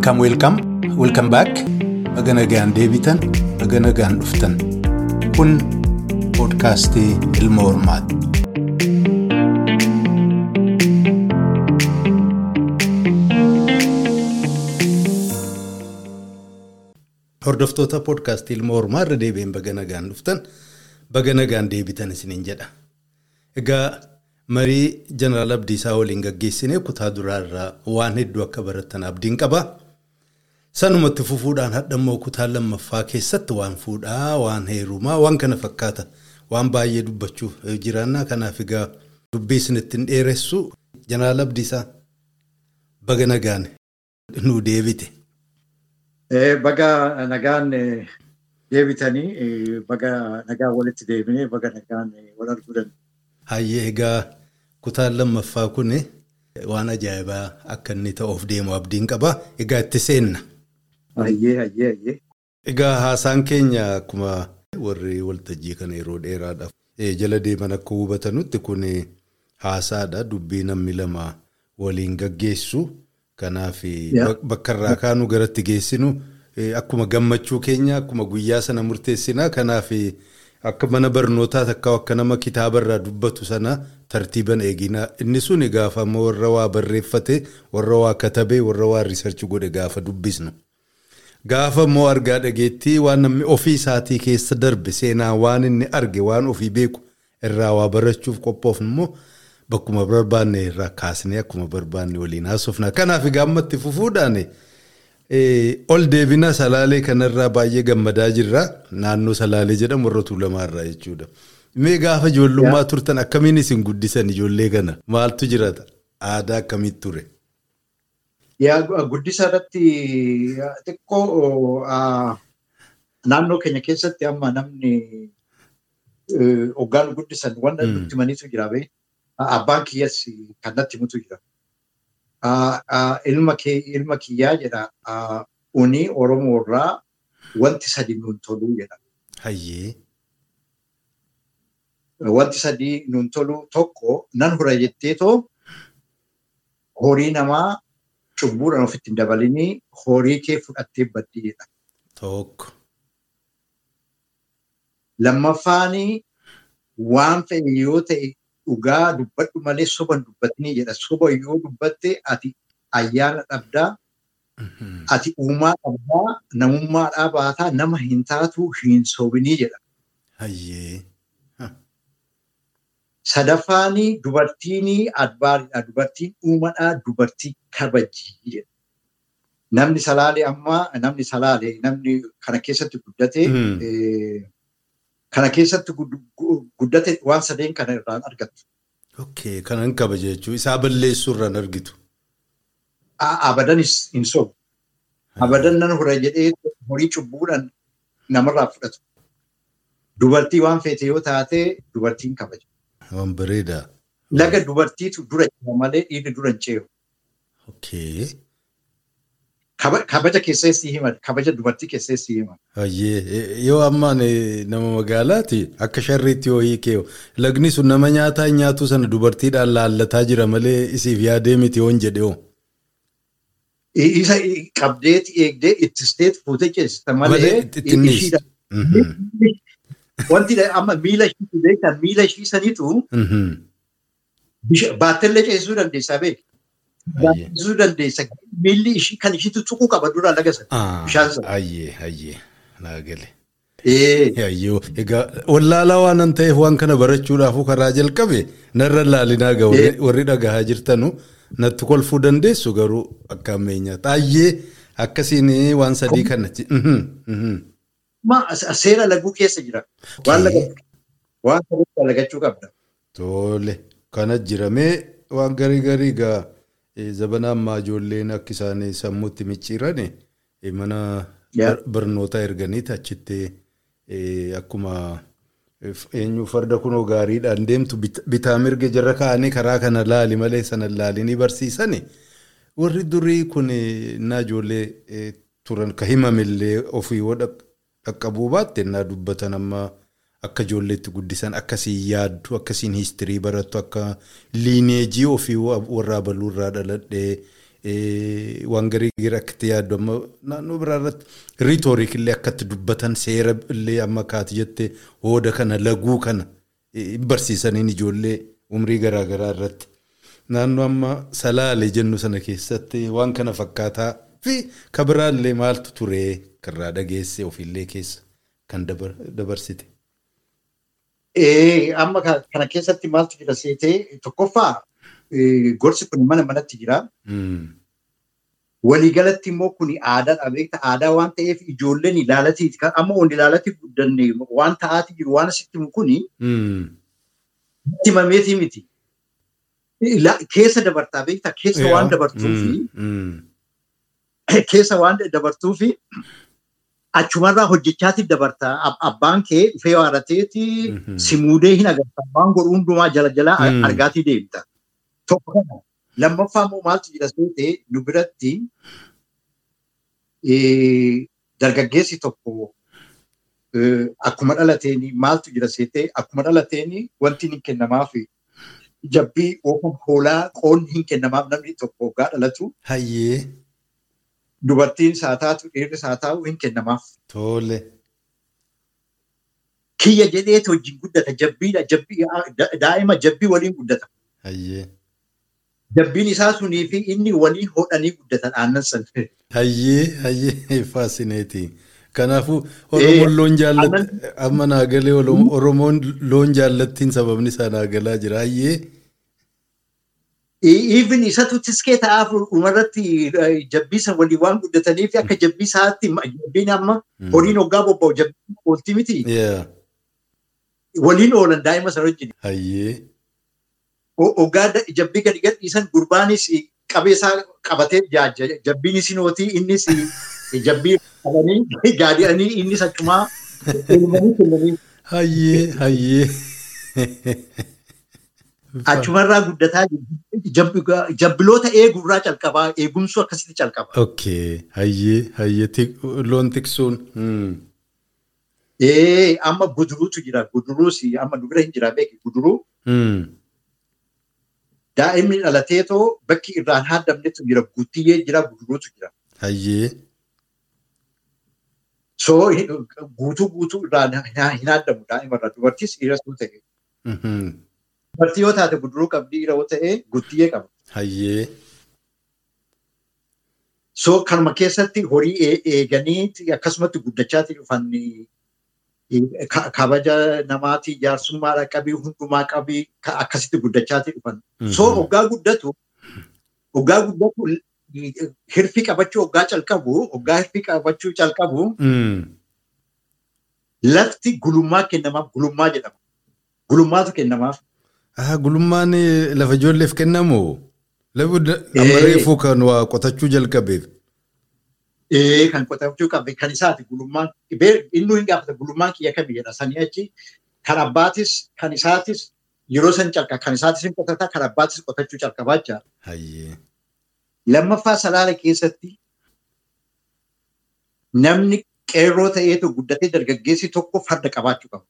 Welcome, welcome, welcome back. Baga nagaan deebitan, baga nagaan dhuftan. Kun poodkaastii Ilma Hormaati. Hordoftoota poodkaastii Ilma Hormaa irra deebiin baga nagaan dhuftan, baga nagaan deebitan isiniin jedha. Egaa marii Jeneraal Abdiisaa waliin gaggeessinee kutaa duraarraa waan hedduu akka baratan abdiin qaba. Sanumatti fufuudhaan hadhammoo kutaa lammaffaa keessatti waan fuudhaa, waan heerumaa, waan kana fakkaata. Waan baay'ee dubbachuuf jiraannaa kanaaf egaa dubbii isinitti hin dheeressu. Jeneraal Abdiisaa baga nagaan nu deebite. Baga nagaan deebitanii baga nagaan walitti deebinee baga nagaan wal arguu. Hayyee egaa kutaan lammaffaa kun waan ajaa'ibaa akka inni ta'uuf deemu abdiin qaba. Egaa itti seenna. Hayyee hayyee hayyee. Egaa haasaan keenya akkuma warri waltajjii kana yeroo dheeraadhaaf jala deeman akka hubatanutti kun haasaadha. Dubbii namni lama waliin gaggeessu. Kanaaf bakka irraa kaanu garatti geessinu akkuma gammachuu keenya akkuma guyyaa sana murteessinaa. Kanaaf akka mana barnootaa takka akka nama kitaaba irraa dubbatu sana tartiiban eeginaa. Inni sun gaafa warra waa barreeffate, warra waa katabee, warra waa riisarchi godhe gaafa dubbisnu. Gaafa immoo argaa dhageettii waan namni ofii isaatii keessa darbe seenaa waan inni arge waan ofii beeku irraa waa barachuuf qophoofnu immoo bakkuma barbaanne irraa kaasnee akkuma barbaanne waliin haasofna. Kanaaf gaammatti fufuudhaan ol deebina salaalee kanarraa baay'ee gammadaa jirra. Naannoo salaalee jedhamu warra tuulamaarraa jechuudha. Mee gaafa ijoollummaa turtan akkamiin isin guddisan ijoollee kana maaltu jiraata? Aadaa akkamitti ture? Guddisa irratti xiqqoo naannoo keenya keessatti amma namni hoggaan guddisan wanta nutti himaniitu jira bee abbaan kiyyas kan natti himutu jira. Ilma kiyyaa jedha uni Oromoo irraa wanti sadi nuun toluu jedha. Wanti sadii nuun toluu tokko nan hura jetteetoo horii namaa cubbuudhaan ofitti hin dabalinii horii kee fudhattee baddii jedha. Tokko. Lammaffaanii waan fe'e yoo ta'e dhugaa dubbadhu malee soba hin dubbatinii jedha. Soba yoo dubbatte ati ayyaana dhabdaa, ati uumaa dhabdaa, namummaadhaa baataa nama hin taatu hin sobinii jedha. Sadaffaanii dubartiinii adbaadha. Dubartiin uumadhaa dubartii kabajii jedha. Namni salaalee ammaa namni salaalee namni kana keessatti guddate kana keessatti guddate waan sadeen kana irraan argattu. Okay, kanan kabaja jechuun isaa balleessuu irraan argitu. Abadanis hin sobu. Abadan nan hura jedhee horii cubbuudhaan namarraa fudhatu. Dubartii waan feete yoo taate dubartiin kabaja. Waan bareedaa. Laga dubartiitu dura jira malee dhiirri dura hin ceehu. Kabaja keessatti hima. Kabaja dubartii keessatti hima. Hayyee yoo ammaan nama magaalaati akka sharriitti yoo hiikee lagni sun nama nyaataa hin nyaatu sana dubartiidhaan laallataa jira malee isiif yaadee miti yoo hin jedhe Isa qabdeeti eegdee ittisteet fuutee ceesista malee ittinnis. Wanti amma miila ishiitu beekan miila ishii saniitu baattellee ceesisuu dandeessaa beeku. Baattisuu dandeessa. Miilli kan ishiitu tuquu qaba dura laga sana. Bishaan sana. Hayyee hayyee naa gale. Hayyoo egaa wallaalaa waan an ta'eef waan kana barachuudhaafuu karaa jalqabe narra laalinaa gahu warri dhagahaa jirtanu natti kolfuu dandeessu garuu akka ammeenyaa xaayyee akkasiin waan sadii kanatti. Seera laguu keessa jira. Waan lagachuu qabda. Tole kana jiramee waan garii garii gaa zabana ammaa ijoolleen akka isaan sammuutti micciiran mana barnootaa erganiiti achitti akkuma eenyu farda kunoo gaariidhaan deemtu bitaa mirga jarra kaa'anii karaa kana laali malee sana laalinii barsiisani warri durii kun innaa ijoollee turan ka himamillee ofii dhaqqabuu baatte innaa dubbatan amma akka ijoolleetti guddisan akkasiin yaaddu akkasiin hiistirii barattu akka liineejii ofii warraa baluurraa dhaladhee waan garii garii akkatti yaaddu amma naannoo biraa irratti riitoorik illee akkatti dubbatan seera illee amma kaati jettee hooda kana laguu kana barsiisaniin ijoollee umrii garaa garaa irratti. Naannoo amma salaalee jennu sana keessatti waan kana fakkaataa fi kabiraallee maaltu ture karraa dhageesse ofiillee keessa kan dabarsite. Amma kana keessatti maaltu jira seetee tokkoffaa gorsi kun mana manatti jira. Waliigalatti immoo kun aadaadha beekta aadaa waan ta'eef ijoolleen ilaalatiiti amma wanti ilaalati guddanne waan ta'aati jiru waan asitti himu kuni. Himameetii miti. Keessa dabartaa beektaa keessa waan dabartuufi keessa waan dabartuufi achumarraa hojjechaatiif dabartaa abbaan kee dhufee waarateeti si muudee hin agarta waan godhu hundumaa jala jalaa argaatii deemta. Tokko kana lammaffaa immoo maaltu jira seetee nu biratti dargaggeessi tokko akkuma dhalateeni maaltu jira seetee akkuma dhalateeni wanti hin kennamaafi jabbii hoolaa qoonni hin kennamaaf namni tokko waggaa dhalatu. Hayyee. Dubartiin isaa taatu dhiirri isaa taa'u hin kennamaaf. Tole. Kiyya jedheetu wajjin guddata jabbiidha jabbii daa'ima jabbii waliin guddata. Hayyee. Jabbiin isaa sunii fi inni waliin hodhanii guddatan aannan san. Hayyee hayyee faasineetii. Kanaafuu Oromoon loon jaallatti amma naa galee Oromoon loon jaallattiin sababni isaa naa galaa jira hayyee. Even isatu tiskee ta'aaf dhumarratti jabbiisa walii waan guddataniif akka jabbii isaatti jabbiin amma horiin hoggaa bobba'u jabbii oolti miti. Waliin oolan daa'ima sana wajjin. Hoggaa jabbii gadi gadhiisan gurbaanis qabee isaa qabatee jabbiin isinootii innis jabbii qabanii gaadi'anii innis achumaa. Hayyee hayyee. Achumarraa guddataa jabbiloota eegurraa calqabaa eegumsuu akkasitti calqaba. Okay hayyee hayyee loon tiksuun. Ee amma guduruutu jira guduruus amma dubira hin jira beeki guduruu. Daa'imni dhalateetoo bakki irraan haadamnetu jira guutiyyee jira guduruutu jira. Hayyee. So guutuu guutuu irraan hin haadamu daa'imarraa dubartiis dhiiras yoo ta'e. Dubartii yoo taate guduruu qabdi dhiira yoo ta'e guutiyyee qaba. Hayyee. So kanuma keessatti horii eeganii akkasumatti guddachaati dhufan kabaja namaatii jaarsummaadha qabii hundumaa qabii akkasitti guddachaati dhufan. So hoggaa guddatu hoggaa guddatu hirfii qabachuu hoggaa calqabu hoggaa hirfii qabachuu calqabu lafti gulummaa kennamaaf gulummaa jedhama. Gulummaatu kennamaaf. Gulummaan lafa ijoolleef kennamu. Lafa amma reefuu kan waa qotachuu jalqabeef. Ee kan qotachuu qabe kan isaati gulummaan inni hin gaafata gulummaan kiyya kami jedha sanii achi kan abbaatis kan isaatis yeroo san calqa kan isaatis hin qotata kan abbaatis qotachuu calqabaa jira. Lammaffaa salaala keessatti namni qeerroo ta'eetu guddatee dargaggeessi tokko farda qabaachuu qaba.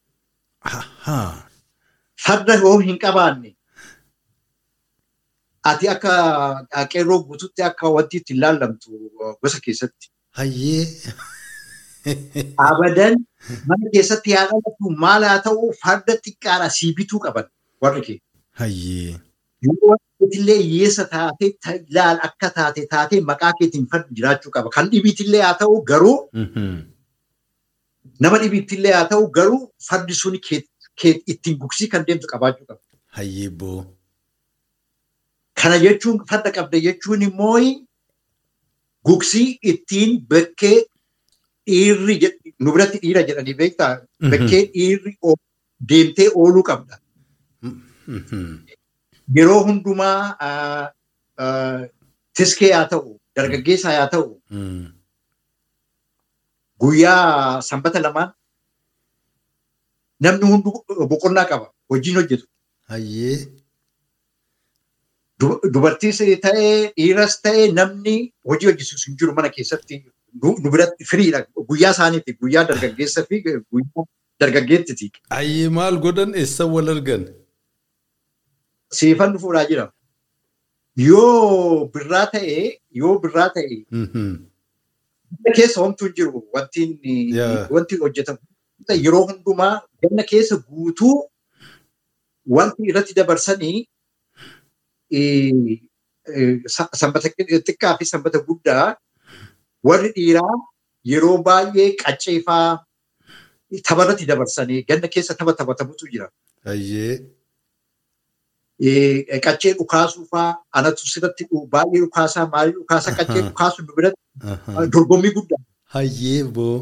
Farda yoo hin qabaanne ati akka qeerroo guututti akka wanti itti ilaallamtu gosa keessatti. Hayyee. Abadan mana keessatti haa dhalatu maal haa ta'u farda xiqqaadha sii bituu qaban warri kee. Hayyee. Yoo illee hiyyeessa taatee ilaal akka taate taatee maqaa keetiin fardi jiraachuu qaba. Kan dhibiitillee haa ta'u garuu nama dhibiitillee haa ta'u garuu fardi sun ittiin gugsii kan deemtu qabaachuu qaba. Hayyee boo. Kana jechuun farda qabda jechuun immoo gugsii ittiin bakkee dhiirri nu biratti dhiira jedhanii beektaa bakkee dhiirri deemtee ooluu qabda. Yeroo hundumaa tiskee haa ta'u dargaggeessa haa ta'u guyyaa sanbata lamaan namni hundu boqonnaa qaba hojiin hojjetu. Dubartiis ta'ee dhiiras ta'ee namni hojii hojjetus hin jiru mana keessatti nu biratti firiidha. Guyyaa isaaniiti. Guyyaa dargaggeessa fi guyyaa dargaggeettiti. Ayyee maal godhan eessa wal argan? Siifan dhufuudhaa jira. Yoo birraa ta'e yoo birraa ta'e ganna keessa homtuu hin jiru wanti wanti hojjetamu. Yeroo hundumaa ganna keessa guutuu wanti irratti dabarsanii sanbata xiqqaa fi sanbata guddaa warri dhiiraa yeroo baay'ee qacceefaa tapharratti dabarsanii ganna keessa tapha taphatamutu jira. Qaccee dhukaasuu fa'aa anatu sirratti baay'ee dhukaasaa maalii dhukaasaa qaccee dhukaasuu nu biratti dorgommii guddaa. Hayyee boo.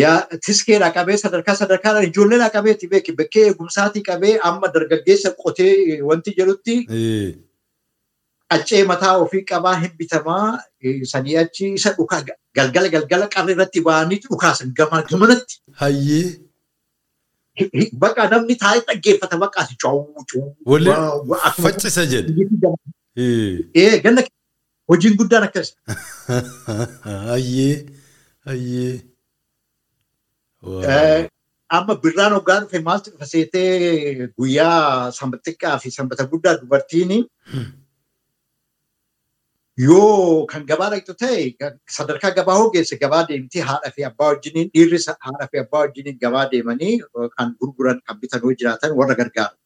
Yaa tiskeedhaa qabee sadarkaa sadarkaadhaan ijoolleedhaa qabeetti beeki bakkee eegumsaatii qabee amma dargaggeessa qotee wanti jedhutti qaccee mataa ofii qabaa hin bitamaa sanii achi isa dhukaa galgala galgala qarri irratti ba'anii dhukaasan gamanatti. Hayyee. Bakka namni taa'ee dhaggeeffata bakka asi cawwu cawwu. Wali faccisa jedhe. Ee ganna hojiin guddaan akkas. Hayyee. Hayyee. Amma birraan hoggaa dhufe maaltu dhufa seetee guyyaa sanbata xiqqaa fi sanbata guddaa dubartiin yoo kan gabaa dhaqxu ta'e sadarkaa gabaa hoggeesse gabaa deemtee haadha fi abbaa wajjiniin dhiirri haadha fi abbaa wajjiniin gabaa deemanii kan gurguran kan bitan yoo jiraatan warra gargaaru.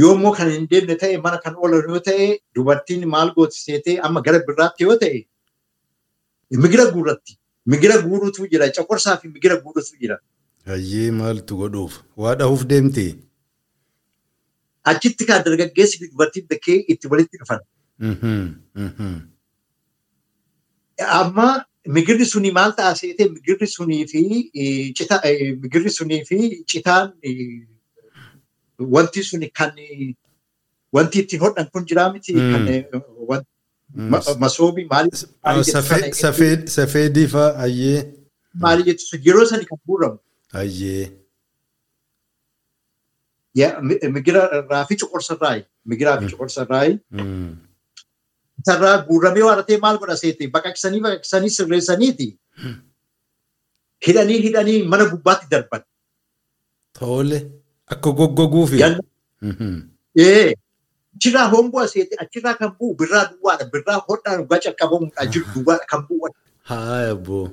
Yoo immoo kan hin deemne ta'e mana kan oolan yoo ta'e dubartiin maal gooti seetee amma gara birraatti yoo ta'e migira guurratti. Migira guuruutu jira. Coqorsaa fi migira guuruutu jira. Hayyee maaltu godhuuf? Waa dhahuuf deemti? Achitti kan dargaggeessi fi dubartiin bakkee itti walitti dhufan. Amma migirri suni maal ta'a seetee migirri sunii fi migirri sunii fi citaan wanti suni kan wanti ittiin hodhan kun jiraa miti kan masoobii maali Safeedii fa'aa hayyee. Maali jettu yeroo sani kan guuramu. Hayyee. Migira irraa fi coqorsarraayi. Migiraa fi coqorsarraayi. Isarraa guuramee waaratee maal godha seeti baqaqsanii baqaqsanii sirreessaniiti. Hidhanii hidhanii mana gubbaatti darban. Tole akka goggoguufi. Ee. Achirraa homboo aseeti achirraa kan bu'u birraa duwwaadha birraa hodhaan dhugaa calqabamuudha jiru duwwaadha kan bu'u. Haaya boo.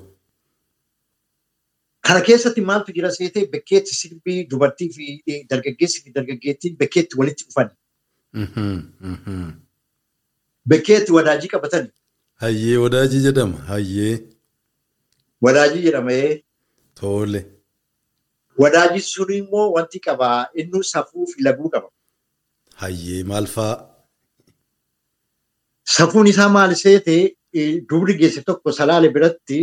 Kana keessatti maaltu jira seetee bakkeetti sirbii dubartii fi dargaggeessi fi dargaggeettiin bakkeetti walitti dhufan. Bakkeetti wadaajii qabatani. Hayyee wadaajii jedhama hayyee. Wadaajii jedhama Tole. Wadaajii sun immoo wanti qabaa inni safuu fi laguu qaba. Hayyee maal fa'aa? Safuun isaa maal seetee dubri geesse tokko salaalee biratti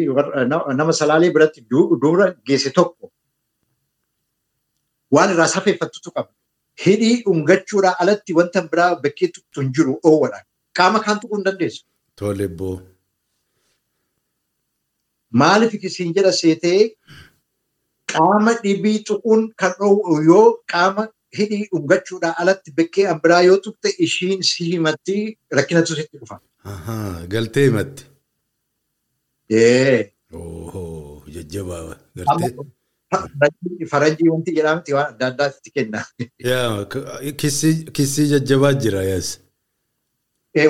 nama salaalee biratti dubra geesse tokko waan irraa safeeffattutu qaba. Hidhii dhungachuudhaan alatti wanta biraa bakkee tuqxu hin jiru dhoowwadha. Qaama kaan tuquu hin dandeessu. Tole boo. Maaliif isin jedha seetee qaama dhibii tuquun kan dhoowwu yoo qaama hidhii dhungachuudhaan alatti bakkee an biraa yoo tuqxe ishiin si himatti rakkinatu sitti dhufa. Galtee himatti. Ooo jajjabaa gartee. Faranjii wanti jedhamti waan adda addaatti kenna. Kissii jajjabaa jira yaas.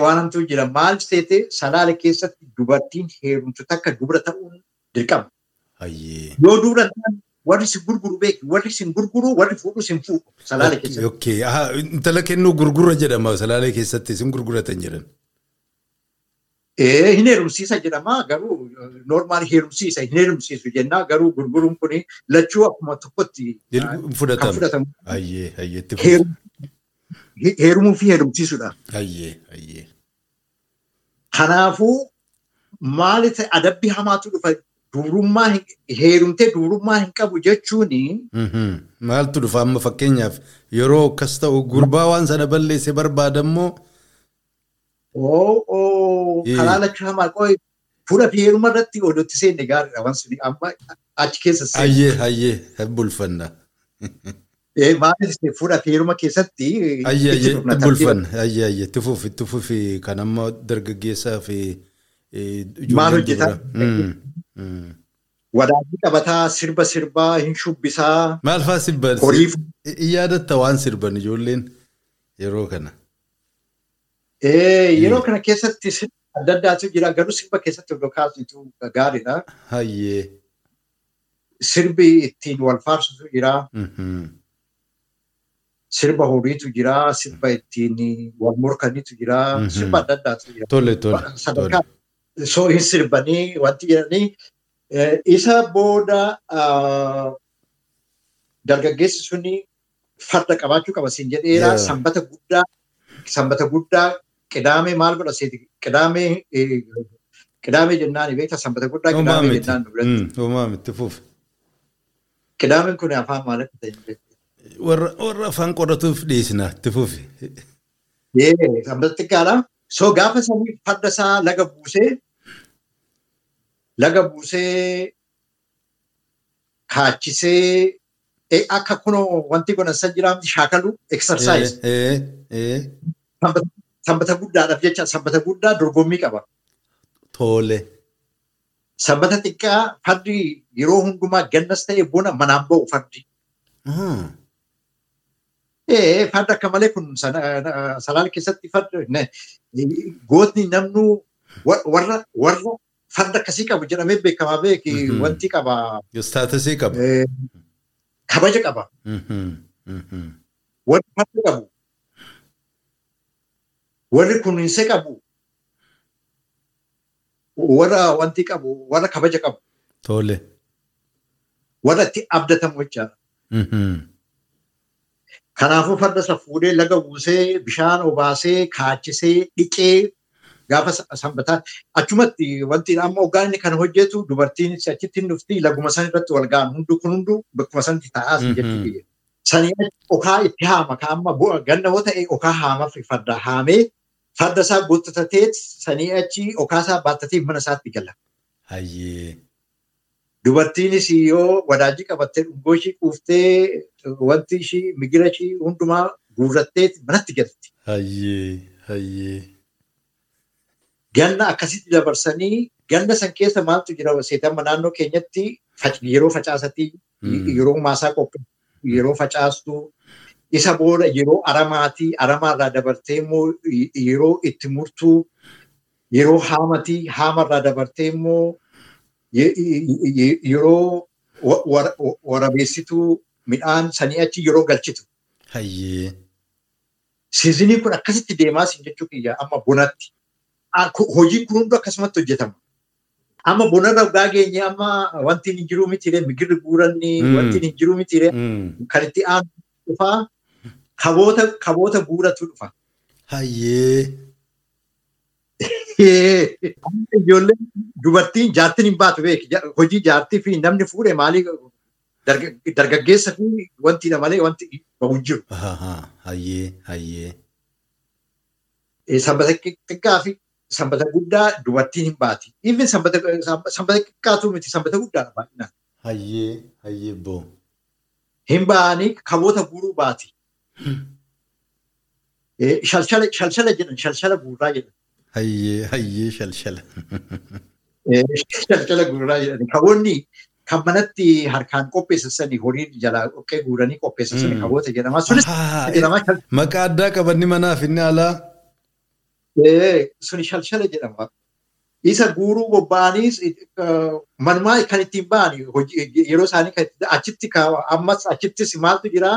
Waan hamtuu jira maal seete salaale keessatti dubartiin heerumtu takka dubra ta'uun dirqama. Yoo dubra ta'an warri si gurguru beeku warri si gurguru warri fuudhu si fuudhu salaale keessatti. Okkee intala kennuu gurgura jedhama salaalee keessatti sin gurguratan jedhan. Hin heerumsiisa jedhama garuu noormaali heerumsiisa hin heerumsiisu jennaa garuu gurguruun kun lachuu akkuma tokkotti fudhatamu. Hayyee hayyeetti Heerumuu fi heerumsiisuudha. Hayyee hayyee. Kanaafuu maali ta'e adabbii hamaatu dhufa dubrummaa heerumtee dubrummaa hin qabu jechuuni. Maaltu dhufa amma fakkeenyaaf yeroo akkas ta'u gurbaa waan sana balleesse barbaadammoo. Oo karaa lachuu hamaa qo'e fuula heeruma irratti oduutti seenne gaariidha waan suni amma achi keessa seenne. Hayyee hayyee bulfanna. Maalis fuula heeruma keessatti. Hayyee hayyee bulfanna hayyee hayyee itti fufi kan amma dargaggeessaa fi. Maal hojjetaa? Wadaajii qabataa sirba sirbaa hin shubbisaa. Maal fa'aa sirban? Horii. Yaadatta waan sirban ijoolleen yeroo kana. Yeroo kana keessatti sirba adda addaatu jira. Garuu sirba keessatti odoo kaasitu gaariidha. Hayyee. Sirbi ittiin wal faarsutu jira. Sirba horiitu jira. Sirba ittiin wal morkanitu jira. Sirba adda addaatu jira. Tole tole. Sadarkaa soo hin sirbanii wanti jedhanii isa booda dargaggeessi suni farda qabaachuu qaba siin jedheera. Sanbata guddaa sanbata guddaa qidaamee maal godha seeti qidaamee qidaamee jennaan beekta sanbata guddaa qidaamee jennaan duratti. Uumaam itti fufi. Qidaameen kun afaan maalitti ta'e? Warra afaan qoratuuf dhiisna itti fufi. Sanbata xiqqaadha. So gaafa sanii farda isaa laga buusee laga buusee kaachisee akka kunoo wanti godhan san jiraamti shaakalu exercise. Sanbata guddaadhaaf jecha sanbata guddaa dorgommii qaba. Tole. Sanbata xiqqaa fardi yeroo hundumaa gannas ta'e bona manaan ba'u fardi. Ee farda akka malee kun salaala keessatti farda gootni namnu warra warra farda akkasii qabu jedhamee beekamaa beeki wanti qaba. Staatusii qaba. Kabaja qaba. Warri farda qabu. Warri kunuunsa qabu. Warra wanti qabu warra kabaja qabu. Tole. Warra itti abdatamu jechaadha. Kanaafuu farda isa fuudhee laga buusee bishaan obaasee kaachisee dhiqee gaafa sanbataa. Achumatti wanti amma hoggaan inni kana hojjetu dubartiin achitti hin dhufti. Laguma san irratti wal ga'an hundu kun hundu bakkuma sanatti taa'aa sin jechuudha. Sanii okaa itti haama. Ka amma ganna yoo ta'e okaa haamaaf farda haamee farda isaa guuttatatee sanii achi okaa isaa baattatee mana isaatti gala. Dubartiinis yoo wadaajii qabattee dhungoo ishii quuftee wanti ishii migira ishii hundumaa guurrattee manatti galti. Ganna akkasitti dabarsanii ganna san keessa maaltu jira. Seetama naannoo keenyatti yeroo facaasatii yeroo maasaa qopheessu yeroo facaastu isa booda yeroo aramaatii aramaarraa dabartee immoo yeroo itti murtuu yeroo haamatii haamarraa dabartee immoo yeroo warabeessituu midhaan sanii achi yeroo galchitu. Siizinii kun akkasitti deemaa siin jechuu kiyya amma bonatti. Hojiin kun hundi akkasumatti hojjetama. Amma bonarra gaa geenye amma wanti hin jiru mitiire migirri guuranni wanti hin jiru mitiire kan itti aanu dhufaa kaboota guuratu dhufa. Ijoolleen dubartiin jaartiin hin baatu. Hojii jaartii fi namni fuudhe maalii dargaggeessa fi wantiidha malee wanti bahu hin jiru. Hayyee hayyee. Sanbata xiqqaa fi sanbata guddaa dubartiin hin baati. Even sanbata xiqqaatu miti sanbata guddaadha baay'inaan. Hayyee hayyee boo. Hin ba'anii kaboota guuruu baati. Shalshala jedhan shalshala guurraa jedhan. Hayyee hayyee shalshala. Shalshala guurraa jedhan. Kaboonni kan manatti harkaan qopheessanii horii jalaa dhoqqee guuranii qopheessanii kaboota jedhama. Sunis jedhama. Maqaa addaa qabanni manaaf inni alaa. Suni shalshala jedhama. Isa guuruu bobba'anii manumaa kan ittiin ba'an yeroo isaanii achitti ammas achittis maaltu jira.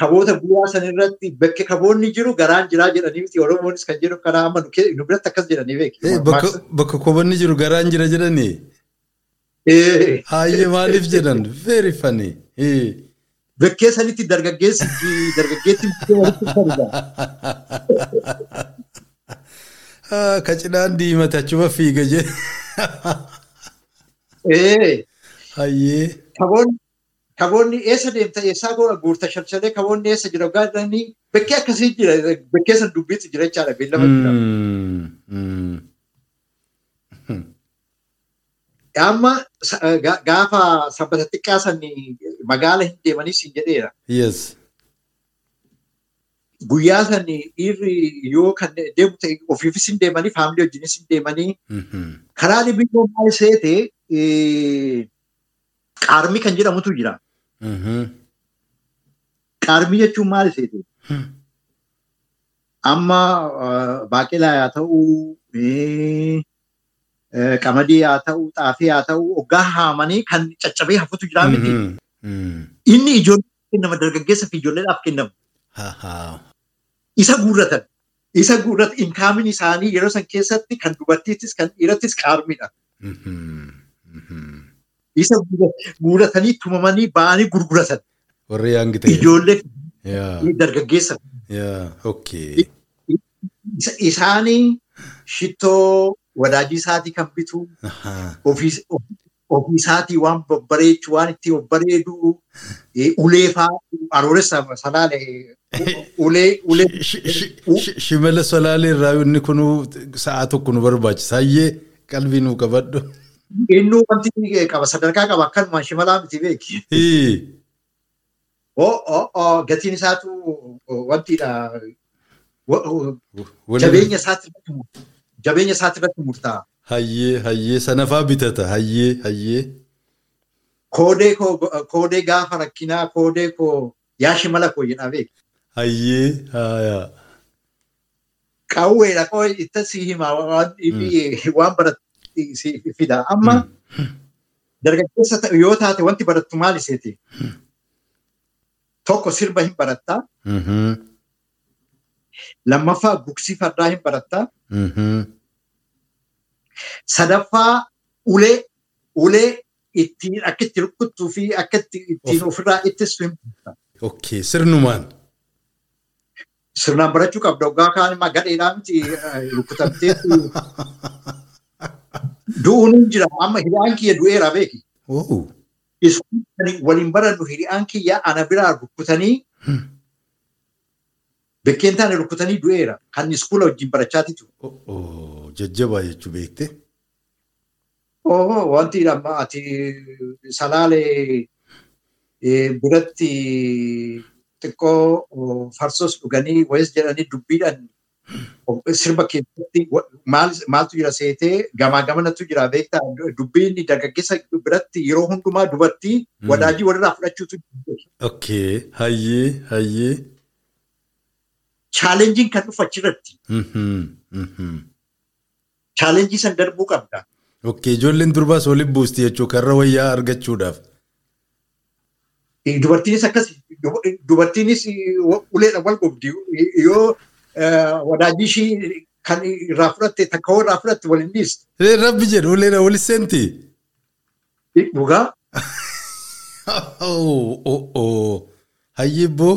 Kaboota guuraa san irratti bakka kaboonni jiru garaan jiraa jedhanii miti Oromoonis kan jedhu karaa amma nu biratti akkas jedhanii beeki. Bakka kaboonni jiru garaan jira jedhanii. Hayyee maaliif jedhan very funny. Bakkee sanitti dargaggeessi dargaggeetti Kacinaan diimata achuma fiiga jee. Hayyee. Kaboonni kaboonni eessa deemta eessaa goona guurta shalshalee kaboonni eessa jira gaadhanii bakkee akkasii jira bakkee san dubbiitu jira jechaadha beellama jira. Amma gaafa sanbata xiqqaa sanii magaala hin deemanii siin jedheera. Guyyaa sanii dhiirri yoo kan deemu ta'e ofiifis hin deemanii faamilii wajjinis hin deemanii karaa libiyyoo maal seete qaarmii kan jedhamutu jira. Qaarmii jechuun maal seete? amma baaqelaa haa ta'uu qamadii haa ta'uu xaafii haa ta'uu hoggaa haamanii kan caccabee hafutu jira miti. Inni ijoollee kennama dargaggeessa fi ijoolleedhaaf kennama. Isa guurratan. Isa guurratan inkaamin isaanii yeroo san keessatti kan dubartiittis kan dhiirattis qaarmidha. Isa guurratanii tumamanii ba'anii gurguratan. Warri hangi ta'e. Ijoollee dargaggeessa. Isaanii shittoo wadaajii isaatii kan bitu ofii isaatii waan babbareechu waan itti babbareedu ulee fa'aa arooressa salaale ulee ulee. Shimala salaalee irraa inni kun sa'a tokko nu barbaachisa. Hayyee qalbii nu qabadhu. Inni wanti qaba sadarkaa qaba akkanumaan shimalaa miti beeki. Gatiin isaatu wantidha. Jabeenya isaati irratti murtaa'a. Hayyee hayyee sanafaa bitata hayyee hayyee. Koodee koo koodee gaafa rakkinaa koodee koo yaa shimala koo jedhaa beeki. Hayyee haayaa. Qawweedha qoo itti si hima waan baratti si fida. Amma dargaggeessa yoo taate wanti barattu maal iseeti? Tokko sirba hin barattaa. Lammaffaa gugsii fardaa hin barattaa. Sadaffaa ulee ulee ittiin akka itti rukkuttuu fi akka ittiin ofirraa ittisu hin barattaa. Okay, sirnumaan. Sirnaan barachuu qabda. Waggaa kaan immoo gadheedhaa miti rukkutamtee du'uun jira. Amma hidhaan kiyya du'eera beeki. Waliin barannu hidhaan kiyya ana biraa rukkutanii bekkeen taane rukkutanii du'eera. Kan iskuula wajjin barachaati ture. Jajjabaa jechuu beekte. Wanti amma ati salaalee biratti xiqqoo farsoos dhuganii wayis jedhanii dubbiidhaan sirba keessatti maaltu jira seetee gamaa gamanatu jira beektaa dubbiin dargaggeessa biratti yeroo hundumaa dubartii wadaajii walirraa fudhachuutu Okay, hayyee hayyee. Chaalenjiin kan dhufu achirratti. Chaalenjii san darbuu qabda. Okay, ijoolleen durbaas waliin buusti jechuun karra wayyaa argachuudhaaf. Dubartiinis akkas dubartiinis uleedhaan wal gobdi yoo wadaajii ishii kan irraa fudhatte takka irraa fudhatte waliin dhiistu. Rabbi jedhu uleedhaan walis seenti. Dhugaa. Hayyee boo.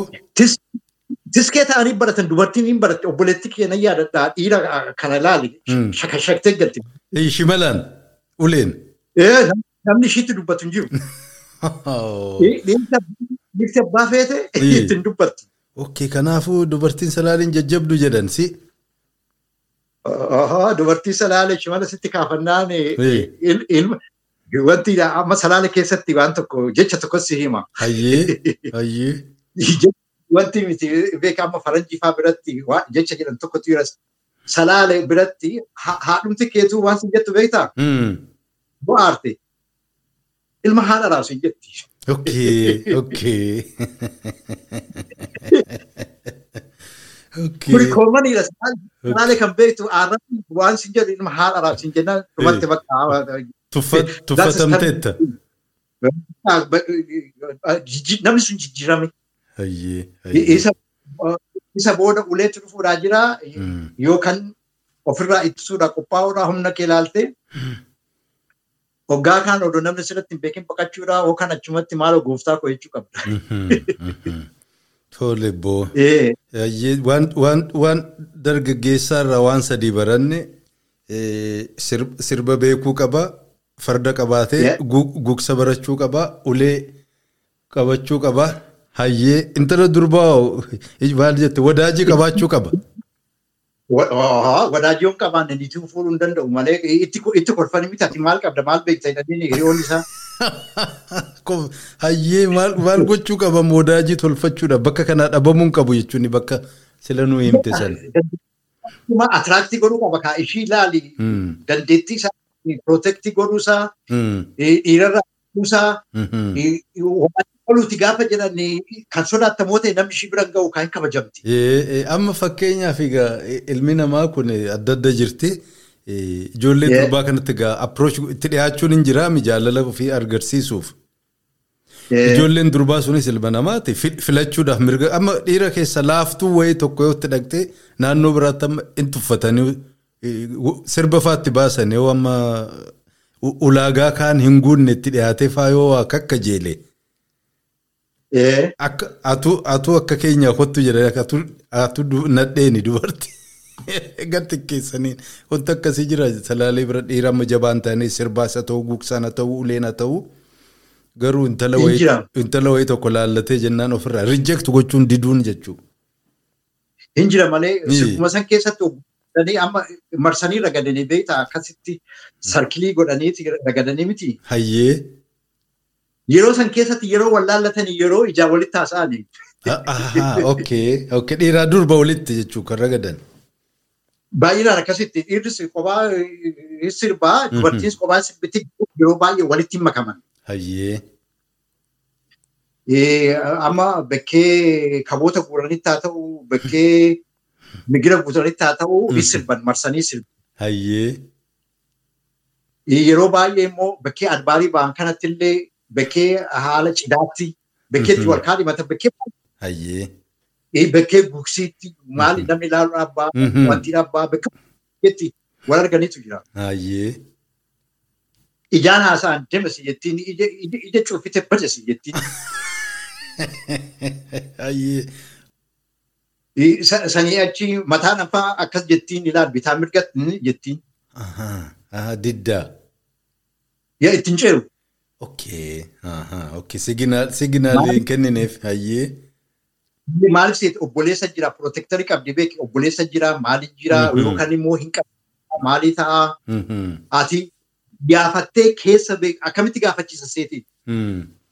Tiskee ta'anii baratan dubartiin hin baratte obboleetti keenya yaadadhaa dhiira kana ilaali shakashaktee galti. Shimalaan uleen. Namni ishiitti dubbatu hin jiru. Dhiirti abbaa feete ittiin dubbattu. Okay, kanaafuu dubartiin salaaliin jajjabdu jedhan si. Dubartii salaalee shimala sitti kaafannaan ilma wanti amma salaale keessatti waan tokko jecha tokko si hima. Hayyee hayyee. Wanti miti beeka amma faranjii fa'aa biratti jecha jedhan tokkotu jira. Salaale biratti haadhumti keetuu waan sin jettu beektaa? Bo'aarte. Ilma haadha raasu hin jetti. Okay, okay. Kuni koomaniidha. Salaale kan beektu aarratti waan sin jedhu ilma haadha raasu hin jennaan dhumatti bakka. Tuffatamteetta. Namni sun jijjiirame. Isa booda uleetti dhufuudhaa jira yookaan ofirraa ittisuudhaa qophaa'uudhaa humna kee ilaalte hoggaa kaan odoo namni sirratti hin beekin baqachuudhaa yookaan achumatti maaloo gooftaa koo jechuu qabda. Tole boo. Waan dargaggeessaa irraa waan sadii baranne sirba beekuu qaba. Farda qabaatee gugsa barachuu qaba. Ulee qabachuu qaba. Hayyee intala durbaa maal jette wadaajii qabaachuu qaba. Wadaajii yoo qabaanne niitii fuudhuu hin danda'u malee itti kolfanii miti maal qabda maal beekta jedhanii hiriyoonni isaa. Hayyee maal gochuu qaba wadaajii tolfachuudha bakka kanaa dhabamuun qabu jechuun bakka sila nuu himte sana. Atiraaktii godhuu qaba kaa ishii ilaali dandeettii isaa protectii godhuusaa dhiirarraa godhuusaa oluuti gaafa jedhan kan sodaattamoo ta'e namni ishii biran ga'u kan hin kabajamti. Amma fakkeenyaaf ilmi namaa kun adda adda jirti. Ijoollee durbaa kanatti approach itti dhiyaachuun hin jiraami jaalala ofii agarsiisuuf. Ijoolleen durbaa sunis ilma namaati filachuudhaaf mirga amma dhiira keessa laaftuu wayii tokko yoo itti dhaqxee naannoo biraatti amma in tuffatanii sirba faatti baasan yoo amma ulaagaa kaan hin guunne itti dhiyaatee faayoo akka jeelee. Atu akka keenya kottu jedhanii atu nadheeni dubartii. Gatti keessaniin wanti akkasii jira salaalee bira dhiira amma jabaan ta'anii sirbaas haa ta'u gugsaan haa ta'u uleen haa ta'u garuu intala wayii tokko laallatee jennaan ofirraa rijeekti gochuun diduun jechuudha. Hin jira malee sikkuma san keessatti marsanii ragadanii beektaa akkasitti sarkilii godhaniiti ragadanii miti. Hayyee. Yeroo san keessatti yeroo wal laallatanii yeroo ijaa walitti haasa'anii. Okay, okay. Dhiiraa durba walitti jechuun kan ragadan. Baay'inaan akkasitti dhiirris kophaa sirbaa dubartiinis kophaa sirbitti yeroo baay'ee walitti makaman. Amma bakkee kaboota guuranitti haa ta'u bakkee migira guutanitti haa ta'u ni sirban marsanii sirbu. Yeroo baay'ee immoo bakkee adbaarii ba'an kanatti illee bakkee haala cidhaatti bakkeetti wal kaadhimata bakkee. Bakkee guksiitti maali namni ilaalu dhabbaa wanti dhabbaa bakkeetti wal arganitu jira. Ijaan haasa'an deemasi jettiin ija cuuffite bajasi jettiin. Hayyee. Sanii achi mataan afaa akkas jettiin ilaal bitaa mirgatti jettiin. Diddaa. Ittiin ceeru. Okay. Okay. Siginaalee kennineef hayyee. Maaliif seeti obboleessa jira pirootektarii qabdi beeki obboleessa jira maaliif jira yookaan immoo hin qabu maalii ta'a. Ati gaafattee keessa akkamitti gaafachiisa seeti.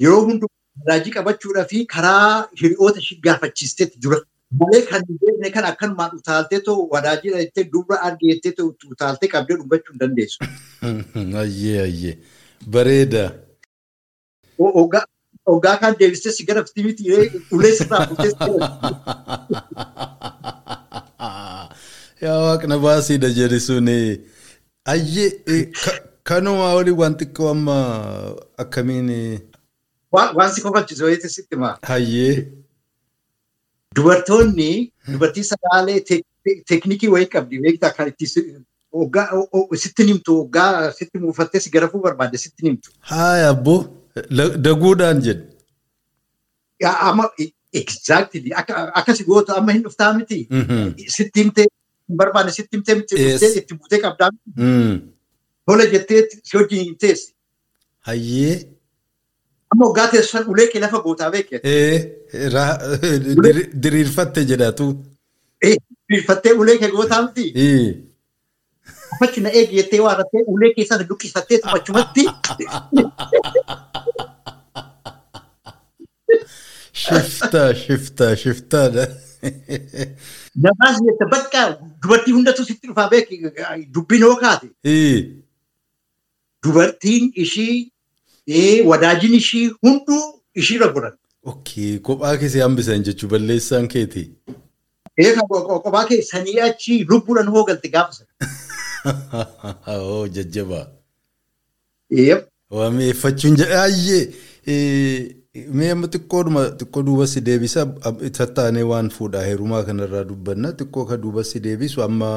Yeroo hundumaa raajii qabachuudhaa fi karaa hiriyoota ishee gaafachiisteetti dura. Malee kan hin beekne kan akkanumaan utaaltee too wadaajii jettee dubra argeettee too utaaltee qabdee dubbachuu hin dandeessu. Bareeda. Hoggaa kan deebistee si gara fitimitti ulee sirraa fuutee Yaa waaqna baasiidha jedhi suni. Ayyee kanuma olii waan xiqqoo amma akkamiin. Waan si kofalchisu wayiiti sitti maa. Hayyee. Dubartoonni dubartii sagaalee teeknikii wayii qabdi beektaa kan itti sitti nimtu hoggaa sitti muufattee si garafuu barbaadde sitti nimtu. Haaya abboo daguudhaan jedhu. Amma exactly akkasi goota amma hin dhuftaa miti. Sitti himtee hin barbaanne sitti himtee miti itti buutee qabdaa miti. Tola jettee si wajjin hin teessi. Hayyee. Amma hoggaa teessan ulee kee lafa gootaa beekee. Diriirfatte jedhatu. Diriirfattee ulee kee gootaa miti. Afachi na eegi jettee waan rattee ulee keessaa luqqisattee achumatti. Shiftaa shiftaa shiftaadha. Namaas jette bakka dubartii hundatu sitti dhufaa beeki dubbiin hoo kaate. Dubartiin ishii wadaajin ishii hunduu ishiirra godhan. Okay, kophaa keessee hambisan jechuun balleessaan keeti. Kophaa keessanii achi lubbuudhaan hoo galte gaafa sana. Oo jajjabaa. Yep. Waameffachuun ayyee mee amma xiqqoodhuma xiqqoo duuba si deebisa tattaanee waan fuudhaa heerumaa kanarraa dubbanna xiqqoo ka duuba si deebisu amma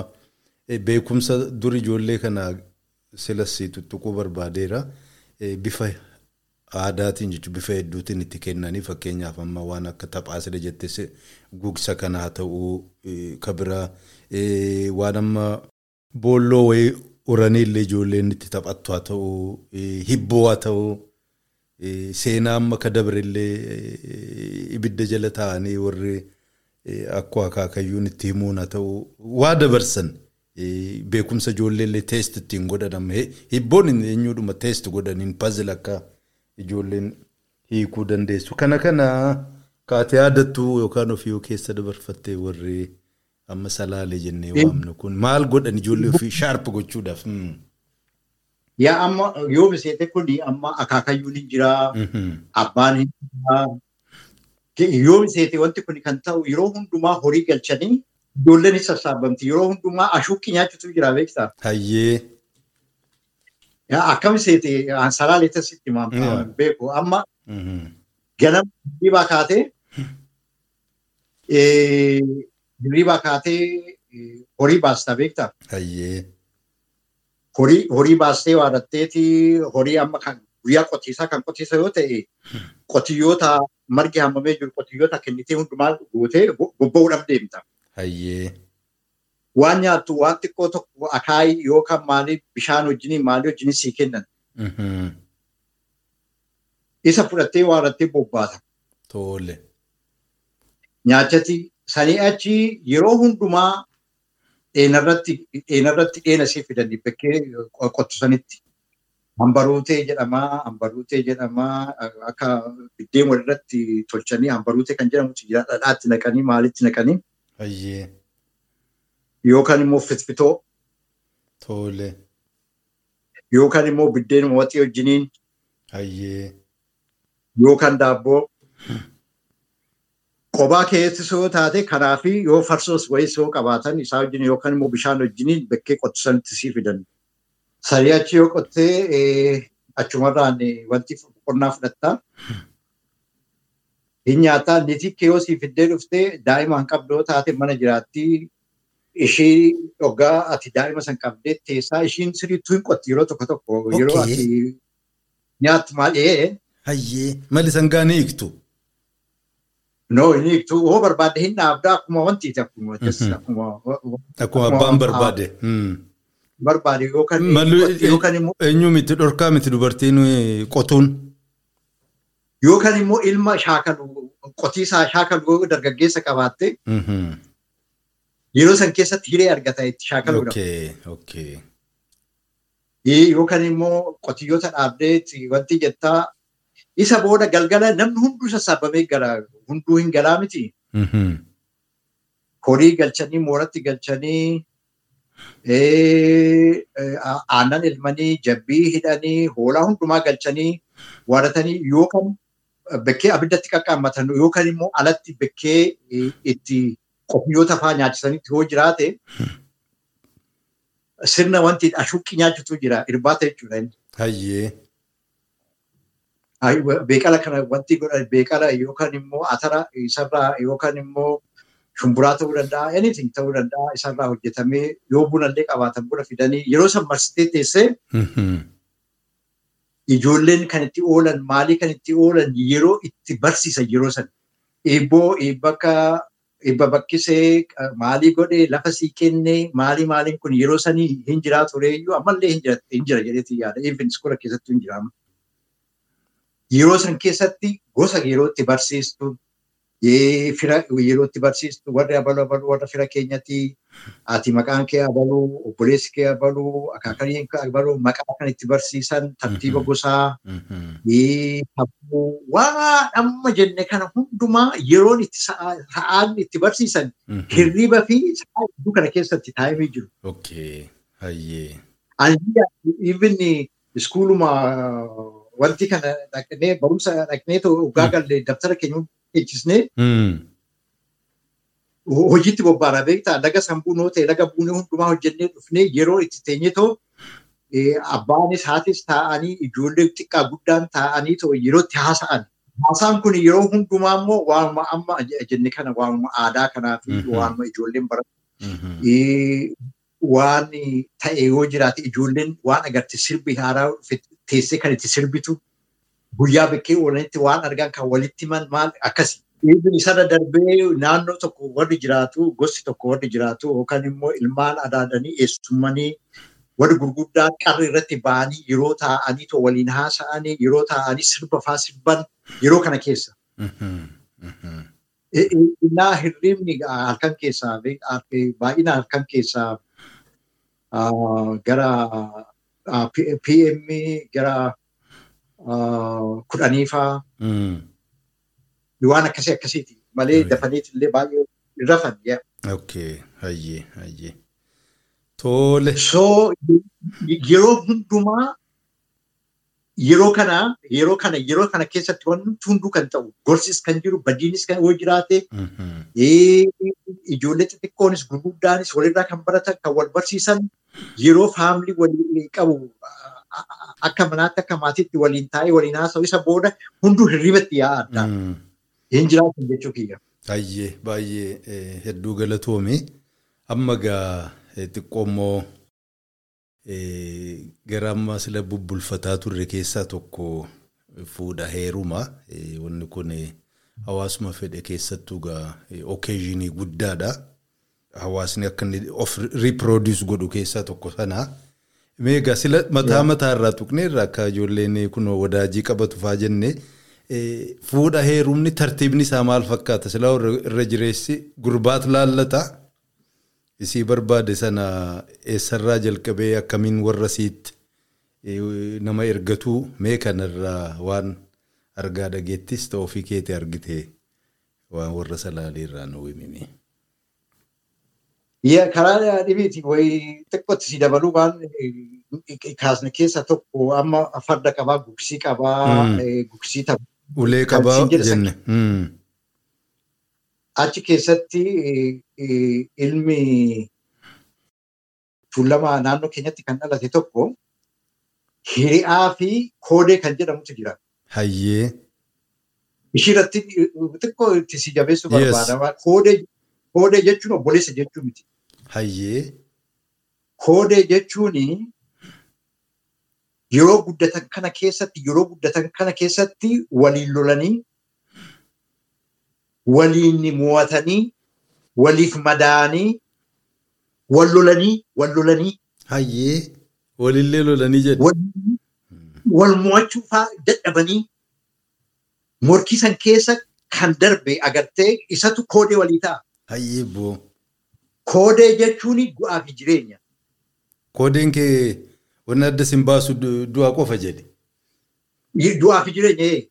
beekumsa dur ijoollee kana silas tuttuquu barbaadeera bifa aadaatiin jechuun bifa hedduutiin itti kennanii fakkeenyaaf amma waan akka taphaa sida jettee gugsa kana haa ta'uu kabira waan amma boolloo wayii uranii illee ijoolleen itti taphattu haa ta'uu hibboo haa ta'uu seenaa amma ka dabre illee ibidda jala taa'anii warri akkoo akaakayyuun itti himuun haa ta'uu waa dabarsan beekumsa ijoollee illee teest ittiin godhan hibboon eenyuudhuma teest godhaniin pazil akka ijoolleen hiikuu dandeessu kana kana kaatee yaadattu yookaan ofii keessa dabarfattee warri. Amma salaalee jennee waamnu kun maal godhan ijoollee ofii shaarp gochuudhaaf. Yaa amma yoo miseete kuni amma akaakayyuun hin jiraa, abbaan hin jiraa. Yoo miseete wanti kun kan ta'u yeroo hundumaa horii galchanii ijoolleen ni sassaabamti. Yeroo hundumaa ashuuqqi nyaachutu jira beektaa? Hayyee. Akka miseete salaalee tasitti beeku. Amma ganama hirriibaa kaatee hirriibaa kaatee horii baasta beektaa? Horii horii baastee waadatteeti horii amma kan guyyaa qotiisaa kan qotiisa yoo ta'e qotiyyoota margi hammamee jiru qotiyyoota kennitee hundumaa gootee bobba'uudhaaf deemta. Waan nyaattu waan xiqqoo tokko akaayii yookaan maalii bishaan wajjiniin maalii wajjiniin sii kennan. Isa fudhattee waadattee bobbaata. Nyaachati sanii achi yeroo hundumaa dheenarratti dheena sii fidanii bakkee qottusanitti. Hambaruutee jedhamaa, hambaruutee jedhamaa akka biddeen walirratti tolchanii hambaruutee kan jedhamutu jira dhadhaatti naqanii maalitti naqanii. Yookaan immoo fitfitoo. Tole. Yookaan immoo biddeen waxii wajjiniin. Yookaan daabboo. Qobaa keessi yoo taate kanaafi yoo farsoos wayis yoo qabaatan isaa wajjin yookaan immoo bishaan wajjiniin bakkee qottusanitti sii fidan. Sarii achi yoo qottee achumarraan wanti qonnaa fudhattaa. Hin nyaataa niitii kee yoo sii fiddee dhuftee daa'ima hin qabdu yoo taate mana jiraatti ishii hoggaa ati daa'ima san qabdee teessaa ishiin sirriittuu hin qotti yeroo tokko tokko yeroo ati nyaattu maal ee. Hayyee. Mali sangaa ni hiiktu. No, inni hiiktu hoo barbaadde hin dhaabdaa akkuma wantiiti akkuma Akkuma abbaan barbaade. barbaade yookaan yookaan immoo Eenyu miti dhorkaa miti dubartiin qotuun. yookaan immoo ilma shaakalu qotiisaa shaakalu dargaggeessa qabaatte yeroo san keessatti hiree argata itti shaakaluudha. Okay, okay. Yookaan immoo qotiyyoota dhaabdee wanti jettaa isa booda galgala namni hunduu sassaabamee gara hunduu hin galaa miti. Horii galchanii mooratti galchanii aannan ilmanii jabbii hidhanii hoolaa hundumaa galchanii waadatanii yookaan bakkee abiddatti qaqqaammatan yookaan immoo alatti bakkee itti qotiyyoota fa'aa nyaachisanitti yoo jiraate sirna wanti ashuuqqi nyaachutu jira irbaata jechuudha. Beeqala kana wanti beeqala yookaan immoo atara isarraa yookaan immoo shumburaa ta'uu danda'a anything ta'uu danda'a isarraa hojjetamee yoo bunallee qabaatan buna fidanii yeroo san marsitee teessee ijoolleen kan itti oolan maalii kan itti oolan yeroo itti barsiisan yeroo san eebboo eebba bakkisee maalii godhee lafa sii kennee maalii maaliin kun yeroo sanii hin jiraa tureeyyuu ammallee hin jira jedheetii yaada even iskoola keessattuu hin jiraama. Yeroo san keessatti gosa yeroo itti barsiistu fira yeroo itti barsiistu warri abaluu abaluu warra fira keenyatti ati maqaan kee abaluu obboleessi kee abaluu akaakaniin kee abaluu maqaa kan itti barsiisan tartiiba gosaa waan amma jenne kana hundumaa yeroon itti sa'aan itti barsiisan hirriba fi sa'aa hedduu kana keessatti taa'amee jiru. Okay. Hayyee. Even iskuuluma wanti kana dhaqnee barumsa dhaqnee waggaa galle dabtara keenya eegsisnee hojiitti bobbaara beektaa laga sanbuunoo ta'e laga buunee hundumaa hojjennee dhufnee yeroo itti teenye too abbaanis haatis taa'anii ijoollee xiqqaa guddaan taa'anii too yeroo itti haasa'an. Haasaan kun yeroo hundumaa immoo waanuma amma jenne kana waanuma aadaa kanaa fi waanuma ijoolleen baratu. Waan ta'e yoo jiraate ijoolleen waan agarte sirbi haaraa teessee kan itti sirbitu guyyaa bakkee oolanitti waan argan kan walitti himan maal akkasi. Isarra darbee naannoo tokko warri jiraatu gosti tokko warri jiraatu yookaan immoo ilmaan adaadanii eessummanii warri gurguddaan qarri irratti ba'anii yeroo taa'anii waliin haasa'anii yeroo taa'anii sirba faa sirban yeroo kana keessa. Innaa hirribni halkan keessaa baay'ina halkan keessaa gara PM gara kudhaniifaa waan akkasii akkasiiti malee dafaniiti illee baay'ee rafan. Okay, hayyee, hayyee. Tole. So yeroo hundumaa yeroo kana yeroo kana yeroo kana keessatti wanti hunduu kan ta'u gorsis kan jiru badiinis kan yoo jiraate. Ijoollee xixiqqoonis gurguddaanis walirraa kan baratan kan wal barsiisan yeroo faamilii waliin qabu akka manaatti akka maatiitti waliin taa'ee waliin haasa'u isa booda hunduu hirribatti yaa'a addaa hin jiraatan jechuu kiyya. Baay'ee baay'ee hedduu galatoome amma gaa xiqqoommoo gara amma sila bubbulfataa turre keessaa tokko fuudha heeruma wanni kun hawaasuma fedhe keessattuu gaa okeezhinii guddaadha. Hawaasni akka inni of riiproodiis godhu keessaa tokko sana. Meegaa sila mataa mataa irraa tuqneerra akka ijoolleen kun wadaajii qabatu fa'aa jenne fuudha heerumni tartiibni isaa maal fakkaata? Sila irra jireessi gurbaat laallata. Isii barbaade sana eessarraa jalqabee akkamiin warra siitti nama ergatuu mee kanarraa waan argaa dhageettis ta'uu ofii keetii argite waan warra salaalee irraa nu himime. Karaa wayii xiqqootti si dabaluu waan kaasne keessa tokko amma farda qabaa, gugsii qabaa, gugsii tapha. Ulee qabaa jenne. Achi keessatti ilmi tuulamaa naannoo keenyatti kan dhalate tokko hiri'aa fi koodee kan jedhamutu jira. Hayyee. Ishiirratti xiqqoo itti si jabeessuu barbaadama. Koodee jechuun obboleessa jechuu miti. Hayyee. Koodee jechuun yeroo guddatan kana keessatti yeroo guddatan kana keessatti waliin lolanii waliin mo'atanii waliif madaa'anii wal lolanii wal lolanii. Hayyee. Walillee lolanii jedhu. Wal mo'achuu fa'aa dadhabanii morkii san keessa kan darbe agartee isatu koodee walii ta'a. Hayyee boo. Koodee jechuun du'aa fi jireenya. Koodeen kee wanni adda sin baasu du'a qofa jedhe. Du'aa fi jireenya.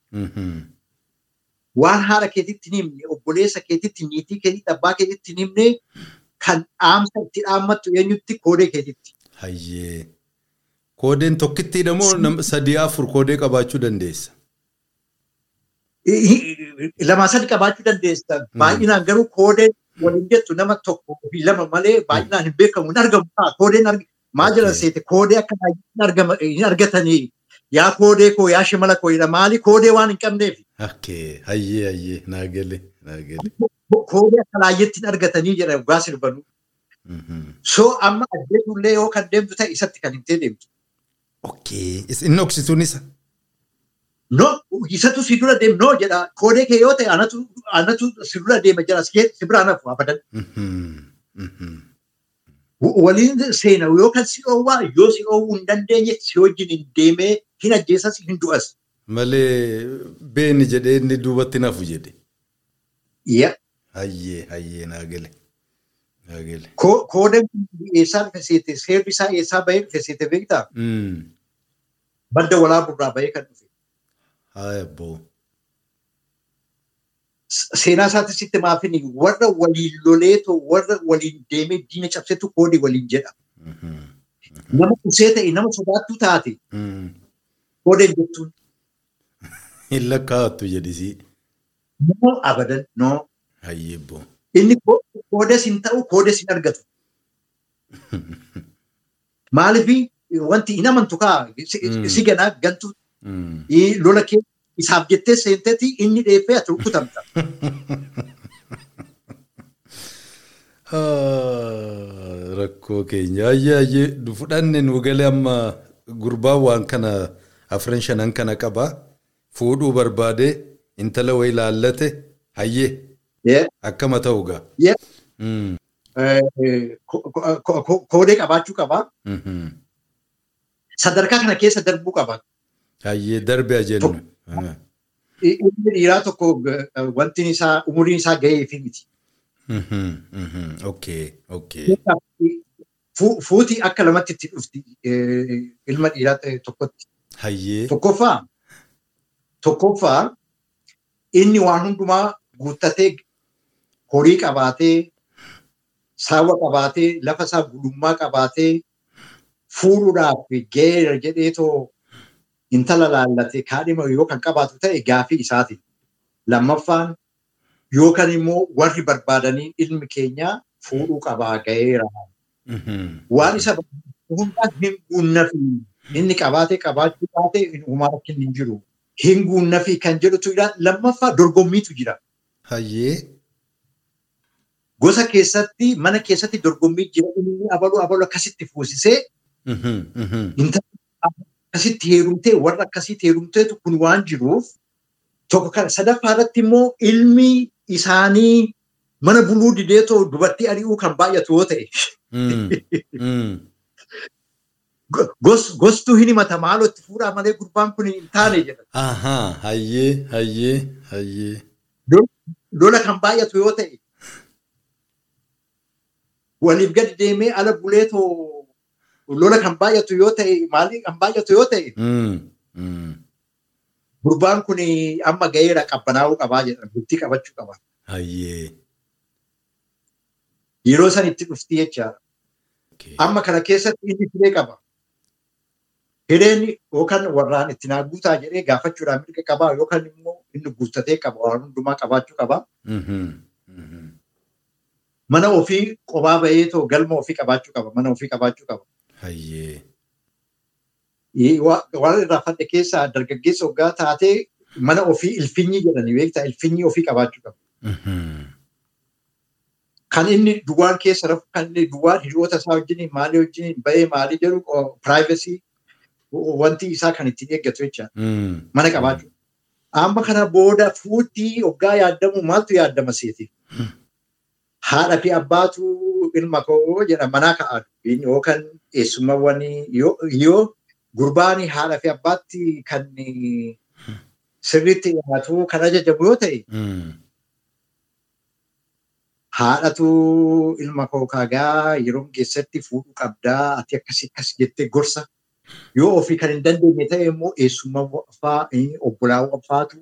Waan haadha keetitti hin himne, obboleessa keetitti, niitii keetitti, abbaa keetitti hin himne kan dhaamsa itti dhaammattu eenyutti koodee keetitti. Hayyee. Koodeen tokkittiidha moo sadii afur koodee qabaachuu dandeessa? Lamaa sadi qabaachuu dandeessa. Baay'inaan garuu koodeen waliin jettu nama tokko fi lama malee baay'inaan hin beekamu hin argamu. Koodeen maal jedhan seete koodee akka hin argatanii yaa koodee koo yaa shimala koo jedha maali koodee waan hin qabneef. Akkee hayyee hayyee naa gale naa gale. Koodee akka laayyeetti hin argatanii jedha dhugaa sirbanuu. So amma addeetullee yoo kan deemtu ta'e isatti kan hin ta'e deemtu. Okkee inni oksituun isa. No isatu si dura deemu no jedha koodee kee yoo ta'e anatu si dura deema jira si bira nafu abadan. Waliin seena yoo kan si dhoowwaa yoo si dhoowwuu hin dandeenye si wajjin hin deemee hin ajjeesas hin du'as. Malee beeni jedhee inni duubatti nafu jedhe. Yaa. Hayyee hayyee naa gale. Naa gale. Koodeen eessaa dhufe seete seerri isaa eessaa bahee dhufe seete beektaa? Badda walaaburraa bahee kan dhufe. Haaya boo. Seenaa isaatti sitti maafini warra waliin loleetoo warra waliin deemee diina cabsetu koodee waliin jedha. Nama qusee ta'e nama sodaattuu taate koodeen jettuun. Hin lakkaa'attu jedhisii. Noo abadan noo. Hayyee boo. Inni koodes hin ta'u koodes hin argatu. Maaliif wanti hin amantu kaa si ganaa gantuu lola kee isaaf jettee seenteeti inni dheeffee ati rukutamta. Rakkoo keenya ayyee ayyee fudhanne nu galee amma gurbaan waan kana afran shanan kana qaba fuudhuu barbaade intala wayii laallate hayyee akkama ta'u gaa. Koodee qabaachuu qaba. Sadarkaa kana keessa darbuu qaba. Hayyee darbee jennu. Ilmi dhiiraa tokko wanti isaa umuriin isaa gahee fi miti. Okay, okay. Fuuti akka lamatti itti dhufti ilma dhiiraa tokkotti. Hayyee. Tokkoffaa tokkoffaa inni waan hundumaa guuttatee horii qabaatee saawwa qabaatee lafa isaa gulummaa qabaatee fuudhuudhaaf geera jedheetoo intala laallatee kaadhima yoo kan qabaatu ta'e gaafii isaati. Lammaffaan yookaan immoo warri barbaadanii ilmi keenya fuudhuu qabaa ga'eera. Waan isa hundaa hin inni qabaatee qabaachuu baate uumaa rakkin hin jiru. Hin guunnafi kan jedhutu lammaffaa dorgommiitu jira. Gosa keessatti mana keessatti dorgommii jira inni abaluu abaluu akkasitti fuusisee akkasitti heerumtee warra akkasitti heerumteetu kun waan jiruuf tokko kana sadaffaa irratti immoo ilmi isaanii mana buluu dideetoo dubartii ari'uu kan baay'atu yoo ta'e. Gostuu hin himata maaloo itti fuudhaa malee gurbaan kun hin taane jedha. Ahaa hayyee hayyee hayyee. Lola kan baay'atu yoo ta'e. Waliif gadi deemee ala buleetoo lola kan baay'atu yoo ta'e maalii kan baay'atu yoo ta'e. Gurbaan kun amma ga'eera qabbanaa'uu qabaa jedha bultii qabachuu qaba. Hayyee. Yeroo san itti dhufti jechaadha. Amma kana keessatti inni firee qaba. Hireen yookaan warraan itti naa guutaa jedhee gaafachuudhaan mirga qabaa yookaan immoo inni guuttatee qaba waan hundumaa qabaachuu qaba. Mana ofii qophaa baheetoo galma ofii qabaachuu qaba. Mana ofii qabaachuu qaba. Waan irraa fadhe keessaa dargaggeessa hoggaa taatee mana ofii ilfinyii jedhanii beektaa ilfinyii ofii qabaachuu qaba. Kan inni duwwaan keessa rafu kan inni duwwaan hiriyoota isaa wajjin maalii wajjin bahee maalii jedhu piraayivasii wanti isaa kan ittiin eeggatu jecha mana qabaachuu. Amma kana booda fuutii hoggaa yaadamu maaltu yaadama seeti? Haadha fi abbaatu ilma koo jedha manaa ka'an yookaan eessumawwan yoo gurbaan haadha fi abbaatti kan sirriitti dhiyaatu kan ajajamu yoo ta'e. Haadhatu ilma koo kaagaa yeroo keessatti fuudhuu qabdaa ati akkasii akkas jettee gorsa. Yoo kan hin dandeenye ta'e immoo eessummaa fa'aa obbolaawwan fa'aatu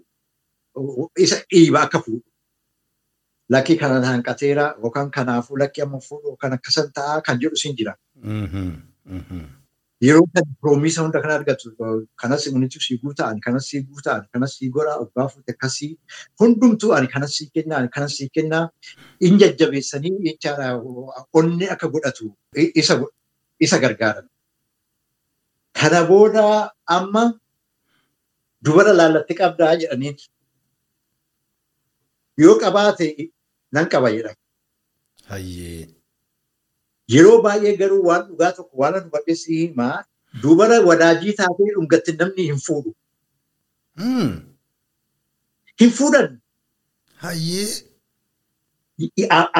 isa dhiiba akka fuudhu. Lakkii kana hanqateera yookaan kanaafuu lakkii amma fuudhu yookaan akkasan ta'a kan jedhu siin jira. Yeroo kan piroomiisa hunda kan argatu kanas unitu sii guutaan kanas sii guutaan kanas sii godhaa obbaa fuute akkasii hundumtuu ani kanas sii kennaa ani kanas sii kennaa in jajjabeessanii jechaadha onni akka godhatu isa gargaaran. Kana booda amma dubara laallattee qabdaa jedhaniin yoo qabaate nan qaba jedhan. Hayyee. Yeroo baay'ee garuu waan dhugaa tokko waan nu badheessi himaa dubara wadaajii taatee dhungatti namni hin fuudhu. Hin fuudhan.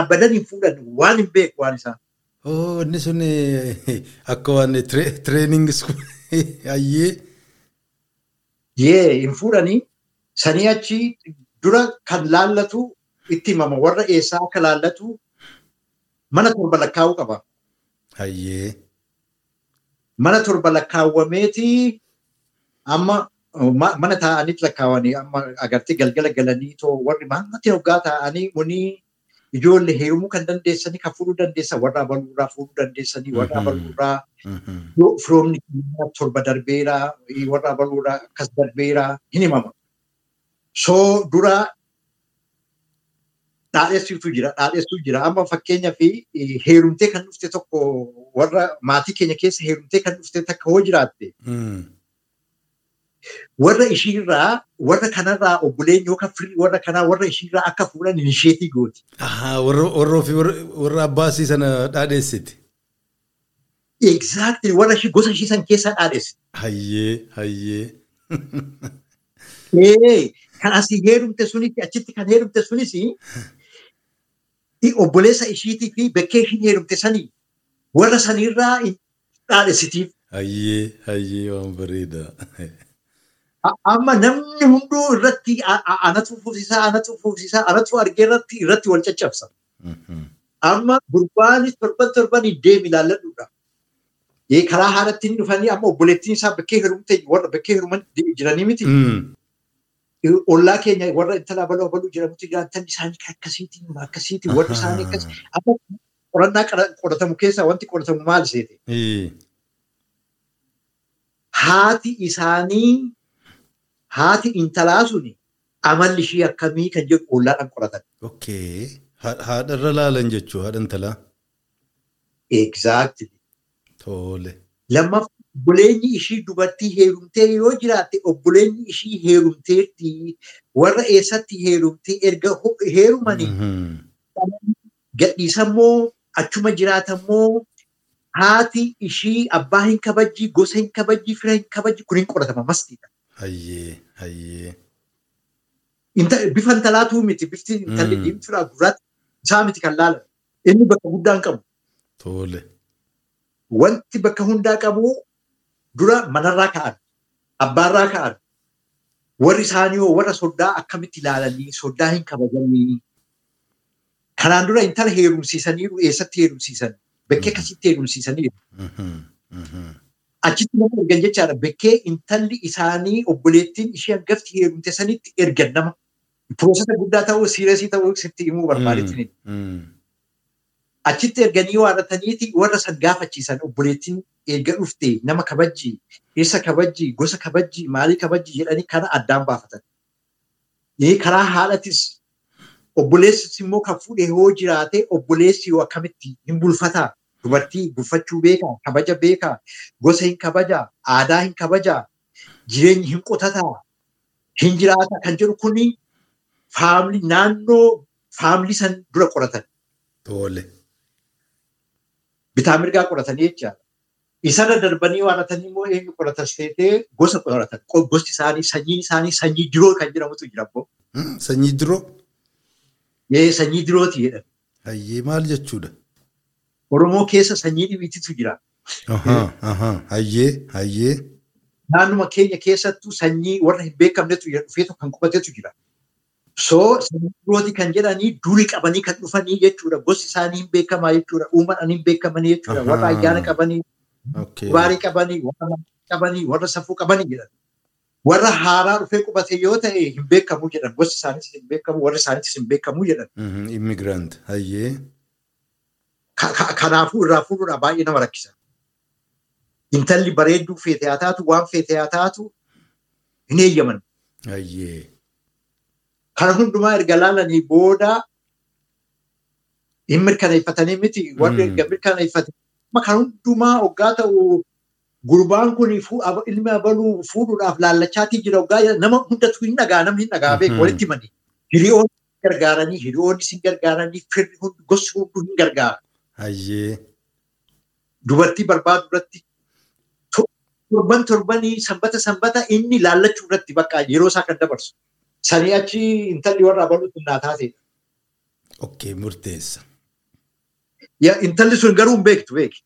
Abadan hin fuudhan waan hin beeku waan isaa. Inni sun akka waan tireeningi hayyee. Yee hin fuudhanii sanii achi dura kan laallatu itti himama warra eessaa akka laallatu mana torba lakkaa'uu qaba. Hayyee. Mana torba lakkaawwameeti amma mana taa'anitti lakkaawanii amma agartee galgala galanii warri maamatti hoggaa taa'anii unii ijoollee heerumuu kan dandeessanii kan fuudhuu dandeessan warra abaluurraa fuudhuu dandeessanii warra abaluurraa firoomni torba darbeera warra abaluurraa akkas darbeera hin himama. So dura dhaadheessitu jira dhaadheessuu jira amma fakkeenyaa fi heerumtee kan dhufte tokko warra maatii keenya keessa heerumtee kan dhufte takka hoo jiraatte. Warra ishiirraa warra kanarraa obboleen yookaan firii warra kanaa warra ishiirraa akka fuudhan inisheetii gooti. Warra ofii warra abbaasii sana dhaadheessiti. Exactly warra gosa ishii san keessaa dhaadheessiti. Hayyee hayyee. Kan asii heerumte sunis achitti kan heerumte sunis obboleessa ishiitii fi bakkee ishiin heerumte sanii warra sanirraa dhaadheessitiif. Hayyee hayyee waan bareeda. Amma namni hunduu irratti anatu fufsiisaa anatu fufsiisaa anatu argee irratti irratti wal caccabsa. Amma gurbaanis torban torban deemi ilaalladhuudha. Karaa haadhattiin dhufanii amma obboleettiin isaa bakkee heerumte warra bakkee heeruman jiranii miti. ollaa keenya warra intala abaluu abaluu jedhamutti jiraatan isaanii akkasiitiin akkasiitiin warri isaanii akkas amma qorannaa qoratamu keessaa wanti qoratamu maal seete. haati isaanii haati intalaa suni amalli ishii akkamii kan jedhu ollaadhaan qoratan. Okay. Haadharra laalan jechuu haadha intalaa. Exactly. Tole. Lammaffaa obboleenyi ishii dubartii heerumtee yoo jiraatte obboleenyi ishii heerumteetti warra eessatti heerumtee erga heerumanii gadhiisammoo achuma jiraatammoo haati ishii abbaa hin kabajji gosa hin kabajji fira hin kabajji kun hin qoratama mastiidha. Hayyee hayyee. Bifa intalaatuu miti bifti intalli diimtuudhaa gurraatti isaa miti kan laalan inni bakka guddaa hin qabu. Tole. Wanti bakka hundaa qabu dura manarraa ka'an abbaarraa ka'an warri isaanii hoo warra soddaa akkamitti ilaalanii soddaa hin kabajanii kanaan dura intala heerumsiisaniiru eessatti heerumsiisan bakkee akkasitti heerumsiisaniiru. Achitti nama ergan jechaadha bakkee intalli isaanii obboleettiin ishee hangafti heerumte sanitti ergan nama piroosesa guddaa ta'uu siiresii ta'uu sitti himuu barbaadetti. Achitti erganii waadataniiti warra san gaafachiisan obboleettiin erga dhufte nama kabajji, eessa kabajji, gosa kabajji, maalii kabajji jedhanii kana addaan baafatan. Karaa haadhatis obboleessis immoo kan fuudhee yoo jiraate obboleessi yoo akkamitti hin bulfataa? Dubartii bulfachuu beekaa, kabaja beekaa, gosa hin kabajaa, aadaa hin kabajaa, jireenyi hin qotataa, hin jiraata kan jedhu kuni faamilii naannoo faamilii san dura qoratan. Tole. bitaa mirgaa qoratanii jechaadha. Isarra darbanii waadatanii immoo eenyu qoratan seetee gosa qoratan. Gosti isaanii, sanyiin isaanii sanyii diroo kan jedhamutu jira immoo. Sanyii diroo? Sanyii dirooti jedhan. Hayyee maal jechuudha? Oromoo keessa sanyii dhibiititu jira. Hayyee hayyee. Naannuma keenya keessattuu sanyii warra hin beekamnetu dhufeetu kan qubatetu jira. So sanyii dirooti kan jedhanii durii qabanii kan dhufanii jechuudha. Gosti isaanii hin beekamaa jechuudha. Uumaan hin beekamanii jechuudha. Warra ayyaana qabanii, baarii qabanii, warra qabanii, warra safuu qabanii jedhan. Warra haaraa dhufee qubate yoo ta'e hin beekamu jedhan. Gosti isaaniis hin beekamu, warri isaaniitis hin beekamu jedhan. Immigrant hayyee. Kanaafuu irraa fuudhuudhaan baay'ee nama rakkisa. Intalli bareedduu feete haa taatu, waan feete haa taatu hin eeyyaman. Kana hundumaa erga laalanii booda hin mirkaneeffatanii miti. Warri erga mirkaneeffatan kan hundumaa hoggaa ta'u gurbaan kun ilmi abaluu fuudhuudhaaf laallachaatii jira hoggaa nama hundatu hin dhagaa namni hin dhagaa beeku walitti himanii. Hiriyoonni gargaaranii hiriyoonni sin gargaaranii firri gosti hunduu hin gargaara. Hayyee. Dubartii barbaadu irratti torban torbanii sanbata sanbata inni laallachuu irratti bakka yeroo isaa kan dabarsu. Sanii achi intalli warra abaluutti naa taateedha. Okkee murteessa. Intalli sun garuu hin beektu beeki.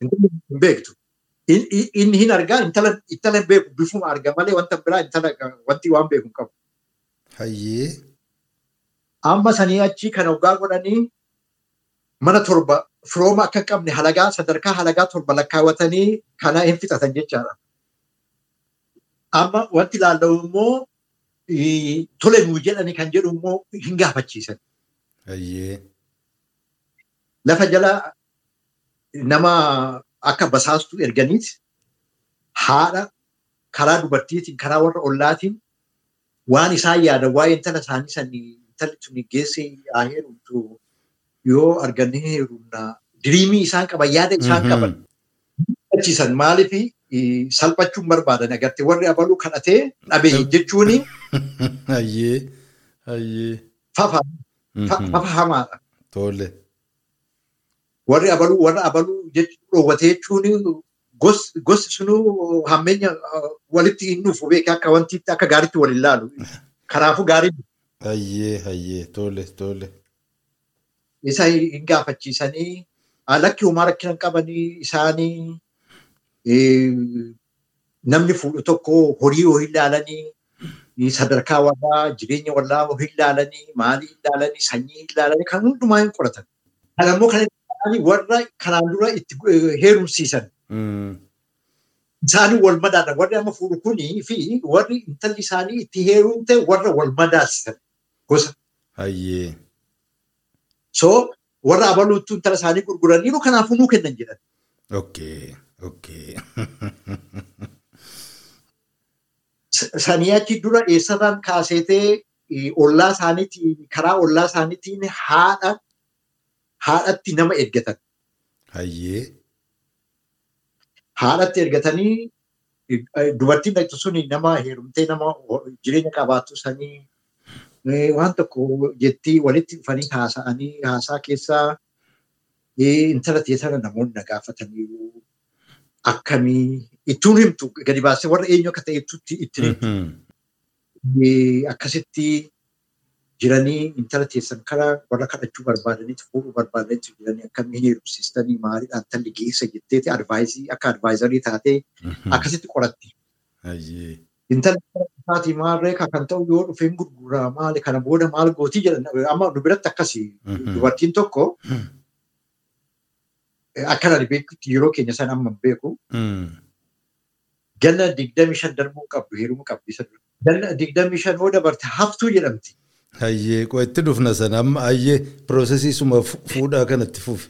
Hin beektu. Inni hin argaa intala hin beeku bifuma arga malee wanta biraa intala wanti waan beeku hin qabu. Hayyee. Amma sanii achi kan hoggaa godhanii mana torba firooma akka qabne halagaa sadarkaa halagaa torba lakkaawwatanii kana hin fixatan jechaadha. Amma wanti ilaallamu immoo tole nuu jedhani kan jedhu immoo hin gaafachiisan. Lafa jala nama akka basaastuu erganiiti haadha karaa dubartiitiin karaa warra ollaatiin waan isaan yaadan waa'ee intala isaanii sanii intalli sun geessee haa heerumtu yoo arganne heerumna diriimii isaan qaban yaada isaan qaban achiisan maaliif salphachuun barbaadan agartee warri abaluu kadhatee dhabee jechuun Hayyee. Hayyee. fafa fafa hamaadha. Tole. Warri abaluu warra abaluu dhoowwatee jechuun gosti sunuu hammeenya walitti hin dhufu beekee akka wantiitti akka gaariitti wal ilaalu. Kanaafuu gaarii Hayyee hayyee tole tole. Isa hin gaafachiisanii lakki uumaa rakkina qabanii isaanii namni fuudhu tokko horii yoo ilaalanii sadarkaa warraa jireenya warraa yoo ilaalanii maalii ilaalanii sanyii ilaalanii kan hundumaa hin qoratan. Kan ammoo kan ilaalanii warra kanaan dura itti heerumsiisan. Isaanii wal madaalan warri amma fuudhu kunii fi warri intalli isaanii itti heerumte warra wal madaalsisan gosa. So warra abaluutu intala isaanii gurguraniiru kanaafuu nuu kennan jedhan. Okay. Okay. Sanii achi dura eessarraan kaaseetee ollaa isaaniitiin karaa ollaa isaaniitiin haadha haadhatti nama ergatan. Hayyee. Haadhatti ergatanii dubartiin dhaqxu suni nama heerumtee nama jireenya qabaattu sanii waan tokko jettii walitti dhufanii haasa'anii haasaa keessaa intala teessara namoonni na gaafatanii akkamii ittuun himtu gadi baasee warra eenyu akka ta'e itti himtu. Akkasitti jiranii intala teessan karaa warra kadhachuu barbaadanitti fuudhuu barbaadanitti jiranii akkamiin heerumsiistanii maaliidhaan talli geessa jetteeti akka advaayizarii taatee akkasitti qoratti. Intalli isaatii maarree kan ta'u yoo dhufeen gurguraa maali kana booda maal gootii jedhan amma nu biratti akkasii dubartiin tokko akka ani beekutti yeroo keenya sana amma beeku. Ganna digdami shan darbuu qabdu isa dura. Ganna digdami shan yoo dabarte haftuu jedhamti. Hayyee itti dhufna sana amma hayyee piroosesii suma fuudhaa kanatti fufi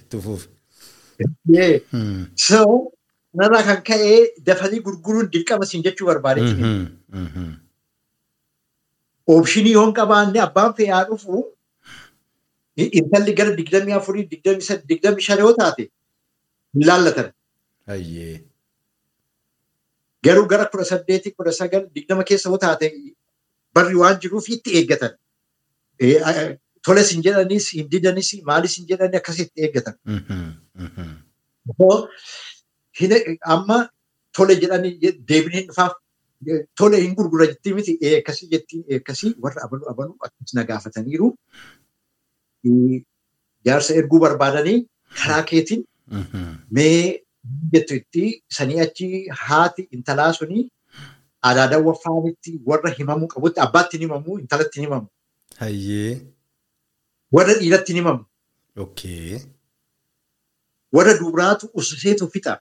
itti fufi. So narraa kan ka'e dafanii gurguruun dirqama siin jechuu barbaadetti. Oopshinii yoo hin qabaanne abbaan fe'aa dhufu intalli gara digdamii afurii digdamii shan yoo taate hin laallatan. Garuu gara kudha saddeetii kudha sagal digdama keessa yoo taate barri waan jiruuf itti eeggatan. Toles hin jedhanis hin didanis maalis hin jedhani akkasitti eeggatan. Amma tole jedhanii deebiin hin dhufaaf tole hin gurgura jettii miti akkasii jettii akkasii warra abaluu abaluu akkas na gaafataniiru. Jaarsa erguu barbaadanii karaa keetiin mee jettu itti sanii achi haati intalaa suni adaadawwa faanitti warra himamuu qabutti abbaatti hin himamu intalatti hin himamu. Warra dhiiratti hin himamu. Warra dubaraatu ususeetu fixa.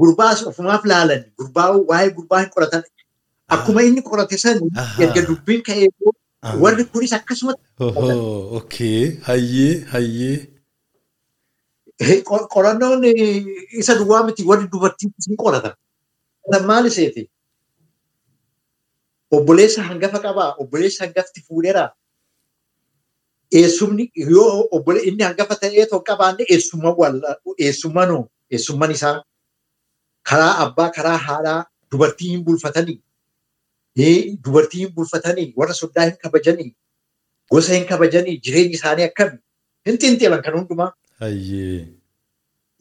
Gurbaas ofumaaf laalan gurbaa waa'ee gurbaa hin qoratan. Akkuma inni qorate san erga dubbiin ka'ee warri kunis akkasumatti. Okay. Hayyee hayyee. Qorannoon isa duwwaa miti warri dubartiin hin qoratan. Maali seete? Obboleessa hangafa qabaa. Obboleessa hangafti fuudheeraa. Eessumni yoo obbole inni hangafa ta'ee tokko qabaanne eessumman isaa karaa abbaa karaa haadhaa dubartii hin bulfatanii dubartii hin bulfatanii warra soddaa hin kabajanii gosa hin kabajanii jireenyi isaanii akkami hin xinxeelan kan hundumaa.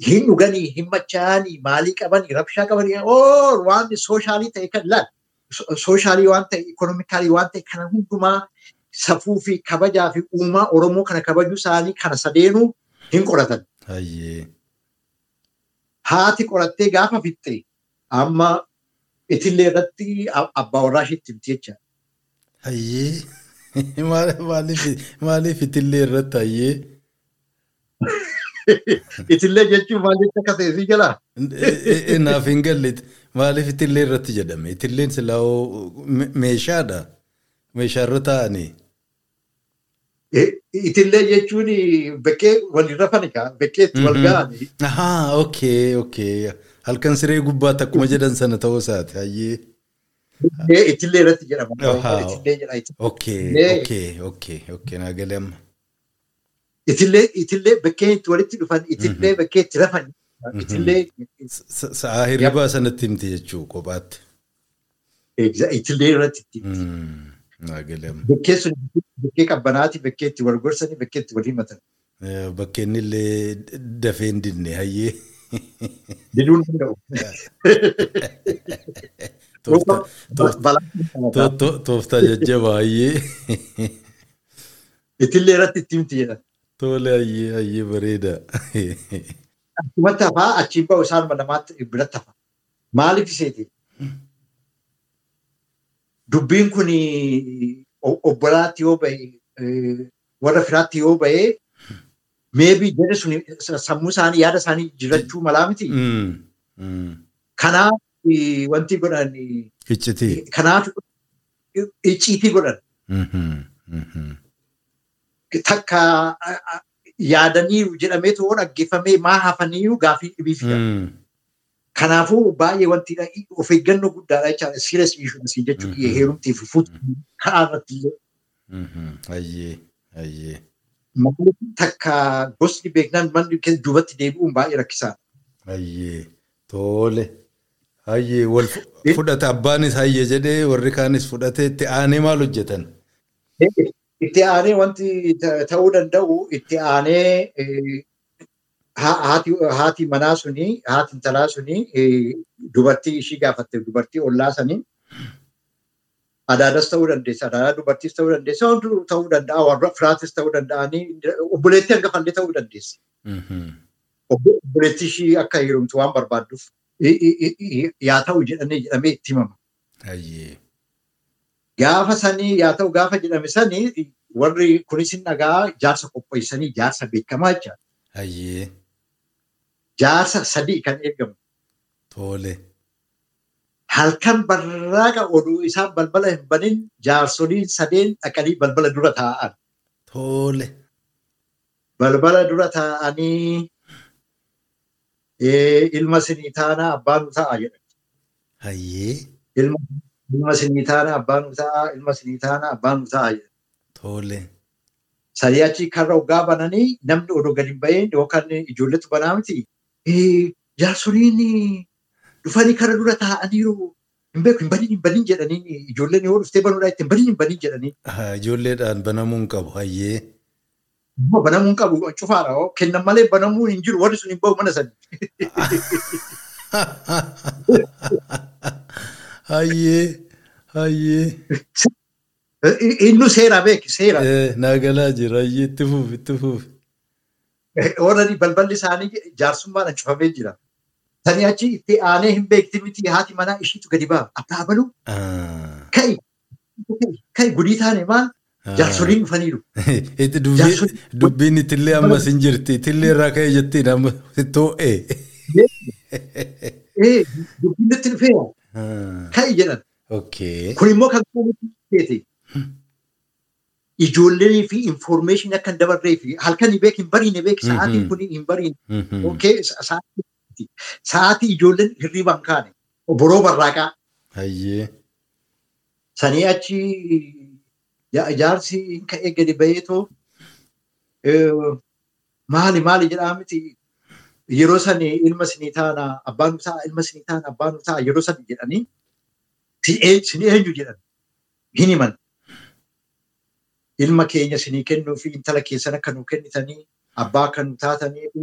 Hin dhuganii hin machaa'anii maalii qabanii rabshaa qabanii oo waan sooshaalii ta'e kan laal sooshaalii waan ta'e ikonomikaalii waan ta'e kana hundumaa safuu fi kabajaa fi uumaa Oromoo kana kabajuu isaanii kana sadeenuu hin qoratan. Haati qorattee gaafa fixxe amma itillee irratti abbaa warraa isheetti himti jecha. Hayyee. Maaliif itillee irratti hayyee? Itillee jechuun maal jecha akka ta'e si jalaa? Naaf hin galle maaliif itillee irratti jedhame? Itilleen silaa meeshaadha. Meeshaarra taa'anii. Itillee jechuun bekkee waliin rafanikaa bekkee itti wal ga'anii. Ahaa okay okay halkan siree gubbaatti akkuma jedhan sana ta'uu isaati hayyee. Itillee irratti jedhama. Okay okay okay okay naa galee amma. Itillee itillee bakkee itti walitti dhufan itillee bakkee itti rafan itillee. Sa'aa hirribaa sanatti himti jechuu kophaatti. Itillee irratti himti. Bakkee sun bakkee qabbanaati bakkee itti wal gorsanii bakkee itti wal himatan. Bakkeen illee dafee hin dinne hayyee. Diduun danda'u. Tooftaa jajjabaa hayyee. Itillee irratti itti himti jedhan. Tole hayyee hayyee bareeda. Achumatti hafaa achiin bahu isaan namaatti biratti hafa. Maaliif iseeti? Dubbiin kun obbolaatti yoo bahe warra firaatti yoo bahe meebii jedhe sun sammuu isaanii yaada isaanii jirachuu malaa miti. Kanaaf wanti godhan. Iccitii. Kanaaf icciitii godhan. Takka yaadaniiru jedhameetu yoo dhaggeeffamee maa hafaniiru gaafii dhibii fida. Kanaafuu baay'ee wanti of eeggannoo guddaadha jechaadha. Serious issue jechuudha. Heerumtii fi fuutuu ka'aa irratti illee. Maaliif takka gosni beeknaan manni duubatti deebi'uun baay'ee rakkisaadha. Tole. Hayyee wal fudhata abbaanis hayyee jedhee warri kaanis fudhatee itti aanee maal hojjetan? Itti aanee wanti ta'uu danda'u itti aanee haati manaa suni haati intalaa suni dubartii ishii gaafatte dubartii ollaa sanii adaadas ta'uu dandeessa adaadaa dubartiis ta'uu dandeessa hunduu ta'uu danda'a warra firaatis ta'uu danda'anii obboleettii hangafallee ta'uu dandeessa. Obboleettii ishii akka heerumtu waan barbaadduuf yaa ta'u jedhanii jedhamee itti himama. Gaafa sanii yaa ta'u gaafa jedhame sanii warri kunis dhagaa jaarsa qopheessanii jaarsa beekamaa jechaadha. Jaarsa sadii kan eegamu. Tole. Halkan barraaqa oduu isaan balbala hin banin jaarsoliin sadeen dhaqanii balbala dura taa'an. Tole. Balbala dura taa'anii ilma sinii taanaa abbaan ta'a jedhan. Hayyee. Ilma sinii taanaa abbaan ta'a ilma sinii taanaa abbaan ta'a jedhan. Tole. Sadii achi karra hoggaa bananii namni odoo gadi hin bahin yookaan ijoolletu banaa miti. Jaarsoliin dhufanii karra dura taa'aniiru. Hin beeku hin baniin hin baniin jedhanii ijoolleen yoo dhuftee banuudhaa itti hin baniin hin baniin jedhanii. Ijoolleedhaan banamuu hin qabu hayyee. Banamuu hin qabu cufaadha. Kennan malee banamuu hin jiru warri sun hin bahu mana sadi. Hayyee hayyee. Innu seera beeki seera. Naagalaa jira hayyee itti fufi itti fufi. Warreen balballi isaanii jaarsummaadhaan cufamee jira. Sanii achi itti aanee hin beekti miti haati manaa ishiitu gadi ba'a. Abbaa baluu. Ka'i. Ka'i gudii taane maal? Jaarsoliin dhufaniiru. Dubbiin itillee ammas hin jirti. Itillee irraa ka'e jettiin amma too'ee. Dubbiin itti dhufeera. Ka'i jedhan. Kun immoo kan keeti. Ijoollee fi infoormeeshinii akka hin dabarree fi halkan hin beek hin bariine beek sa'aatiin kun hin bariine. Sa'aatii ijoolleen hirriibaan kaane. Boroo barraaqaa. Sanii achi jaarsi ka'ee gadi baheetoo maali maali jedhaa miti? Yeroo sani ilma sinii taana abbaan ta'a ilma sinii taana abbaan ta'a yeroo sani jedhanii sin eenyu jedhan hin himan. Ilma keenya sinii kennuu fi intala keessan akka nuu kennitanii abbaa akka nu taatanii fi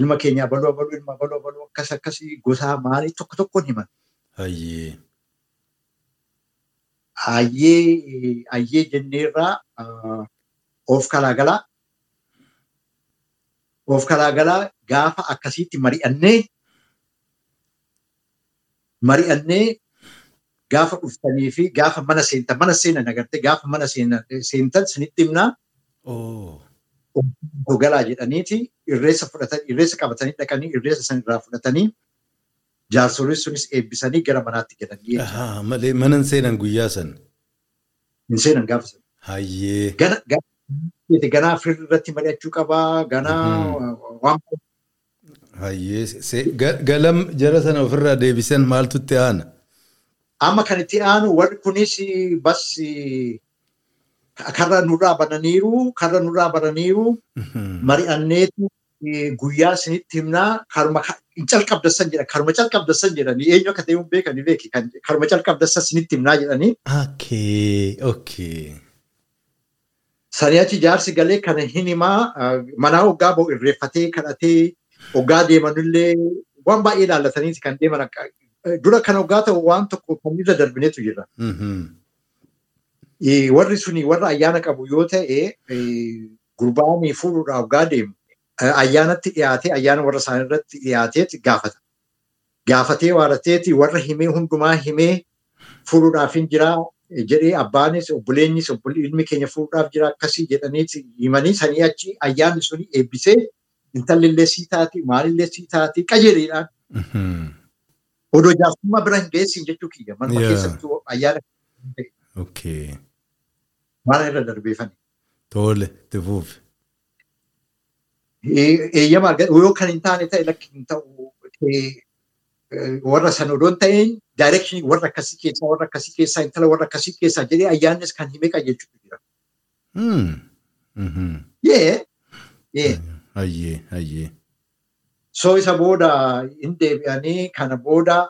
ilma keenya abaluu abaluu ilma abaluu abaluu akkas akkasii gosaa maalii tokko tokkoon himan. Hayyee jenneerraa of kalaagalaa. Of kalaagalaa gaafa akkasiitti mari'annee mari'annee gaafa dhuftanii fi gaafa mana seentan mana seenan agartee gaafa mana seentan sinitti himnaa. Galaa jedhaniiti irreessa fudhatan irreessa qabatanii dhaqanii irreessa san irraa fudhatanii jaarsoliin sunis eebbisanii gara manaatti galanii. Malee mana seenan guyyaa san. Hin seenan gaafa san. Hayyee. Ganaa firii irratti mari'achuu qabaa ganaa waan. Hayyee galam jara sana ofirraa deebisan maaltu itti aana? Amma kan itti aanu warri kunis bas karra nurraa bananiiru karra nurraa bananiiru mari'anneetu guyyaa isinitti himnaa karuma hin calqabdassan jedha karuma calqabdassan jedhanii eenyu akka ta'e beekanii beeki karuma calqabdassan isinitti himnaa jedhanii. Okay okay. Sanii achi jaarsi galee kana hin himaa manaa hoggaa irreeffatee kadhatee hoggaa deemanillee waan baay'ee ilaallataniiti kan deeman dura kan hoggaa waan tokko kan irra darbineetu jira. Warri suni warra ayyaana qabu yoo ta'e gurbaanii fuudhuudhaaf hoggaa deemu ayyaanatti dhiyaatee ayyaana warra isaanii irratti dhiyaateeti gaafata. Gaafatee waarateeti warra himee hundumaa himee fuudhuudhaaf hin jiraa jedhee abbaanis obboleenyis ilmi keenya fuudhuudhaaf jira akkasii jedhaniiti himanii sanii achi ayyaanni suni eebbisee intalli illee sii taati maalillee sii taati qajeeliidhaan. Odoo jaarsummaa bira hin geessin jechuu kiyya manuma keessattuu ayyaana. Waan irra darbeeffani. Tole itti fuufi. Eeyyama yoo kan hin taane ta'e lakki hin ta'u warra san odoon ta'een daayirekshinii warra akkasii keessaa warra akkasii keessaa intala warra akkasii keessaa jedhee ayyaannis kan himee qajeelchuutu jira. Yee. Yee. Hayyee hayyee. So isa booda hin deebi'anii kana booda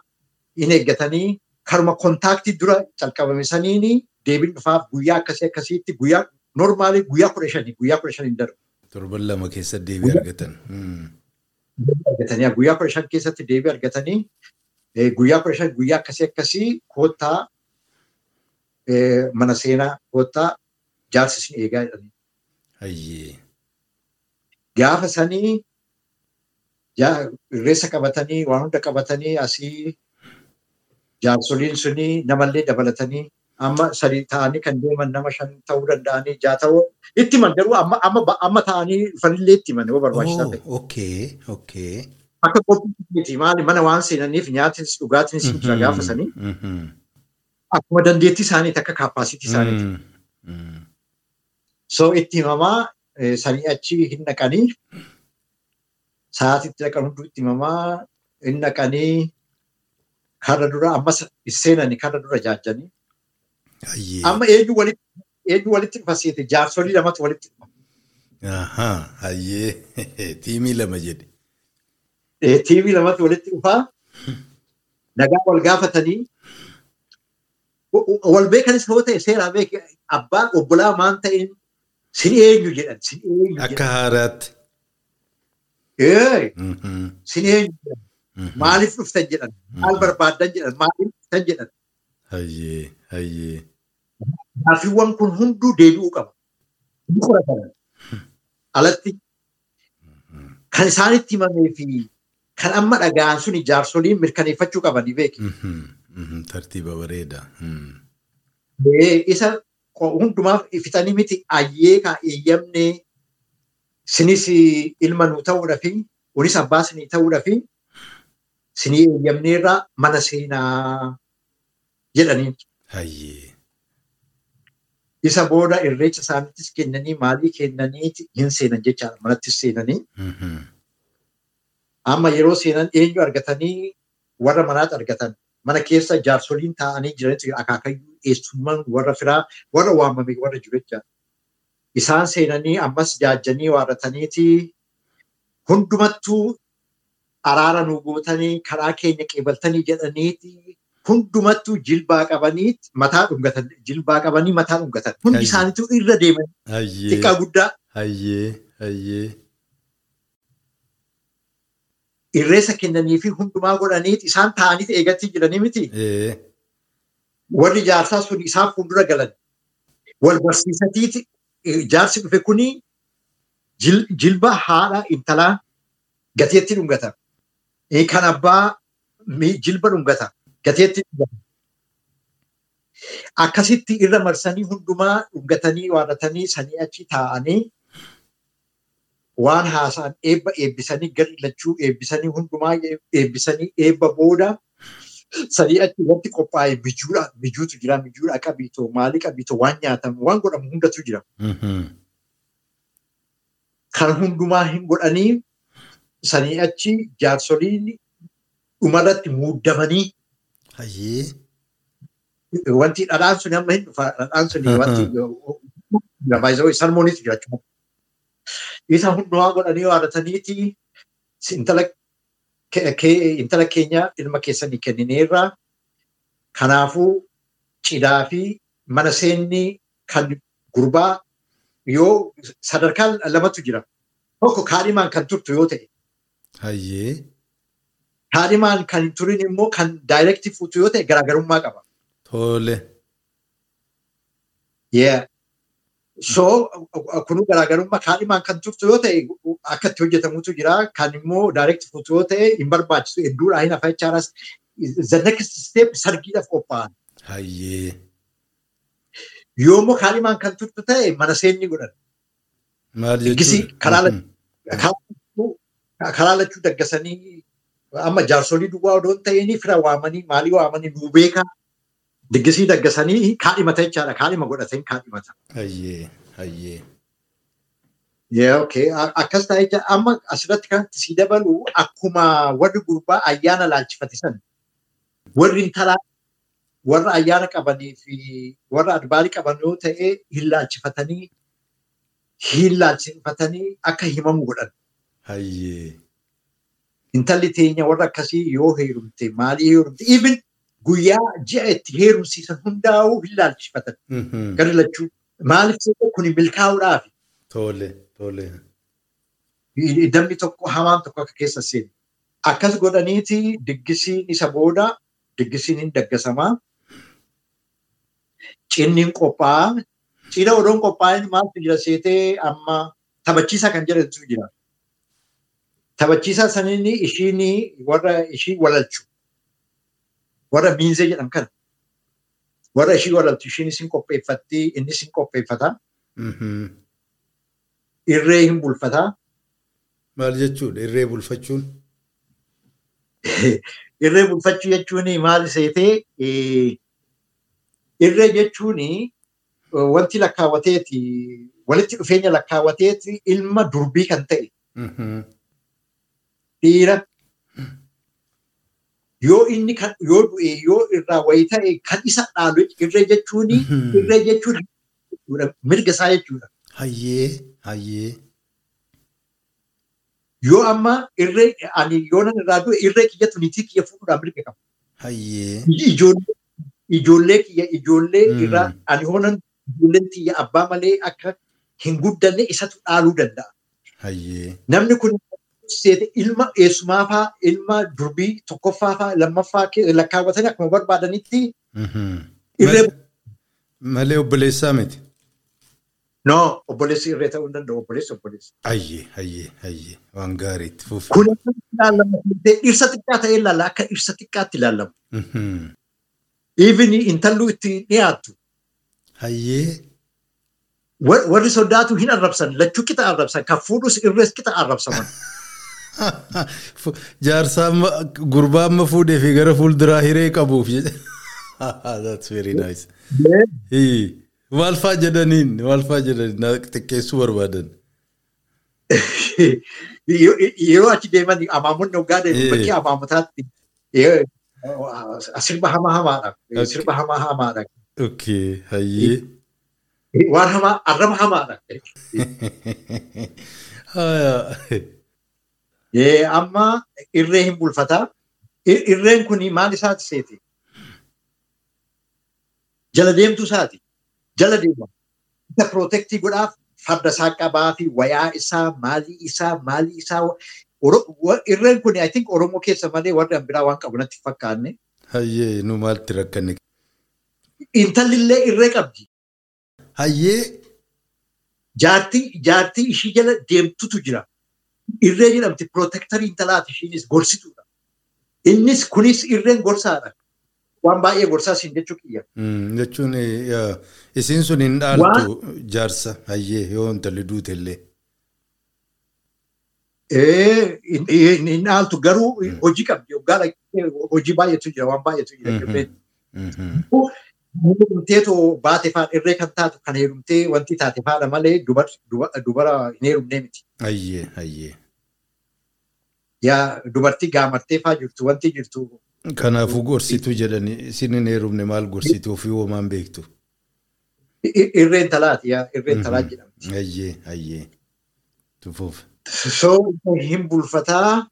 hin eeggatanii karuma kontaaktii dura calqabame saniini deebiin dhufaaf guyyaa akkasii akkasiitti guyyaa normaalii guyyaa kudha shanii guyyaa kudha shanii darbu. Torban lama keessatti deebii argatan. Guyyaa kudha shan keessatti deebii argatanii guyyaa kudha shan guyyaa akkasii akkasii koottaa mana seenaa koottaa jaarsi isin eegaa jedhanii. Gaafa sanii irreessa qabatanii waan hunda qabatanii asii jaarsoliin suni namallee dabalatanii amma sadii ta'anii kan deeman nama shan ta'uu danda'anii jaa ta'uu itti himan garuu amma ta'anii dhufanillee itti himan yoo barbaachisaa ta'e. Okay, okay. Akka qophiitti maali mana waan seenaniif nyaatinis dhugaatinis hin jira gaafa sanii akkuma dandeettii isaaniiti akka kaappaasitii isaaniiti. So itti himamaa sanii achi hin dhaqanii sa'aatitti dhaqan hunduu itti himamaa hin dhaqanii karra dura ammas seenanii karra dura jaajanii. Amma eenyu walitti eenyu walitti dhufa seete jaarsolii lamatu walitti dhufa. Hayyee tiimii lama jedhe. Tiimii lamatu walitti dhufaa nagaa wal gaafatanii wal beekanis yoo ta'e seeraa beeke abbaan obbolaa maan ta'een sin eenyu jedhan. Akka haaraatti. Sin eenyu. Maaliif dhuftan jedhan? Maal barbaaddan jedhan? Maaliif dhuftan jedhan? Hayyee, hayyee. Gaaffiiwwan kun hunduu deebi'uu qorataman. Alatti kan isaanitti himamee fi kan amma dhaga'an suni jaarsoliin mirkaneeffachuu qabanii beeki. Tartiiba bareeda. Isa hundumaaf fixanii miti ayyeekaa eeyyamnee sinis ilma nuu ta'uudha fi kunis abbaa sinii ta'uudha fi sinii eeyyamneerraa mana seenaa jedhanii. Hayyee. Isa booda irreecha isaaniittis kennanii maalii kennanii hin seenan jechaadha manattis seenanii. Amma yeroo seenan eenyu argatanii warra manaatti argatan mana keessa jaarsoliin taa'anii jiranitu akaakayyuu eessummaan warra firaa warra waamame warra jiru jechaadha. Isaan seenanii ammas jaajjanii waarataniiti. Hundumattuu araara nu gootanii karaa keenya qeebaltanii jedhaniiti. Hundumattuu jilbaa qabanii mataa dhungatan jilbaa qabanii mataa dhungatan. Hundi isaaniitu irra deeman. Xiqqaa guddaa. Irreessa kennanii fi hundumaa godhanii isaan taa'anii eeggatti jiranii miti. Warri jaarsaa sun isaan fuuldura galan. Wal barsiisatiiti jaarsi dhufe kuni jilba haadha intalaa gateetti dhungata. Kan abbaa jilba dhungata. gateetti dhungata. Akkasitti irra marsanii hundumaa dhungatanii waaratanii sanii achi taa'anii waan haasa'an eebba eebbisanii gadi lachuu eebbisanii hundumaa eebbisanii eebba booda sanii achi irratti qophaa'e bijuudha. Bijuutu jira. Bijuudha qabiitoo maalii qabiitoo waan nyaatamu waan godhamu hundatu jira. Kan hundumaa hin godhanii sanii achi jaarsoliin dhumarratti muuddamanii Hayyee. wanti dhadhaan sun amma hin dhufa dhadhaan sun wanti sarmooniitu jira jechuudha. Isa hundumaa godhanii waadataniiti intala keenya ilma keessanii kennineerra. Kanaafuu cidhaa fi mana seenni kan gurbaa yoo sadarkaa lamatu jira. Tokko kaadhimaan kan turtu yoo ta'e. Hayyee. Kaadhimaan kan turin immoo kan daayirektii fuutu yoo ta'e garaagarummaa qaba. Tole. So kunu garaagarummaa kaadhimaan kan turtu yoo ta'e akka itti hojjetamutu jira. Kan immoo daayirektii fuutu yoo ta'e hin barbaachisu hedduudhaa hin hafa next step sargiidhaaf qophaa'an. Yoo immoo kaadhimaan kan turtu ta'e mana seenni godhan. Maal Gisi karaa lachuu daggasanii amma jaarsolii duwwaa odoon ta'anii fira waamanii maalii waamanii nuu beekaa diggisii daggasanii kaadhimata jechaadha. Kaadhima godhatanii kaadhimata. Akkas ta'ee amma asirratti kanatti si dabalu akkuma warri gurbaa ayyaana laalchifate san warri intalaa warra ayyaana qabanii fi warra adbaarii qaban yoo ta'e hin laalchifatanii hin laalchifatanii akka himamu godhan. Intalli teenya warra akkasii yoo heerumte maalii heerumte even guyyaa ji'a itti heerumsiisan hundaa'uu hin laalchifatan. Gadi lachuu maaliif kun milkaa'uudhaafi. Tole tole. Dammi tokko hamaan tokko akka keessa seenu. Akkas godhaniiti diggisiin isa booda diggisiin hin daggasamaa. Cinni hin qophaa'a. Cina odoon qophaa'in maaltu jira seetee amma taphachiisaa kan jedhamtu jira. Taphachiisaa saniin ishiin warra ishii walalchu. Warra miinzee jedhan kana. Warra ishii walalchu ishiin isin qopheeffatti innis hin qopheeffata. Irree hin bulfataa. Maal jechuudha irree bulfachuun? Irree bulfachuu jechuun maal seetee irree jechuun wanti lakkaawwateeti walitti dhufeenya lakkaawwateeti ilma durbii kan ta'e. Dhiira yoo inni yoo du'e yoo irraa wayii ta'e kan isa dhaalu irree jechuun irree jechuun mirga isaa jechuudha. Hayyee hayyee. Yoo amma irree ani yoo nan irraa du'e irree kiyyatu niitii kiyya fuudhuudhaan mirga qaba. Hayyee. Ijoollee kiyya ijoollee irraa ani hoonan ijoolleen kiyya abbaa malee akka hin guddanne isatu dhaaluu danda'a. Hayyee. Namni kun seete ilma eessumaa fa'aa ilma durbii tokkoffaa fa'aa lammaffaa lakkaawwatanii akkuma barbaadanitti. Malee obboleessaa miti. No, obboleessi irree ta'uu hin danda'u. Obboleessi obboleessi. Hayyee hayyee hayyee waan gaariitti fuufi. Kun ilaallama dhirsa xiqqaa ta'ee ilaalla akka dhirsa xiqqaatti ilaallama. Even intalluu itti dhiyaattu. Hayyee. Warri sodaatu hin arrabsan lachuu qixa arrabsan kan fuudhus irrees qixa arrabsaman. Jaarsaa gurbaa amma fuudhee fi gara fuulduraa hiree qabuuf. Maal fa'aa jedhaniin maal fa'aa jedhaniin xiqqeessuu barbaadan. Yeroo achi deeman amaamonni hoggaa deemu bakkee amaamotaatti sirba hamaa hamaadha. Sirba hamaa hamaadha. Waan hamaa arraba hamaadha. Amma irree hin bulfataa. Irreen kun maal isaati seeti? Jala deemtu isaati. Jala deema. Isa pirootektii godhaaf farda isaa qabaa fi wayaa isaa maalii isaa maalii isaa irreen kun I think Oromoo keessa malee warri biraa waan qabu natti fakkaanne. Hayyee nu maalti rakkanne. Intalli illee irree qabdi. Hayyee. Jaartii ishii jala deemtutu jira. Irree jedhamti pirootektarii intalaati ishiinis gorsituudha. Innis kunis irreen gorsaadha. Waan baay'ee gorsaa siin jechuu kiyya. Jechuun isiin sun hin dhaaltu jaarsa hayyee yoo intalli duute illee. Hin dhaaltu garuu hojii qabdi. Hojii baay'eetu jira waan baay'eetu jira. Heerumteetoo baate fa'aa irree kan taatu kan heerumtee wanti taate fa'aadha malee dubara hin heerumnee miti. Yaa dubartii gaamartee fa'aa jirtu wanti jirtu. Kanaafuu gorsituu jedhani isin hin heerumne maal gorsituu fi hoomaan beektu. Irreen talaati yaa irreen talaa jedhamti. Hayyee hayyee. Tufuuf. So hin bulfataa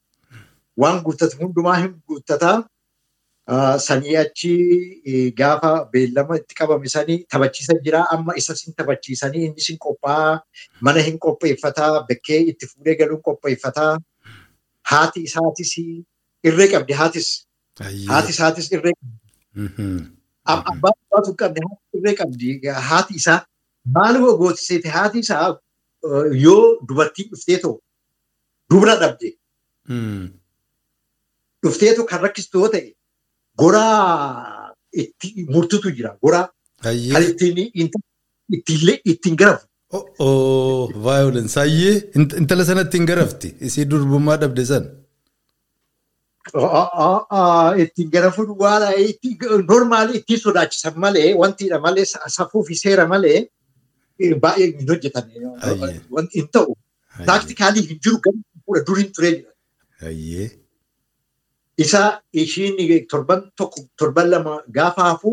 waan guuttatu hundumaa hin guuttataa. Sanii achi gaafa beellama itti qabame sanii taphachiisan jira. Amma isa sin taphachiisanii inni sin qophaa'aa mana hin qopheeffataa bakkee itti fuudhee galuun qopheeffataa. Haati isaatis irree qabdi haatis. Haati isaatis irree qabdi. Abbaan isaatu qabdi haati irree qabdi. Haati isaa maal gootiseeti haati isaa yoo dubartiin dhufteetoo dubra dhabde. Dhufteetoo kan rakkistu yoo ta'e. goraa itti murtutu jira. Goraa kan ittiin ittiin garafu. Oh, violence. Hayyee intala sanatti hin garafti. Isii durbummaa dhabde san. Ittiin garafuun waan normaali ittiin sodaachisan malee wantiidha malee safuu fi seera malee baay'ee hin hojjetan. Hin ta'u. Taaktikaalii hin jiru gadi fuudha duriin turee jira. Hayyee. Isa ishiin torban tokko torban lama gaafa hafu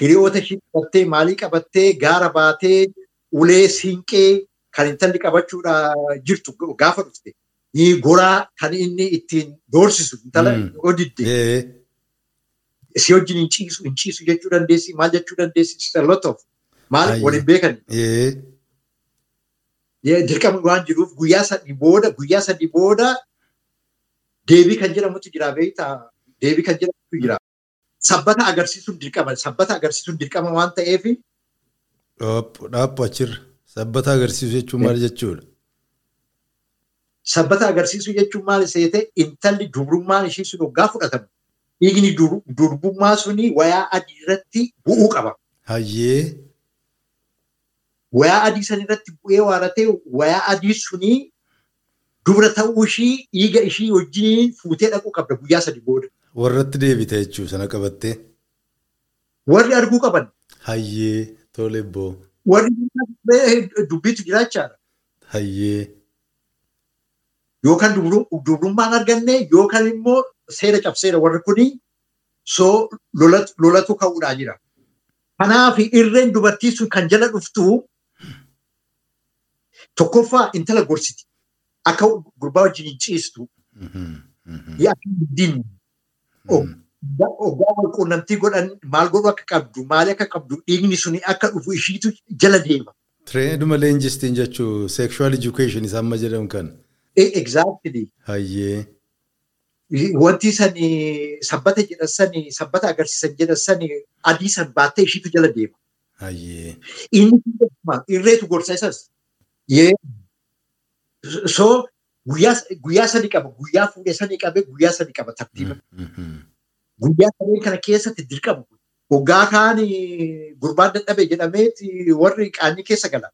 hiriyoota ishii qabattee maalii qabattee gaara baatee ulee siinqee kan intalli qabachuudha jirtu gaafa dhufte. Goraa kan inni ittiin doorsisu intala odidde. Si wajjin hin ciisu hin ciisu jechuu dandeessi maal jechuu dandeessi it's a lot of maal waliin beekan. Dirqama waan jiruuf guyyaa sadii booda guyyaa sadii booda deebii kan jedhamutu jira beektaa deebii kan jedhamutu jira. Sabbata agarsiisuun dirqama sabbata agarsiisuun dirqama waan ta'eef. Dhaabbu achirra sabbata agarsiisu jechuun maal jechuudha? Sabbata agarsiisuu jechuun maal seete intalli dubrummaan ishii sun hoggaa fudhatamu. Dhiigni durbummaa suni wayaa adii irratti bu'uu qaba. Hayyee. Wayaa adii san irratti bu'ee waaratee wayaa adii suni dubra ta'uu ishii dhiiga ishii wajjin fuutee dhaquu qabda guyyaa sadi booda. Warratti deebite jechuun sana qabattee. Warri arguu qaban. Hayyee tole boo. Warri dubbiitu jiraachaadha. Hayyee. Yookaan dubrummaan arganne yookaan immoo seera cabseera warri kuni soo lolatu ka'uudhaa jira. Kanaaf irreen dubartii sun kan jala dhuftu tokkoffaa intala gorsiti. Akka gurbaa wajjin hin ciistu. Akka hin Oggaa wal quunnamtii godhan maal godhu akka qabdu maali akka qabdu dhiigni suni akka dhufu ishiitu jala deema. Tireeduma leenjistiin jechuun sekshuwaal edukeeshin isaan ma jedhamu kan. Exactly. Hayyee. Wanti sani sabbata jedhan sani sabbata agarsiisan jedhan sani adii san baattee ishiitu jala deema. Hayyee. Irreetu gorsa isas. So guyyaa sadi qaba guyyaa fuudhee sanii qabe guyyaa sadi qaba tartiiba. Guyyaa sadeen kana keessatti dirqama. Hoggaa kaan gurbaan dadhabe jedhameeti warri qaanii keessa gala.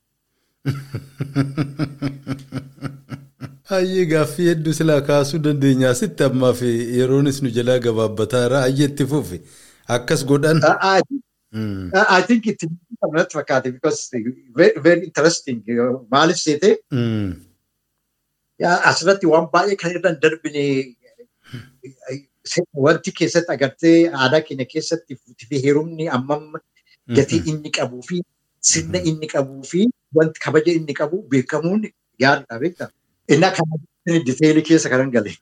Hayyee gaaffii hedduu silaa kaasuu dandeenya. Asitti ammaa fi yeroonis nu jalaa gabaabbataa irraa hayyee itti fufi. Akkas godhan. I think it natti fakkaate because very, very interesting. Maaliif seete? Asirratti waan baay'ee kan irra hin darbine wanti keessatti agartee aadaa keenya keessatti fi heerumni ammam gatii inni qabuu fi sirna inni qabuu fi wanti kabaja inni qabu beekamuun gaariidha beektaa. Innaa kana diteelii keessa kanan gale.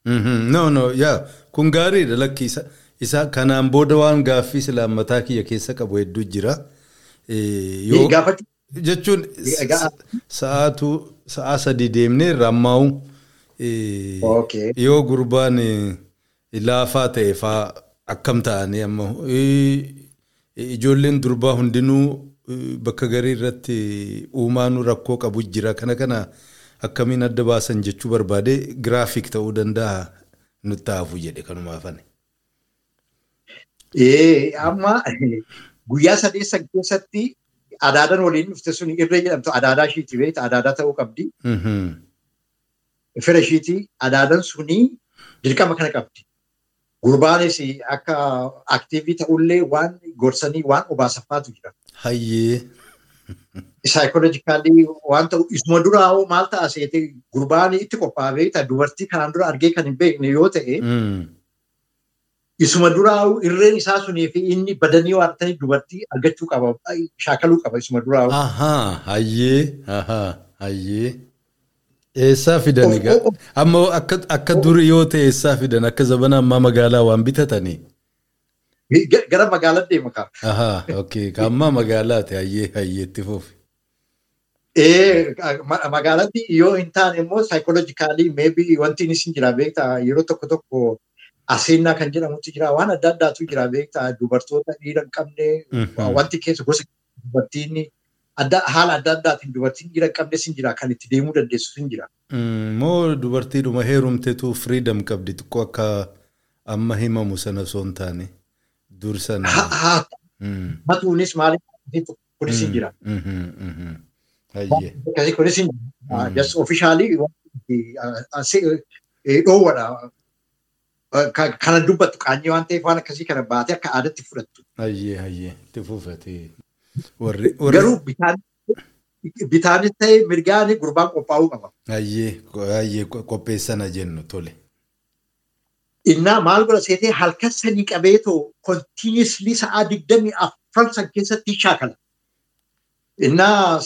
No no yaa kun gaariidha lakki isa kanaan booda waan gaaffii silaa mataa kiyya keessa qabu hedduu jira. Jechuun sa'aatu sa'a sadii deemnee rammaa'u yoo gurbaan laafaa ta'e faa akkam ta'anii amma ijoolleen durbaa hundinuu bakka garii irratti uumaanuu rakkoo qabu jira kana kana akkamiin adda baasan jechuu barbaade giraafik ta'uu danda'a nutti hafu jedhe kanumaafane. Amma guyyaa sadeessan keessatti adaadan waliin dhufte sun irree jedhamtu adaadaa ishiiti beekta adaadaa ta'uu qabdi. Fira ishiiti adaadan suni dirqama kana qabdi. Gurbaanis akka aktiivii ta'ullee waan gorsanii waan obaasaffaatu jira. Hayyee. Saayikoolojikaalii waan ta'u isuma duraa hoo maal ta'a seete gurbaan itti qophaa'aa beekta dubartii kanaan dura argee kan hin beekne yoo ta'e. Isuma duraa irreen isaa sunii fi inni badanii waartanii dubartii argachuu qaba shaakaluu qaba isuma duraa. Hayyee. Eessaa fidan egaa? Amma akka duri yoo ta'e eessaa fidan akka zabana ammaa magaalaa waan bitatanii? Gara magaalaa deema kaa. Ahaa okay ammaa magaalaati hayyee hayyee itti fufi. Magaalatti yoo hin taane immoo saayikoolojikaalii meebii wanti inni sin jira beektaa yeroo tokko tokko aseenaa kan jedhamutu jira waan adda addaatu jira beektaa dubartoota dhiira hin qabne wanti keessa gosa dubartiin haala adda addaatiin dubartiin dhiira hin qabne sin jira kan itti deemuu dandeessu sin jira. Moo dubartiidhuma heerumteetu firiidam qabdi xiqqoo akka amma himamu sana osoo hin taane dur sana. Matuunis maaliif kunis hin jira. Akkasii kunis hin jira. Just ofishaalii dhoowwadha. Kana dubbattu qaanyee waan ta'eef waan akkasii kana baatee akka aadaatti fudhattu. Hayyee hayyee itti fufatee. Garuu bitaanis ta'e mirgaan gurbaan qophaa'uu qaba. Hayyee qopheessana jennu tole. Innaa maal godha seetee halkan sanii qabeetoo kontiiniislii sa'aa digdamii afran san keessatti shaakala. Innaa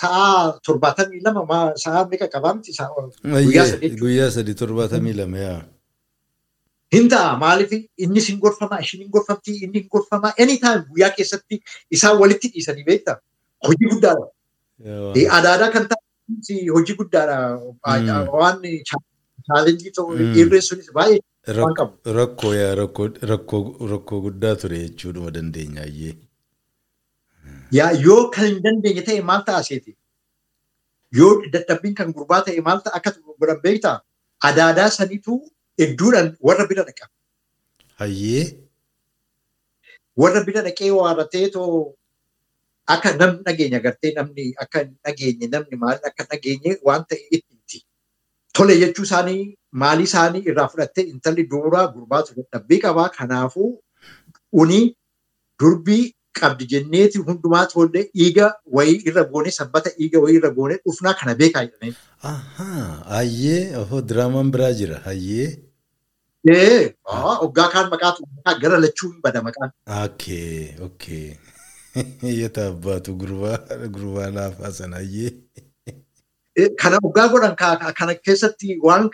sa'aa torbaatamii lama sa'aa meeqa qabaa miti Guyyaa sadii torbaatamii lama yaa. Hin ta'a maaliif innis hin gorfamaa ishiin hin gorfamti inni hin gorfamaa anytime guyyaa keessatti isaan walitti dhiisanii beektaa hojii guddaadha. Adaadaa kan ta'e hojii guddaadha waan chaalenjii ta'u irree sunis baay'ee waan qabu. Rakkoo rakkoo guddaa ture jechuudha dandeenya ayyee. Yaa yoo kan hin dandeenye ta'e maal ta'a seeti? Yoo dadhabbiin kan gurbaa ta'e maal ta'a akka godhan beektaa? Adaadaa saniitu hedduudhaan warra bira dhaqa. Hayyee. Warra bira dhaqee waaratee too akka namni dhageenya agartee namni akka dhageenye namni maal akka dhageenye waan ta'e itti tole jechuu isaanii maalii isaanii irraa fudhattee intalli duuraa gurbaatu dadhabbii qabaa kanaafuu uni durbii qabdi jenneeti hundumaa tollee dhiiga wayii irra goone sabbata dhiiga wayii irra goone dhufnaa kana beekaa jedhanii. Ahaa hayyee ohoo diraamaan biraa jira hayyee. Hoggaa kaan maqaatu gara lachuu hin bada maqaan. Okay okay. Yeta abbaatu gurbaa laafaa sana hayyee. Kana hoggaa godhan kana keessatti waan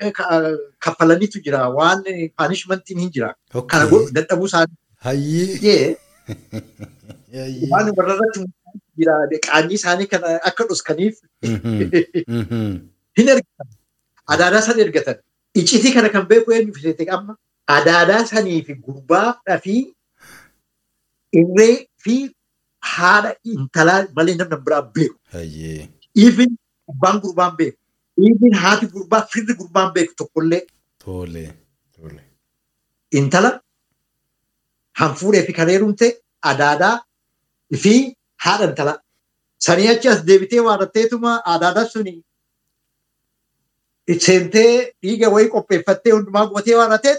kaffalaniitu jira waan paanishmentiin hin jira. Kana dadhabuu isaanii. Hayyee. Waan warra irratti jira qaanyii isaanii kana akka dhuskaniif hin ergatan. Adaadaa sana ergatan. Iccitii kana kan beeku eenyu fidete amma adaadaa sanii fi gurbaadhaa fi irree fi haadha intalaa malee namni biraa beeku. Even gurbaan gurbaan beeku. Even haati gurbaa firri gurbaan beeku tokkollee. Tole. Intala hanfuudhee fi kan heerumte adaadaa fi haadha intalaa. Sanii achi as deebitee waadatteetuma adaadaa suni seentee dhiiga wayii qopheeffattee hundumaa gubatee waadatee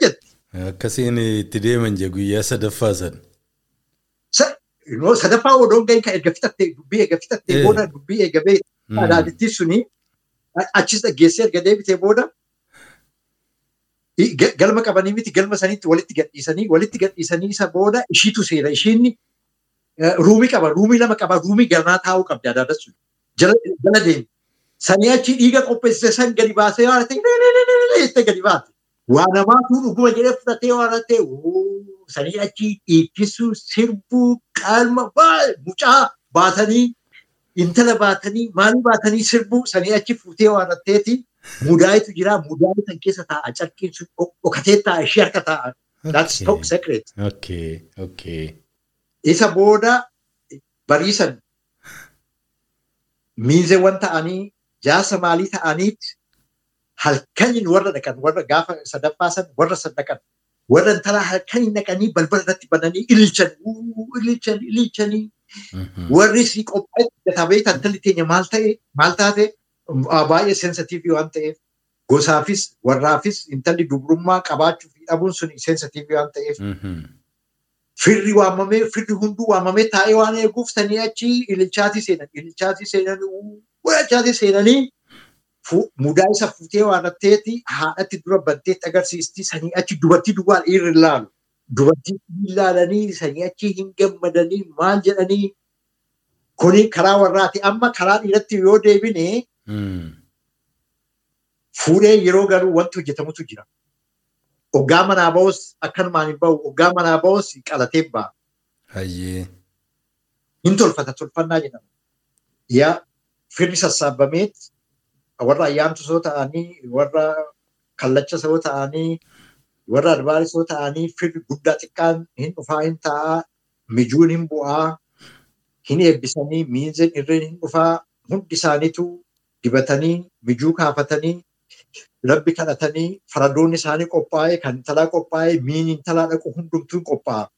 jette. Akkasiin itti deeman jee guyyaa sadaffaa sana. Sadaffaa odoon gahin kan erga fixattee dubbii erga fixattee booda dubbii erga bee adaadittii suni achis dhaggeessee erga deebitee booda galma qabanii miti galma saniitti walitti gadhiisanii walitti gadhiisanii isa booda ishiitu seera ishiin ruumii qaba ruumii lama qaba ruumii ganaa taa'uu qabdi adaadaa sun jala deemi. Sanii achi dhiiga qopheessite san gadi baasee waan ta'e jettee gadi baate. Waa namaatu dhuguma jedhee fudhatee waan ta'e sanii achi dhiibbisuu sirbuu qalma mucaa baatanii intala baatanii maalii baatanii sirbuu sanii achi fuutee waan ta'eeti mudaayitu jira mudaayi san keessa taa'a carqiin sun dhokatee taa'a ishee harka taa'a. That's top secret. Okay, okay. Isa booda bariisan miizeewwan ta'anii jaasa maalii ta'aniiti halkaniin warra dhaqan warra gaafa sadaffaa san warra san dhaqan warra intalaa halkaniin dhaqanii balbala irratti bananii ililchan ililchan ililchanii warri si qophaa'e gatabee intalli teenya maal ta'e maal taate baay'ee sensitiivii waan ta'eef gosaafis warraafis intalli dubrummaa qabaachuu fi dhabuun sun sensitiivii waan ta'eef firri waamamee firri hunduu waamamee taa'ee waan eeguuf sanii achi ililchaatii seenan ililchaatii seenan wachaati seenanii mudaa isa fuutee waan ta'eeti haadhatti dura banteetti agarsiisti sanii achi dubartii duwwaa dhiirri ilaalu. Dubartii ilaalanii sanii achi hin gammadanii maal jedhanii kuni karaa warraati amma karaa dhiiratti yoo deebine fuudhee yeroo garuu wanti hojjetamutu jira. Oggaa manaa ba'us akkanumaan hin ba'u oggaa manaa ba'us qalatee ba'a. Hin tolfata tolfannaa jedhama. Yaa firri sassaabameet warra ayyaamtusoo ta'anii warra kallachasoo ta'anii warra albaarisoo ta'anii firri guddaa xiqqaan hin dhufaa hin taa'aa mijuun hin bu'aa hin eebbisanii miinzeen irreen hin dhufaa hundi isaaniitu dibatanii mijuu kaafatanii rabbi kadhatanii faradoonni isaanii qophaa'ee kan intalaa qophaa'ee miin intalaa dhaqu hundumtuu qophaa'a.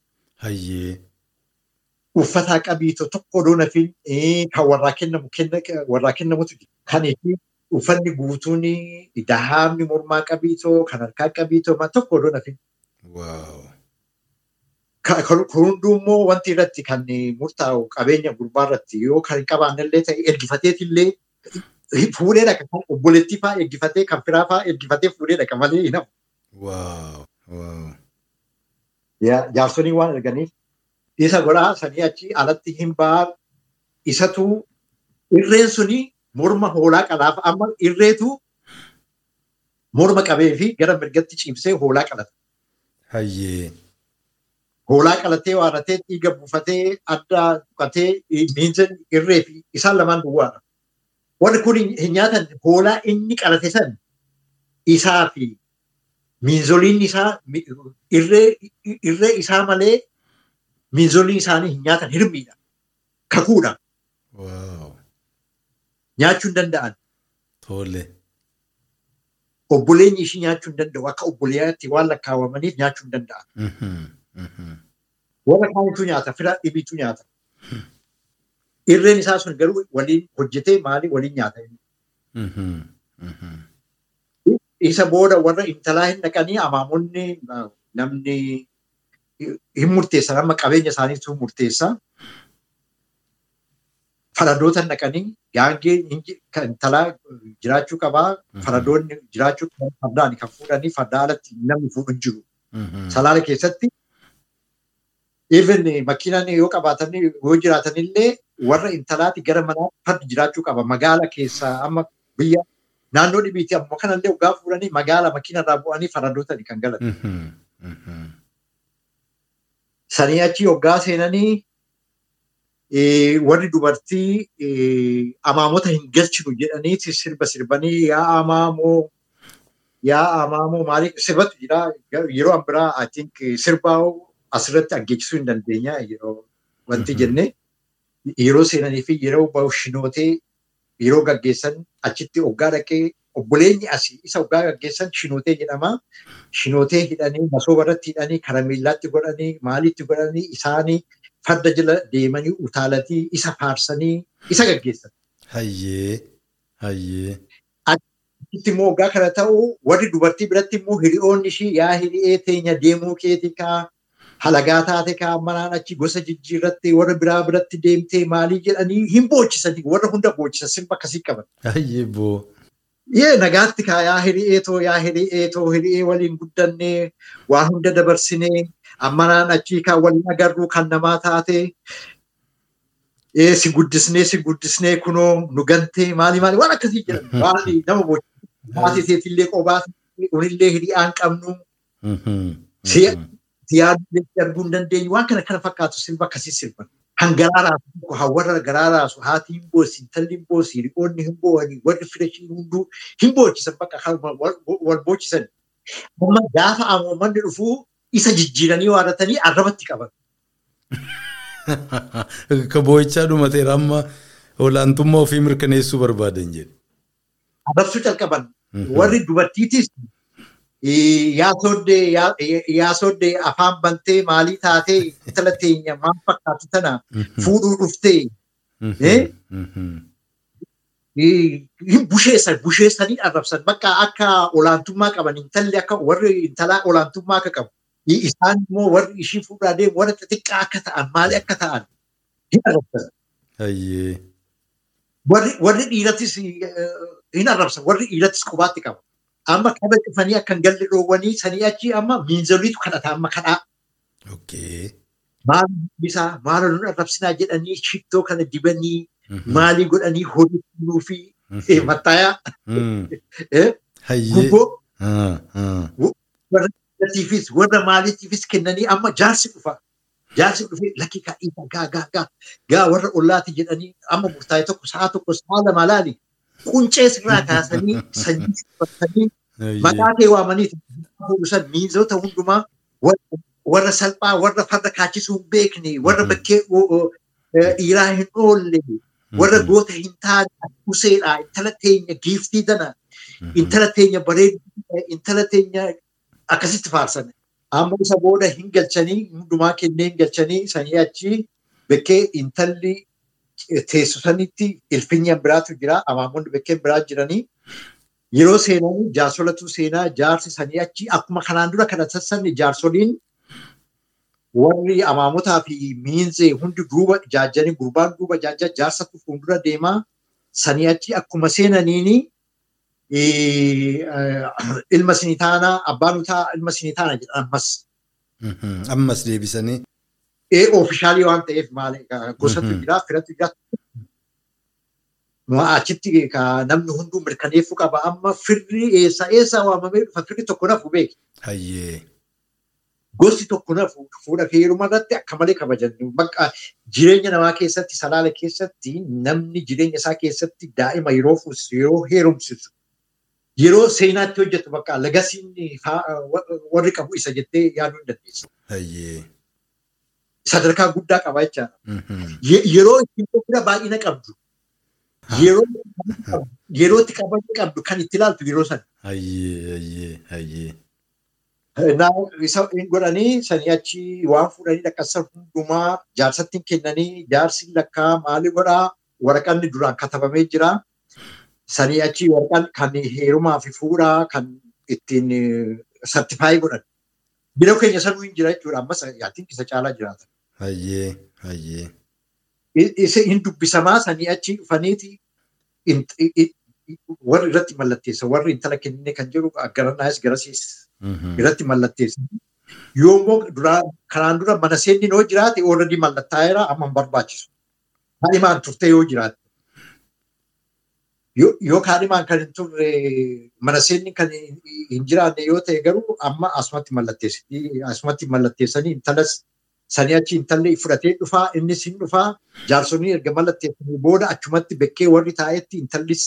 Uffataa qabiitoo tokko odoo nafiin kan warraa kennamu warraa kennamutu kan uffanni guutuun dahaamni mormaa qabiitoo kan harkaa qabiitoo tokko odoo nafiin. hunduu immoo wanti irratti kan murtaa'u qabeenya gurbaa irratti yoo kan hin qabaannellee ta'e ergifateetillee fuudhee dhaqa kan obboleettii fa'aa ergifatee kan firaa fa'aa ergifatee fuudhee dhaqa malee hin hafu. Jaarsoliin waan arganiif isa godhaa sanii achi alatti hin ba'aa isatu irreen suni morma hoolaa qalaaf amma irreetu morma qabee fi gara mirgatti ciibsee hoolaa qalata. Hayyee. Hoolaa qalatee waaratee dhiiga buufatee adda tuqatee miinza irree fi isaan lamaan duwwaadha. Warri kun hin nyaatan hoolaa inni qalate san isaa fi miinzoliin isaa irree isaa malee miinzoliin isaanii hin nyaatan hirmiidha. Kakuudha. Nyaachuu hin danda'an. Obboleenyi ishii nyaachuu hin danda'u. Akka obboleeyaatti waan lakkaawamaniif nyaachuu hin danda'an. Warra kaanitu nyaata. Fira dhibiitu nyaata. Irreen isaa sun garuu waliin hojjetee maali waliin nyaata. Isa booda warra intalaa hin dhaqanii amaamonni namni hin murteessan amma qabeenya isaaniitu murteessa. Faradoota dhaqanii gaangeen intalaa jiraachuu qabaa. Faradoonni jiraachuu qaban fardaan kan fuudhanii fardaa alatti namni fuudhu hin jiru. Salaala keessatti even makiinaan yoo qabaatan yoo jiraatanillee warra intalaati gara manaa fardi jiraachuu qaba. Magaala keessa amma biyya naannoo dhibiiti ammoo kanallee waggaa fuudhanii magaala makiinarraa bu'anii faradootani kan galan. Sanii achi waggaa seenanii warri dubartii amaamota hin galchinu jedhanii sirba sirbanii yaa amaamoo yaa amaamoo maaliif sirbatu? Jira. Yeroo an biraa I think sirbaa asirratti aggeessisuu hin dandeenya yeroo wanti jenne. Yeroo seenanii fi yeroo bashinootee yeroo gaggeessan achitti waggaa dhaqee obboleenyi asii isa waggaa gaggeessan shinootee jedhama. Shinootee hidhanii masooba irratti hidhanii karameellaatti godhanii maalitti godhanii isaanii farda jala deemanii utaalatii isa faarsanii isa gaggeessan. Hayyee. Hayyee. Achitti immoo waggaa kana ta'u warri dubartii biratti immoo hiriyoonni ishii yaa hiriyee teenya deemuu keeti kaa halagaa taate kaa manaan achi gosa jijjiirratti warra biraa biratti deemtee maalii jedhanii hin boochisanii warra hunda boocisan sirba akkasii qaban. Hayyee boo. Yee nagaatti kaa yaa hiriyee too yaa hiriyee too hiriyee waliin guddannee waa hunda dabarsinee ammanaan achii kan waliin agarru kan namaa taate si guddisnee si guddisnee kunoo nu gantee maali maali waan akkasii jedhan. Waan nama boochisanii maatii seetillee qophaa unillee hiriyaan qabnu siyaaduu arguu hin dandeenyu. Waan kana kana fakkaatu sirba akkasii sirban. Kan garaa raasu tokko hawwarra garaa raasu haati hin boossi intalli hin boossi hiriyoonni hin boo'anii warri fira hunduu hin boochisan bakka wal boochisan. Amma gaafa amoomanni dhufuu isa jijjiiranii waadatanii arrabatti qaban. Ka boo'ichaa dhumateera amma olaantummaa ofii mirkaneessuu barbaadan jedhe. Arrabsuu calqaban. Warri dubartiitis yaa sooddee afaan bantee maalii taatee intala teenya maal fakkaatu tana fuudhuu dhuftee. Busheessan busheessanii arrabsan bakka akka olaantummaa qaban intalli akka warri intalaa olaantummaa akka qabu. Isaan immoo warri ishii fuudhaa deemu warra xixiqqaa akka ta'an maali akka ta'an hin arrabsan. Warri dhiirattis hin arrabsan warri dhiirattis qubaatti qaba. Amma kaba cufanii akkan galli dhoowwanii sanii achi amma miinzoliitu kadhata amma kadhaa. Maal bisaa maal nu arrabsinaa jedhanii shittoo kana dibanii maalii godhanii hojjechuu fi mattaayaa. Gubboo. Warra dhiiratiifis warra maaliitiifis kennanii amma jaarsi dhufa. Jaarsi dhufee lakkii gaa gaa gaa gaa warra ollaati jedhanii amma murtaa'e tokko sa'a tokko sa'a lama laali. Quncee sirraa kaasanii sanyii sirbatanii maqaa kee waamanii san miinzota hundumaa warra salphaa warra farda kaachisuu hin beekne warra bakkee dhiiraa hin oolle warra goota hin taane kuseedha intala teenya giiftii tana intala teenya bareedduu intala teenya akkasitti faarsan. Amma isa booda hin galchanii hundumaa kennee hin galchanii sanii achi bakkee intalli teessisanitti ilfinya biraatu jira amaamonni bakkeen biraa jiranii yeroo seenanii jaarsolatu seenaa jaarsi sanii achi akkuma kanaan dura kana sassanni jaarsoliin warri amaamotaa fi miinzee hundi duuba ijaajjanii gurbaan duuba ijaajjaa jaarsatu fuuldura deemaa sanii achi akkuma seenaniini ilma sinii taanaa abbaan utaa ilma sinii taana jedhan ammas. Ammas deebisanii. Ee oofishaalii waan ta'eef maali gosatu jira firatu jira. Achitti namni hunduu mirkaneeffuu qaba amma firri eessa eessa waamamee dhufa firri tokko nafu beeki. Gosti tokko nafu fuudha fi heeruma irratti akka malee kabajan. Bakka jireenya namaa keessatti salaala keessatti namni jireenya isaa keessatti daa'ima yeroo fuusisu yeroo heerumsisu yeroo seenaatti hojjetu bakka lagasiin warri qabu isa jettee yaaduu hin dandeessu. Sadarkaa guddaa qaba jechaadha. Yeroo ittiin qophiidha baay'ina qabdu. Yeroo itti qabachuu qabdu kan itti ilaaltu yeroo sana. Godhanii sanii achi waan fuudhanii lakkasan hundumaa jaarsattiin kennanii jaarsi lakkaa maali godhaa waraqanni duraan katabamee jira. Sanii achi waraqaan kan heerumaa fi fuudhaa kan ittiin sartifaayii godhan. Bira keenya sanuu hin jira jechuudha. Ammas yaatiin isa caalaa jiraata. Hayyee hayyee. Hin dubbisamaa sanii achi dhufaniiti warri irratti mallatteessa. Warri intala kennine kan jedhu garannaayis garasiis irratti mallatteessa. Yoo immoo kanaan dura mana seenni yoo jiraate ooladii mallattaa'eera amma hin barbaachisu. Kaadhimaan turte yoo jiraate. Yoo kaadhimaan kan hin turre mana seenni kan hin jiraanne yoo ta'e garuu amma asumatti mallatteessanii intalas sanii achi intalli fudhatee dhufaa innis hin dhufaa jaarsonni erga mallatteessanii booda achumatti bekkee warri taa'etti intallis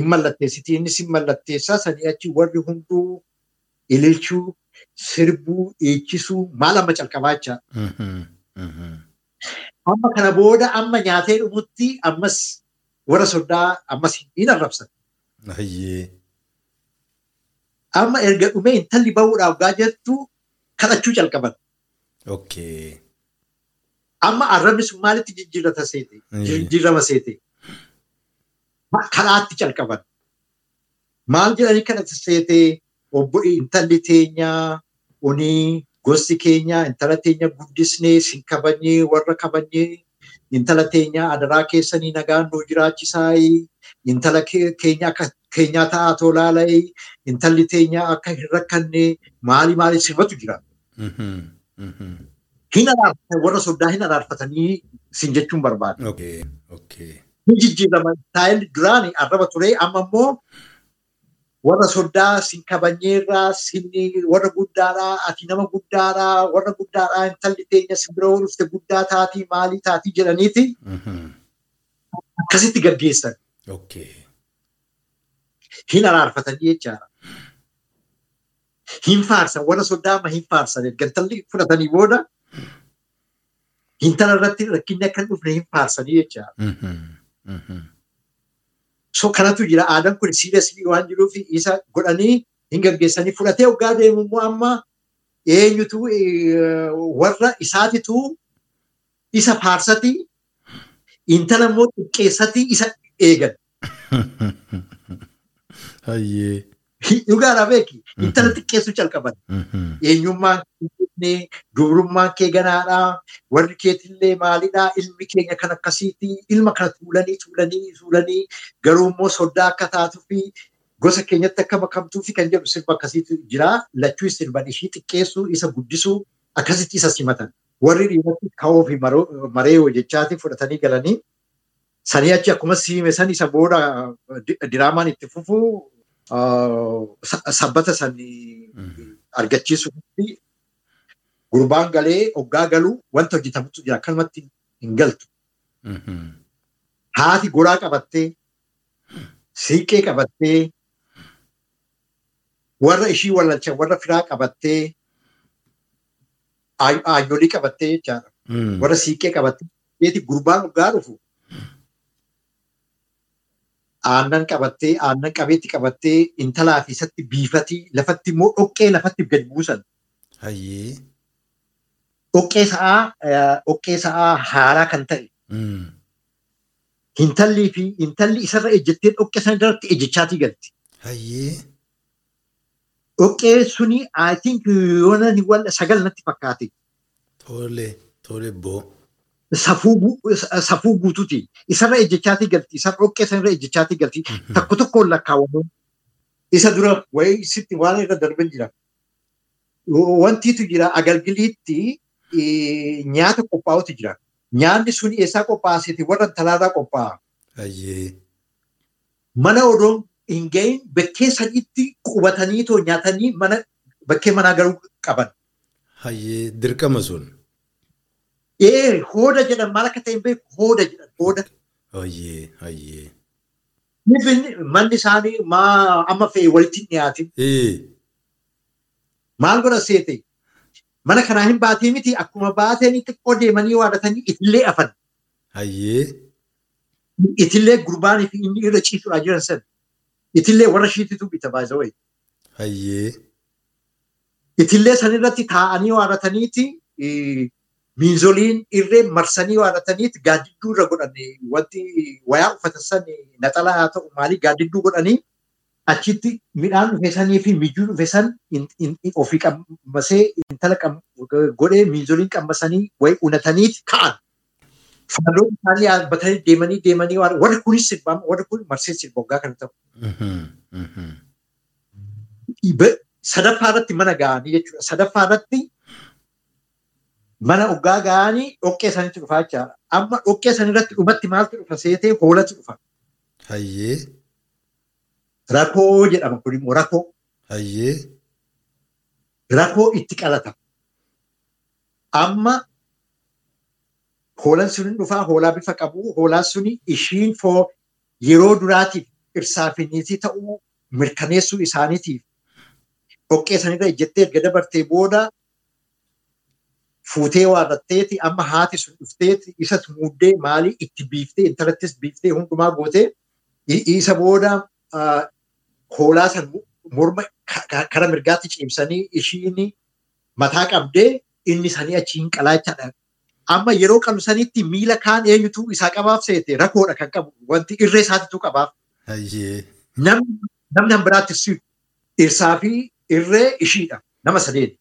hin mallatteessiti innis hin mallatteessaa sanii achi warri hunduu ililchuu sirbuu dhiichisuu maal amma calqabaa jecha. Amma kana booda amma nyaatee dhumutti ammas warra soddaa ammas hin arrabsan. Amma erga dhumee intalli bahuudhaaf gaa jettu kadhachuu calqaban. Amma arrabni sun maalitti jijjiirrata seete? Jijjiirrama seete? Karaatti calqaban. Maal jedhanii kadhata seete? Obbo intalli teenya unii gosti keenya intala teenya guddisnee sin kabanyee warra kabanyee intala teenya adaraa keessanii nagaan nuu jiraachisaa intala keenya akka keenyaa ta'aa tolaalaa intalli teenya akka hin rakkanne maali maali sirbatu jira. Hin araarfatan warra soddaa hin araarfatanii sin jechuun barbaada. Hin jijjiirama taa'elli duraan arraba ture amma immoo warra soddaa sin kabanyeerraa sin warra guddaadhaa ati nama guddaadhaa warra guddaadhaa intalli teenya sin bira dhufte guddaa taatii maalii taatii jedhaniiti akkasitti gaggeessan. Hin araarfatanii jechaadha. Hin faarsan warra soddaa amma hin faarsan erga intalli fudhatanii booda intala irratti rakkinni akka hin dhufne hin faarsanii jechaadha. So kanatu jira aadaan kun siidasii waan jiruuf isa godhanii hin gaggeessanii fudhatee hoggaa deemu immoo amma eenyutu warra isaatitu isa faarsati intala immoo xiqqeessati isa eegan. Dhugaadhaa beeki intala xiqqeessuu calqaban. Eenyummaan kee dubrummaan kee ganaadhaa warri keetillee maalidhaa ilmi keenya kan akkasiiti ilma kana tuulanii tuulanii tuulanii garuu immoo soddaa akka taatuu fi gosa keenyatti akka makamtuu fi kan jedhu sirba akkasiitu jira lachuu sirban ishii xiqqeessuu isa guddisuu akkasitti isa simatan. Warri dhiiratti ka'oo fi maree jechaati fudhatanii galanii sanii achi akkuma siime san isa booda diraamaan itti fufuu sabbata san argachiisuutti gurbaan galee hoggaa galuu wanta hojjetamutu jira akkanumatti hin galtu. Haati goraa qabattee siiqqee qabattee warra ishii wallalchan warra firaa qabattee aanyolii qabattee jechaadha. Warra siiqqee qabattee gurbaan hoggaa dhufu aannan qabattee aannan qabeetti qabattee intalaa fi isatti biifatii lafatti immoo dhoqqee lafatti gadi buusan. Dhoqqee sa'aa dhoqqee sa'aa haaraa kan ta'e. Intallii fi intalli isarra ejjettee dhoqqee sana irratti ejjechaatii galti. Dhoqqee suni I think yoona sagal natti fakkaate. Tole tole boo. Safuu guutuuti. Isarra ejjechaatii galti. Isarra dhoqqee sanarra ejjechaatii galti. Takko tokkoon lakkaawwamu. Isa dura wayii sitti waan irra darban jira. Wantiitu jira agalgiliitti nyaata qophaa'utu jira. Nyaanni sun eessaa qophaa'aseeti warra talaarraa qophaa'a. Mana odoon hin gahin bakkee sadiitti qubataniitoo nyaatanii mana bakkee manaa garuu qaban. Dirqama sun. Ee hooda jedhan maal akka ta'e beeku hooda jedhan hooda. Hayyee hayyee. Manni isaanii maa amma fe'e walitti hin dhiyaatin. Maal godha seete? Mana kanaa hin baatee miti akkuma baateen xiqqoo deemanii waadatanii itillee afan. Hayyee. Itillee gurbaanii fi inni irra ciisuudhaa jiran san. Itillee warra shiititu bita baay'ee. Hayyee. Itillee sanirratti taa'anii waadataniiti miinzoliin irree marsanii waadataniiti gaaddidduu irra godhan wanti wayaa uffatan san naxalaa haa ta'u maalii gaaddidduu godhanii achitti midhaan dhufeessanii fi mijuu dhufeessan ofii qammasee intala godhee miinzoliin qammasanii wayi unataniiti ka'an. Faandoon isaanii yaabbatanii deemanii deemanii warri kunis sirbaama warri kun marsee sirba waggaa kana ta'u. Sadaffaa irratti mana ga'anii jechuudha. Sadaffaa irratti mana oggaa ga'anii dhoqqee sanitti dhufaa jechaadha. Amma dhoqqee sanirratti dhumatti maaltu dhufa seetee hoolatu dhufa. Hayyee. Rakoo jedhama kun immoo rakoo. Hayyee. Rakoo itti qalata. Amma hoolaan suni dhufaa hoolaa bifa qabu hoolaan suni ishiin foo yeroo duraatiif dhirsaa fi niitii ta'uu mirkaneessuu isaaniitiif dhoqqee sanirra ejjettee erga dabartee booda fuutee waarratteeti amma haati sun dhufteeti isas muuddee maalii itti biiftee intalattis biiftee hundumaa gootee isa booda hoolaa san morma kara mirgaatti ciibsanii ishiin mataa qabdee inni sanii achi hin qalaachaadha. Amma yeroo qalu sanitti miila kaan eenyutu isaa qabaaf seete rakoodha kan qabu wanti irree isaatitu qabaaf. Namni hambiraatti dhirsaa fi irree ishiidha nama sadeen.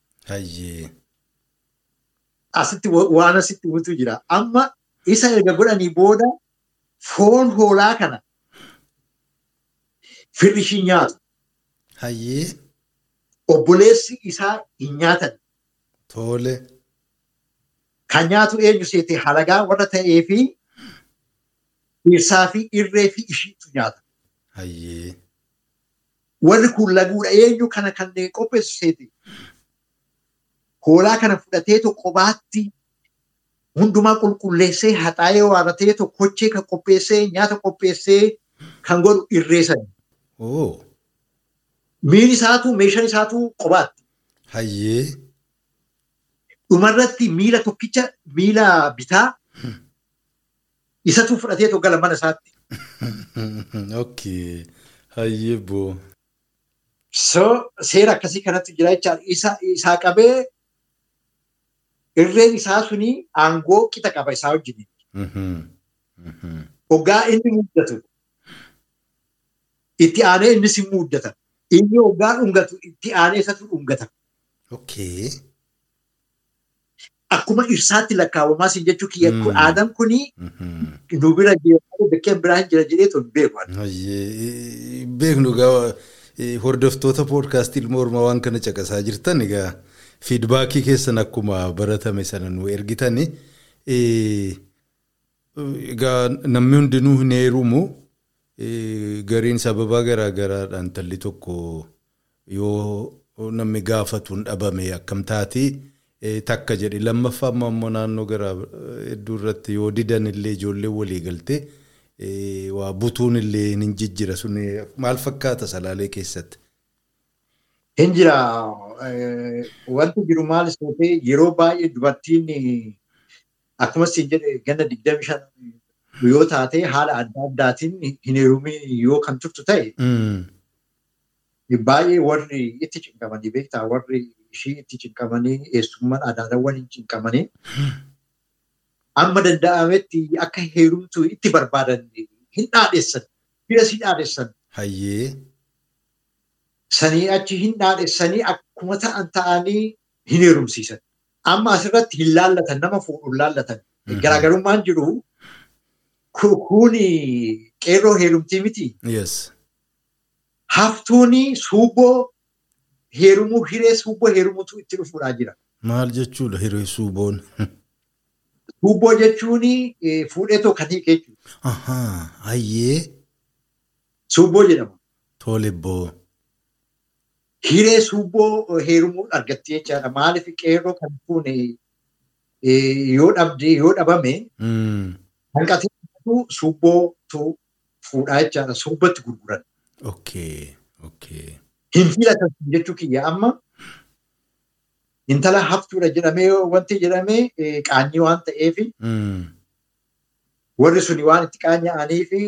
Asitti waan asitti mutu jira. Amma isa erga godhanii booda foon hoolaa kana firri ishii nyaatu. Hayyee. Obboleessi isaa hin nyaatan. Tole. Kan nyaatu eenyu seete halagaa warra ta'ee fi dhirsaa fi irree fi ishiitu nyaata. Hayyee. Warri kun laguudha eenyu kana kan qopheessu seete. Hoolaa kana fudhateetu qobaatti hundumaa qulqulleessee haxaa'ee waarrateetu kochee kan qopheessee nyaata qopheessee kan godhu irreessani. Oo. Miini isaatu meeshaan isaatu qobaatti. Hayyee. Dhumarratti miila tokkicha miila bitaa isatu fudhateetu gala mana isaatti. Okay. Hayyee boo. So seera akkasii kanatti jira jechaadha. Isa qabee irreen isaa suni aangoo qixa qaba isaa wajjin. Hoggaa inni muddatu. Itti aanee innis hin muddata. Inni hoggaa dhungatu itti aanee isatu dhungata. Akkuma irsaatti lakkaawwamaa siin jechuu kiyya aadaan kuni nu bira jira bakkeen biraa hin jira jedhee tolu beeku. Beeknu egaa hordoftoota poodkaastii ilmoo ormaa waan kana caqasaa jirtan egaa fiidbaakii keessan akkuma baratame sana nu ergitan egaa namni hundinuu hin heerumu gariin sababaa garaa garaadhaan talli tokko yoo namni gaafatuun dhabame akkam taati. Takka jedhe lammaffaa ammoo naannoo garaa hedduu irratti yoo didan illee ijoollee walii galtee waa butuun illee hin jijjira sun maal fakkaata salaalee keessatti. Hin jira wanti jiru maal ta'e yeroo baay'ee dubartiin akkuma siin jedhe ganna digdami shan yoo taate haala adda addaatiin hin heerumin yoo kan turtu ta'e baay'ee warri itti cinqamanii beektaa warri ishii itti cinqamanii eessummaan adaadawwan hin cinqamanii amma danda'ametti akka heerumtu itti barbaadan hin dhaadheessan bira si dhaadheessan. Sanii achi hin dhaadheessanii akkuma ta'an ta'anii hin heerumsiisan. Amma asirratti hin laallatan nama fuudhu hin laallatan. Garaagarummaan jiru kuni qeerroo heerumtii miti. Haftuuni suuboo heerumuu hiree suuboo heerumuutu itti dhufuudhaa jira. Maal jechuudha hiree suuboon? Suuboo jechuun fuudhee tokko kan hiike jechuudha. Ahaa, hayyee. Suuboo jedhama. Tole boo. Hiree suuboo heerumuu argatti jechaadha. Maaliif qeerroo kan fuune yoo dhabde yoo dhabame hanqatee suubbootu fuudhaa jechaadha. Suubbatti gurguran. Hin filatan jechuu kiyya amma intala haftuudha jedhamee wanti jedhamee qaanyii waan ta'eef warri suni waan itti qaanya'anii fi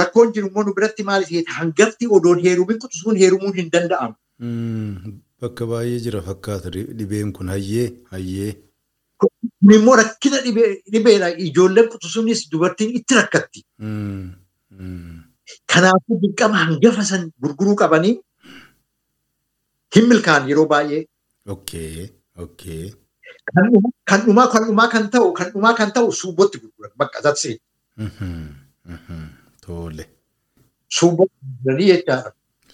rakkoon jiru immoo nu biratti maal ta'eeti hangafti odoon heerumin quxisuun heerumuun hin danda'amu. Bakka baay'ee jira fakkaata dhibeen kun hayyee hayyee. Kun immoo rakkina dhibeedha ijoolleen quxisuunis dubartiin itti rakkatti. Kanaafuu dirqama hangafa san gurguruu qabanii hin milkaan yeroo baay'ee. Okay, okay. Kan dhumaa kan ta'u kan dhumaa kan ta'u suubbootti gurguran bakka that's Suubbootti gurguranii jechaadha.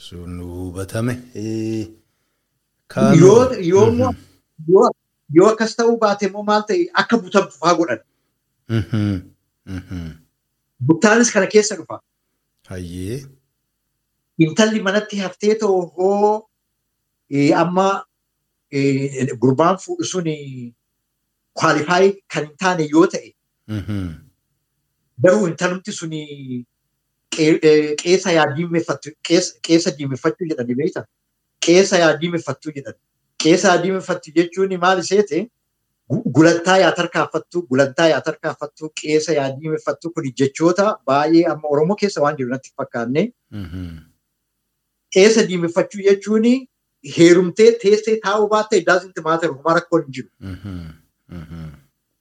Sun hubatame. Yoo akkas ta'uu baate immoo maal ta'e akka butamtu fa'aa godhan. Buttaanis kana keessa dhufa. Hayyee. Intalli manatti haftee hoo amma gurbaan fuudhu sun kwaalifaayi kan hin taane yoo ta'e garuu intalumti sun qeessa yaa diimeffattu qeessa diimeffachuu jedhani beektaa? Qeessa yaa diimeffattuu jedhan. Qeessa yaa diimeffattu jechuun maal iseete gulantaa yaa tarkaanfattu gulantaa yaa tarkaanfattu qeessa yaa diimeffattu kun jechoota baay'ee amma Oromoo keessa waan jiru natti fakkaanne. Qeessa diimeffachuu jechuun heerumtee teessee taa'uu baatte iddaasitti maata homaa rakkoon hin jiru.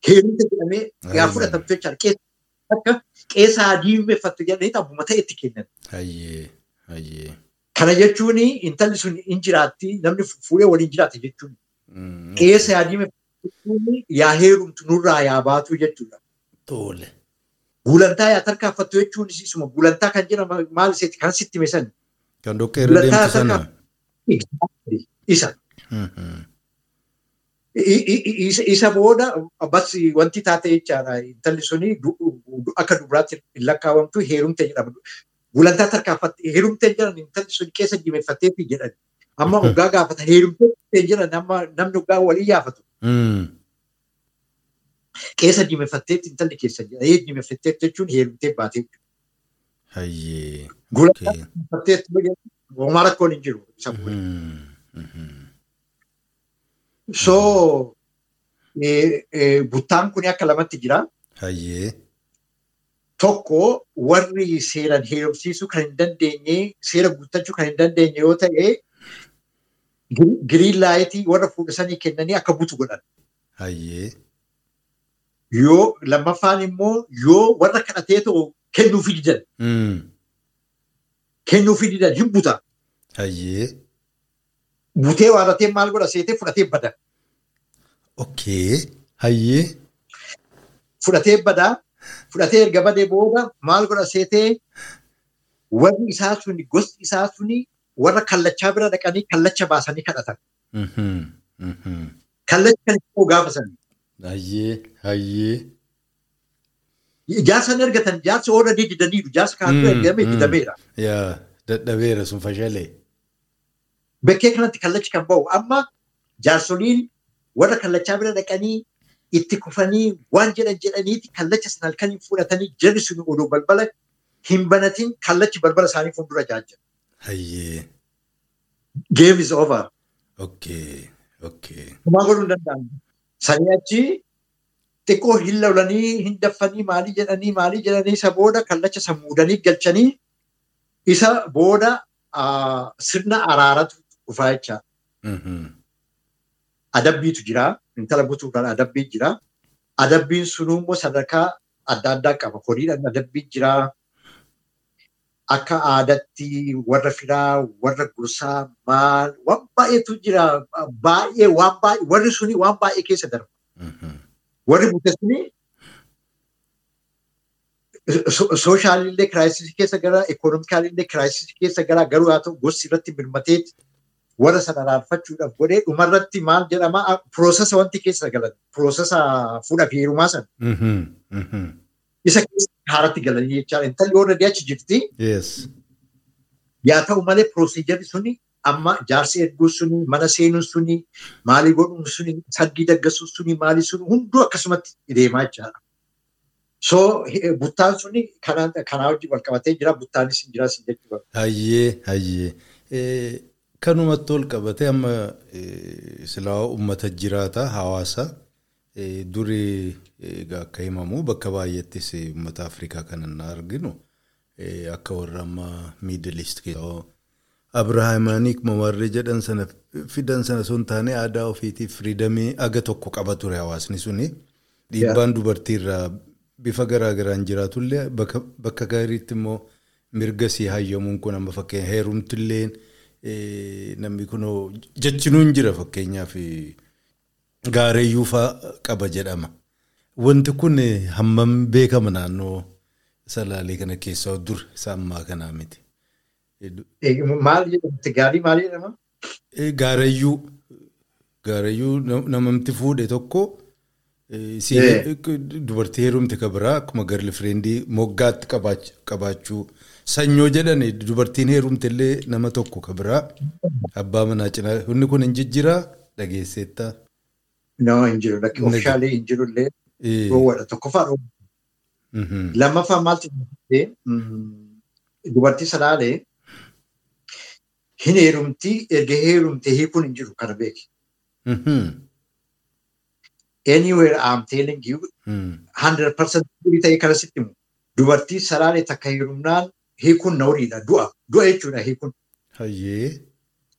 Heerumte jedhamee yaa fudhatamtu jechaadha. Akka qeessa yaa diimeffattu jedhanii abbuma ta'e itti kennan. Kana jechuun intalli sun hin jiraatti namni fuudhee waliin jiraate jechuudha. Qeessa yaa diimeffattu yaa heerumtu nurraa yaa baatu jechuudha. Gulantaa yaa tarkaanfattu jechuun isuma gulantaa kan jedhamu maal iseeti kan sitti himesan. Kan dhoqqee irra deemtu sana. Isa. Isa booda bas wanti taate jechaadha. Intalli suni akka dubaraatti hin lakkaawamtu heerumte jedhama. Gulantaa tarkaanfatte heerumte jedhan intalli suni keessa diimeffattee fi jedhan. Amma ogaa gaafata heerumte jedhan amma namni ogaa walii yaafatu. Keessa diimeffatteetti intalli keessa jedha. Diimeffatteetti jechuun heerumtee baatee jechuudha. Gulantaa diimeffatteetti homaa rakkoon hin jiru. Isa So buttaan kun akka lamatti jira. Tokko warri seeraan heerumsiisuu kan hin dandeenye seera guuttachuu kan hin dandeenye yoo ta'e giriin laayitii warra fuudhasanii kennanii akka butu godhan. Yoo lammaffaan immoo yoo warra kadhatee ta'u kennuufii didan. Kennuufii didan hin buta. Hayyee. Butee waadatee maal godha seetee fudhatee bada. Okay. Hayyee. Fudhatee bada. Fudhatee erga badee booda maal godha seetee warri isaa suni gosti isaa suni warra kallachaa bira dhaqanii kallacha baasanii kadhatan. Kallacha kan immoo gaafasanii. Hayyee. Hayyee. Jaarsa ni argatan jaarsa oolanii didaniiru jaarsa kaantu ergame didameera. Dadhabeera sun fashalee. Bakkee kanatti kallachi kan bahu amma jaarsoliin warra kallachaa bira dhaqanii itti kufanii waan jedhan jedhaniiti kallacha sana halkanii fudhatanii jarri sun odoo balbala hin banatiin kallachi balbala isaanii fuuldura jaajja. Hayyee. Game is over. Okay. Okay. Kumaa godhuu hin danda'amu. Sanii achi xiqqoo hin lolanii hin daffanii maalii jedhanii maalii jedhanii isa booda kallacha isa muudanii galchanii isa booda sirna araaratu dhufaa jecha. Adabbiitu jira. Intala butuudhaan adabbii jira. Adabbiin sunuu immoo sadarkaa adda addaa qaba. Horiidhaan adabbii jira. akka aadatti warra firaa, warra gorsaa, maal waan baay'eetu jira. Baay'ee waan baay'ee warri suni waan baay'ee keessa darba. Warri bute suni sooshaaliillee kiraayisisii keessa gara ikoonomikaalillee kiraayisisii keessa gara garuu haa ta'u gosti irratti birmatee warra sana raanfachuudhaaf godhee dhumarratti maal jedhama piroosesa wanti keessa galan piroosesa fuudha fi heerumaa sana. Isa keessa haaratti galanii jechaadha. Intalli warra achi jirti. Yaa ta'u malee pirooseejarri suni amma jaarsi erguu suni mana seenuun suni maalii godhuun suni sargii daggasuun suni maalii suni hunduu akkasumatti deemaa jechaadha. So buttaan suni kanaa wajjin wal qabatee jira buttaanis hin jiraas jechuudha. Hayyee hayyee kanumatti wal qabatee amma silaa uummata jiraata hawaasa durii akka himamu bakka baay'eettis uummata Afrikaa kanan arginu akka warra amma miidil iist keessaa Abirahaamaanii warri jedhan sana fidan sana sun taane aadaa ofiitiif firiidamii aga tokko qaba ture hawaasni suni dhiibbaan dubartiirraa bifa garaagaraan jiraatullee bakka gaariitti immoo mirga sii hayyamuun kun amma fakkeenya heerumtillee namni kun jechinuun jira fakkeenyaaf gaareeyyuu fa'aa qaba jedhama. Wanti kun hammam beekama naannoo salaalee kana keessaa dur isa ammaa kanaa miti. Maal jedhamti gaarii maal jedhama? Gaareeyyuu gaareeyyuu namatti fuudhe tokko. Dubartii heerumte kan biraa akkuma garli fireendii moggaatti qabaachuu sanyoo jedhan dubartiin heerumte illee nama tokko kan biraa. Abbaa manaa cinaa inni kun hin jijjiiraa dhageesseetta. No hin jiru. Oomishaalee hin jiru illee. Dhoowwadha tokkoffaa dhoowwadha. Lammaffaa maaltu dubartii? Salaalee hin heerumtii erga heerumte hiikuun hin jiru kana beeki. Anywhere I'm telling you, hundred percent ta'ee kana sitti himu. Dubartii salaalee takka heerumnaan hiikuun na horiidha. Du'a. Du'a jechuudha hiikuun. Hayyee.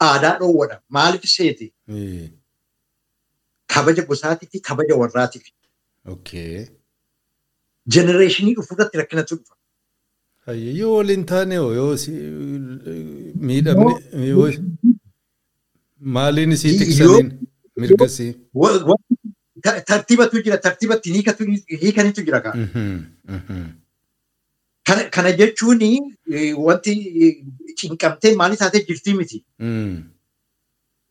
Aadaa dhoowwadha. Maaliif seeti? Kabaja gosaatii fi kabaja warraatiif. Okay. Jenereeshinii dhufuurratti rakkinatu dhufa. Hayyee yoo waliin taane yoo miidhamne maaliin isii tiksaniin mirgasii. Tartiibatu jira tartiibatti hiikanitu jira kaa. Kana jechuun wanti cinqamtee maalii taatee jirtii miti.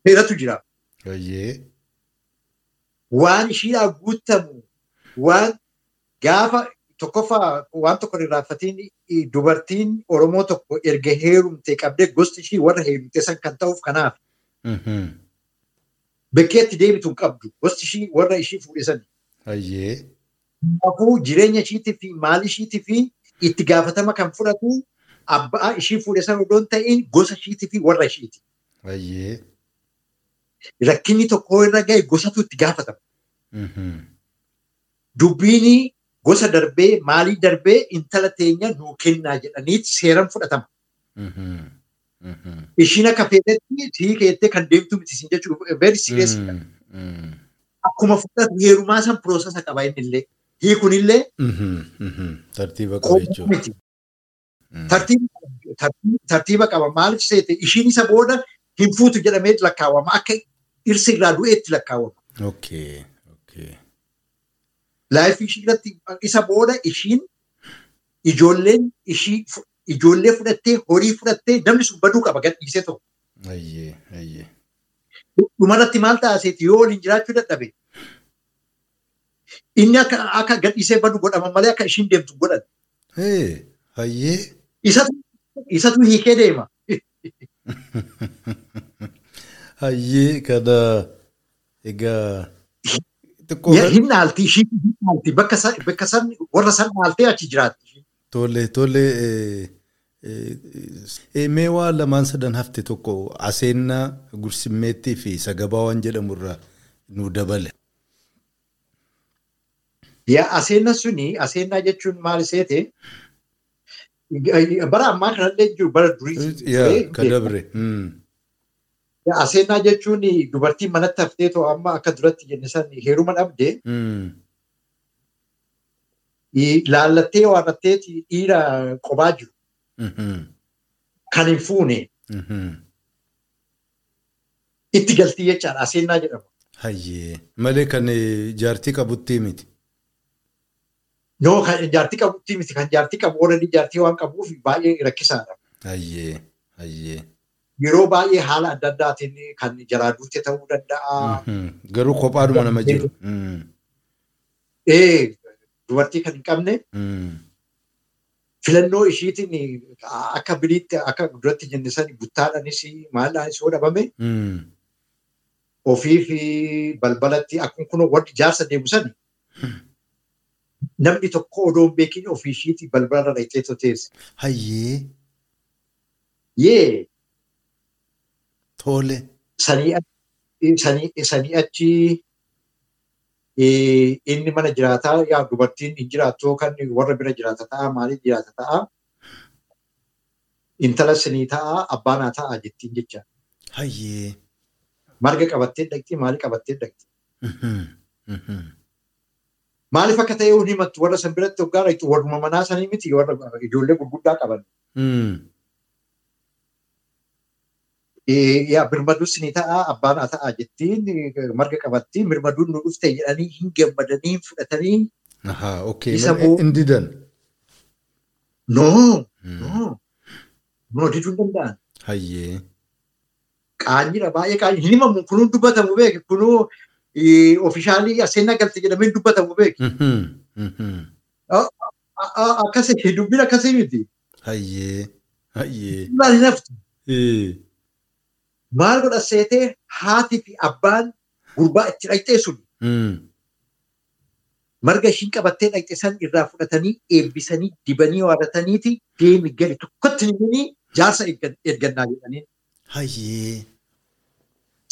Seeratu jira. Waan ishiidhaa guutamu waan gaafa tokkoffaa waan tokko irraanfatiin dubartiin Oromoo tokko erga heerumtee qabdee gosti ishii warra heerumtee san kan ta'uuf kanaaf. Bakkeetti deebitu hin qabdu. Gosti ishii warra ishii fuudhisani. Hayyee. Kanaafuu jireenya ishiitii fi maal ishiitii fi itti gaafatama kan fudhatu abbaa ishii fuudhisan odoo hin ta'in gosa ishiitii fi warra ishiiti. Rakkinni tokko irra gahe gosatu itti gaafatama. Dubbiin gosa darbee maalii darbee intala teenya nuu kennaa jedhanii seeran fudhatama. Ishiin akka feetetti sii keettee kan deemtu miti siin jechuudha. Very serious. Akkuma fudhatu heerumaa san piroosesa qaba inni illee. Hiikun illee. Tartiiba qaba jechuudha. Tartiiba qaba maaliif seete ishiin isa booda hin fuutu jedhamee lakkaawama akka dhirsi irraa du'eetti lakkaawama. Laayifii ishii irratti isa booda ishiin ijoolleen ishii ijoollee fudhattee horii fudhattee namni sun baduu qaba gadhiisee ayyee. Dhumarratti maal taaseeti yoo waliin jiraachuu dadhabe. Inni akka gadhiisee badu godhama malee akka ishiin deemtu godhan. Isatu hiikee deema. Hayyee kana egaa. Hin dhaalti ishii hin dhaalti bakka warra san dhaaltee achi jiraatti. Tole tole mee waa lamaan sadan hafte tokko aseennaa gursimmeettii fi sagabaa waan jedhamu irraa nu dabale. Yaa aseennaa suni aseennaa jechuun maal seete bara ammaa kanallee jiru bara durii. Ka dabre. Aseennaa jechuun dubartiin manatti haftee too amma akka duratti jenne san heeruma dhabde. Laallattee waamattee dhiira qobaa jiru. Kan hin fuune itti galtii jechaadha. Aseennaa jedhama. Hayyee malee kan jaartii qabutti miti. Noo kan jaartii qabutti miti kan jaartii qabu warreen jaartii waan qabuuf baay'ee rakkisaadha. Hayyee hayyee. Yeroo baay'ee haala adda addaatiin kan jalaa duute ta'uu danda'a. Garuu kophaadhuma nama jiru. Ee dubartii kan hin qabne filannoo ishiitiin akka biliitti akka duratti jenne sani buttaadhaanis maallaanis yoo dhabame ofii fi balbalatti akkuma kun wanti jaarsa deemu sani namni tokko odoo hin beekin ofii ishiitii balbala dhaqxee toteesse. Hayyee. Yee. Tole. Sanii achi inni mana jiraataa yaa dubartiin hin jiraattu yookaan warra bira jiraata ta'a maaliif jiraata ta'a intala sinii ta'a abbaanaa ta'a jettiin jecha. Marga qabattee dhaqxi maali qabattee dhaqxi. Maaliif akka ta'e hin himattu warra san biratti hoggaa dhaqxu warruma manaa sanii miti warra ijoollee gurguddaa qaban. Yaa birmaduus ni ta'a abbaan ta'a jettiin marga qabattiin birmaduun nu dhufte jedhanii hin gammadanii fudhatanii. Ahaa okay hin didan. Noo noo diduu hin danda'an. Hayyee. Qaanyiidha baay'ee qaanyi hin himamu kunuun dubbatamu beeki kunuu ofishaalii aseenaa galte jedhamee dubbatamu beeki. Akkasii dubbiin akkasii miti. Hayyee hayyee. Haftu. Maal godha seetee haatii fi abbaan gurbaa itti dhaqxee sun marga ishiin qabattee dhaqxe san irraa fudhatanii eebbisanii dibanii waadataniiti deemi gali tokkotti himanii jaarsa eeggannaa jedhanii.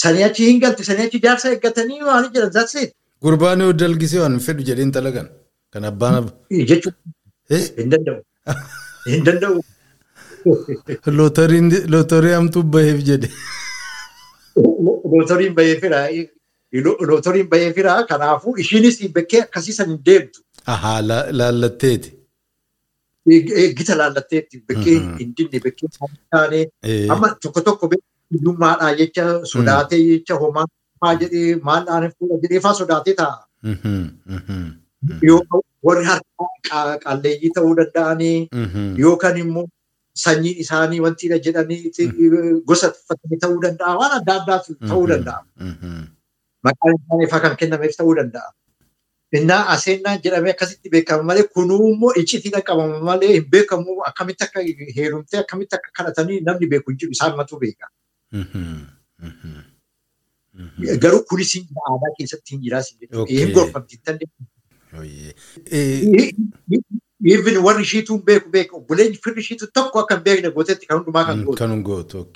Sanii achi hin galte sanii achi jaarsa eeggatanii maal jedhan zaakseet. Gurbaan yoo dalgisee waan fedhu jedheen talagan kan abbaan. Hin danda'u. Hin danda'u. Lootorii hamtuu baheef jedhe. Lootoriin baheefira. Lootoriin baheefira. Kanaafuu ishiinis bakkee akkasii san hin deemtu. Ahaa laallatteeti. Gita laallatteetti bakkee hin dinne bakkee hin taane. Amma tokko tokko hiyyummaadhaa jecha sodaatee jecha homaa jedhee maal dhaane fuula jedhee faa sodaatee taa'a. Yoo warri harkaa qalleeyyii ta'uu danda'anii yookaan immoo sanyii isaanii wantiidha jedhanii gosa uffatanii ta'uu danda'a. Waan adda addaatu ta'uu danda'a. Maqaan isaaniif kan kennameef ta'uu danda'a. Innaa aseennaa jedhamee akkasitti beekama malee kunuu immoo icciitiin qabama malee hin beekamu akkamitti akka heerumtee akkamitti akka kadhatanii namni beeku hin jiru isaan matuu beeka. Garuu kunis aadaa keessatti hin jiraas hin gorfamti. Even warri ishiituu hin beeku beeku obboleen firri ishiitu tokko akka hin beekne gootetti kan hundumaa kan gootu. Kan gootu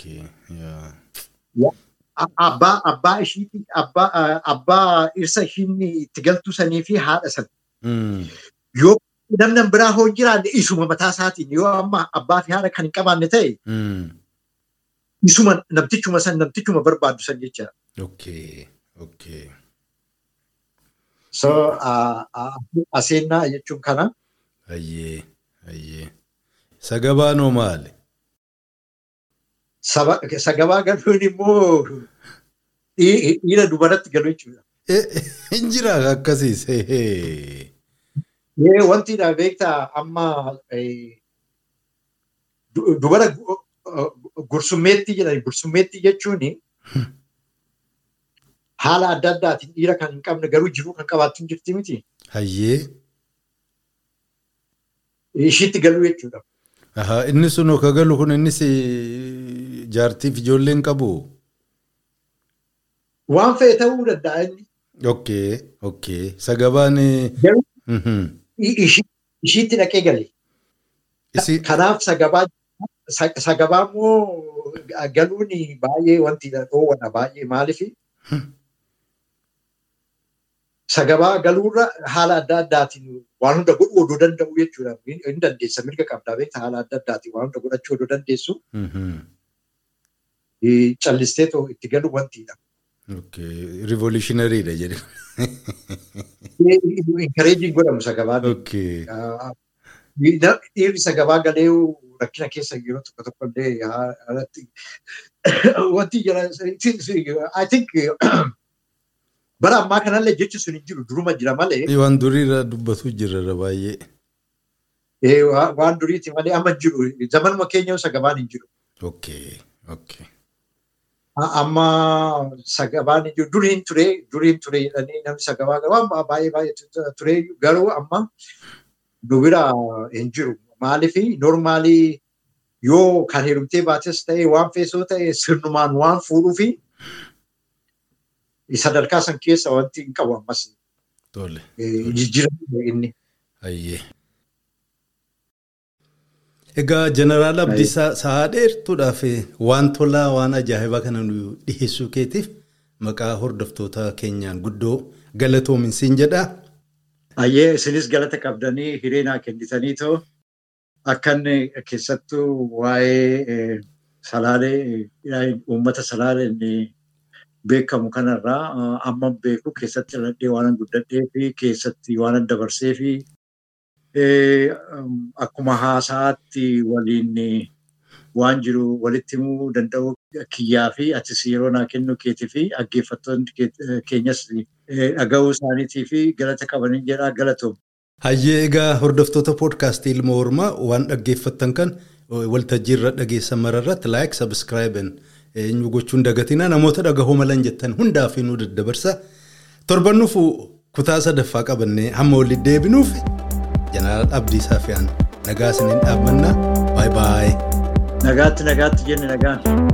Abbaa abbaa ishiiti abbaa abbaa dhirsa ishiin itti galtuu sanii fi haadha sana. Yoo namni biraa hoo jiraanne isuma mataa isaatiin yoo amma abbaa fi haadha kan hin qabaanne ta'e. Isuma namtichuma san namtichuma barbaadu san jecha. Okay. Okay. So aseennaa jechuun kana. Ayyee. Ayyee. Sagabaanoo maali? Sagabaa galuun immoo dhiira dubaratti galu jechuudha. Hin jira akkasiis. Wantiidha beektaa amma dubara gursummeetti jedhani. Gursummeetti jechuun haala adda addaatiin dhiira kan hin qabne garuu jiruu kan qabaattu hin jirti miti. Ishiitti galuu jechuudha. Inni sun ka galu kun innis jaartiif ijoolleen qabu. Waan fe'e ta'uu danda'a inni. Okay, okay. Sagabaan. Ishiitti dhaqee gale. Kanaaf sagabaa sagabaa immoo galuun baay'ee wanti dhoowwana baay'ee maaliifi. Sagabaa galuurra haala adda addaatiin waan hunda godhuu odoo danda'u jechuudha. Hin dandeessa mirga qabdaa beektaa haala adda addaatiin waan hunda godhachuu odoo dandeessu. Callistee itti galu wantiidha. Rivolutionaryidha jedhe. Inkareejiin godhamu sagabaan. Dhiirri sagabaa galee rakkina keessa yeroo tokko tokko illee wanti jira I think bara ammaa kanallee jechi sun hin jiru duruma jira malee. Waan duriirra dubbatu jirra baay'ee. Waan duriiti malee amma jiru zamanuma keenya sagabaan hin jiru. Amma sagabaan hin jiru duriin ture duriin ture jedhanii namni sagabaa waan baay'ee baay'ee ture garuu amma nu bira hin jiru. Maaliif normaalii yoo kan heerumtee baates ta'e waan feesoo ta'e sirnumaan waan fuudhuu fi sadarkaa san keessa wanti hin qabu ammas. Jijjiirama inni. Egaa jeneraal Abdiisaa sa'aa dheertuudhaaf waan tolaa waan ajaa'ibaa kana nu dhiyeessuu keetiif maqaa hordoftoota keenyaan guddoo galatoominsiin jedha. Ayyee isinis galata qabdanii hiriinaa kennitanii too akkan keessattuu waa'ee salaalee uummata salaalee beekamu kanarraa amma beeku keessatti dhaladhee waan guddadhee fi keessatti waan dabarsee fi akkuma haasaatti waliin waan jiru walitti himuu danda'u kiyyaa fi atis yeroo naa kennu keetii fi dhaggeeffattoonni keenyas dhaga'uu isaaniitii fi galata qabanii jedhaa galatoom. Hayyee egaa hordoftoota poodkaastii ilma Oromaa waan dhaggeeffattan kan waltajjii irra dhageessan mararratti laayik sabiskiraayiban eenyu gochuun dagatina namoota dhagahuu malan jettan hundaaf nu daddabarsa torbannuuf kutaa sadaffaa qabannee hamma walitti deebinuuf jeneraal Abdiisaa fi nagaa isiniin dhaabbannaa baay'ee. Nagaatti nagaatti jenne nagaan.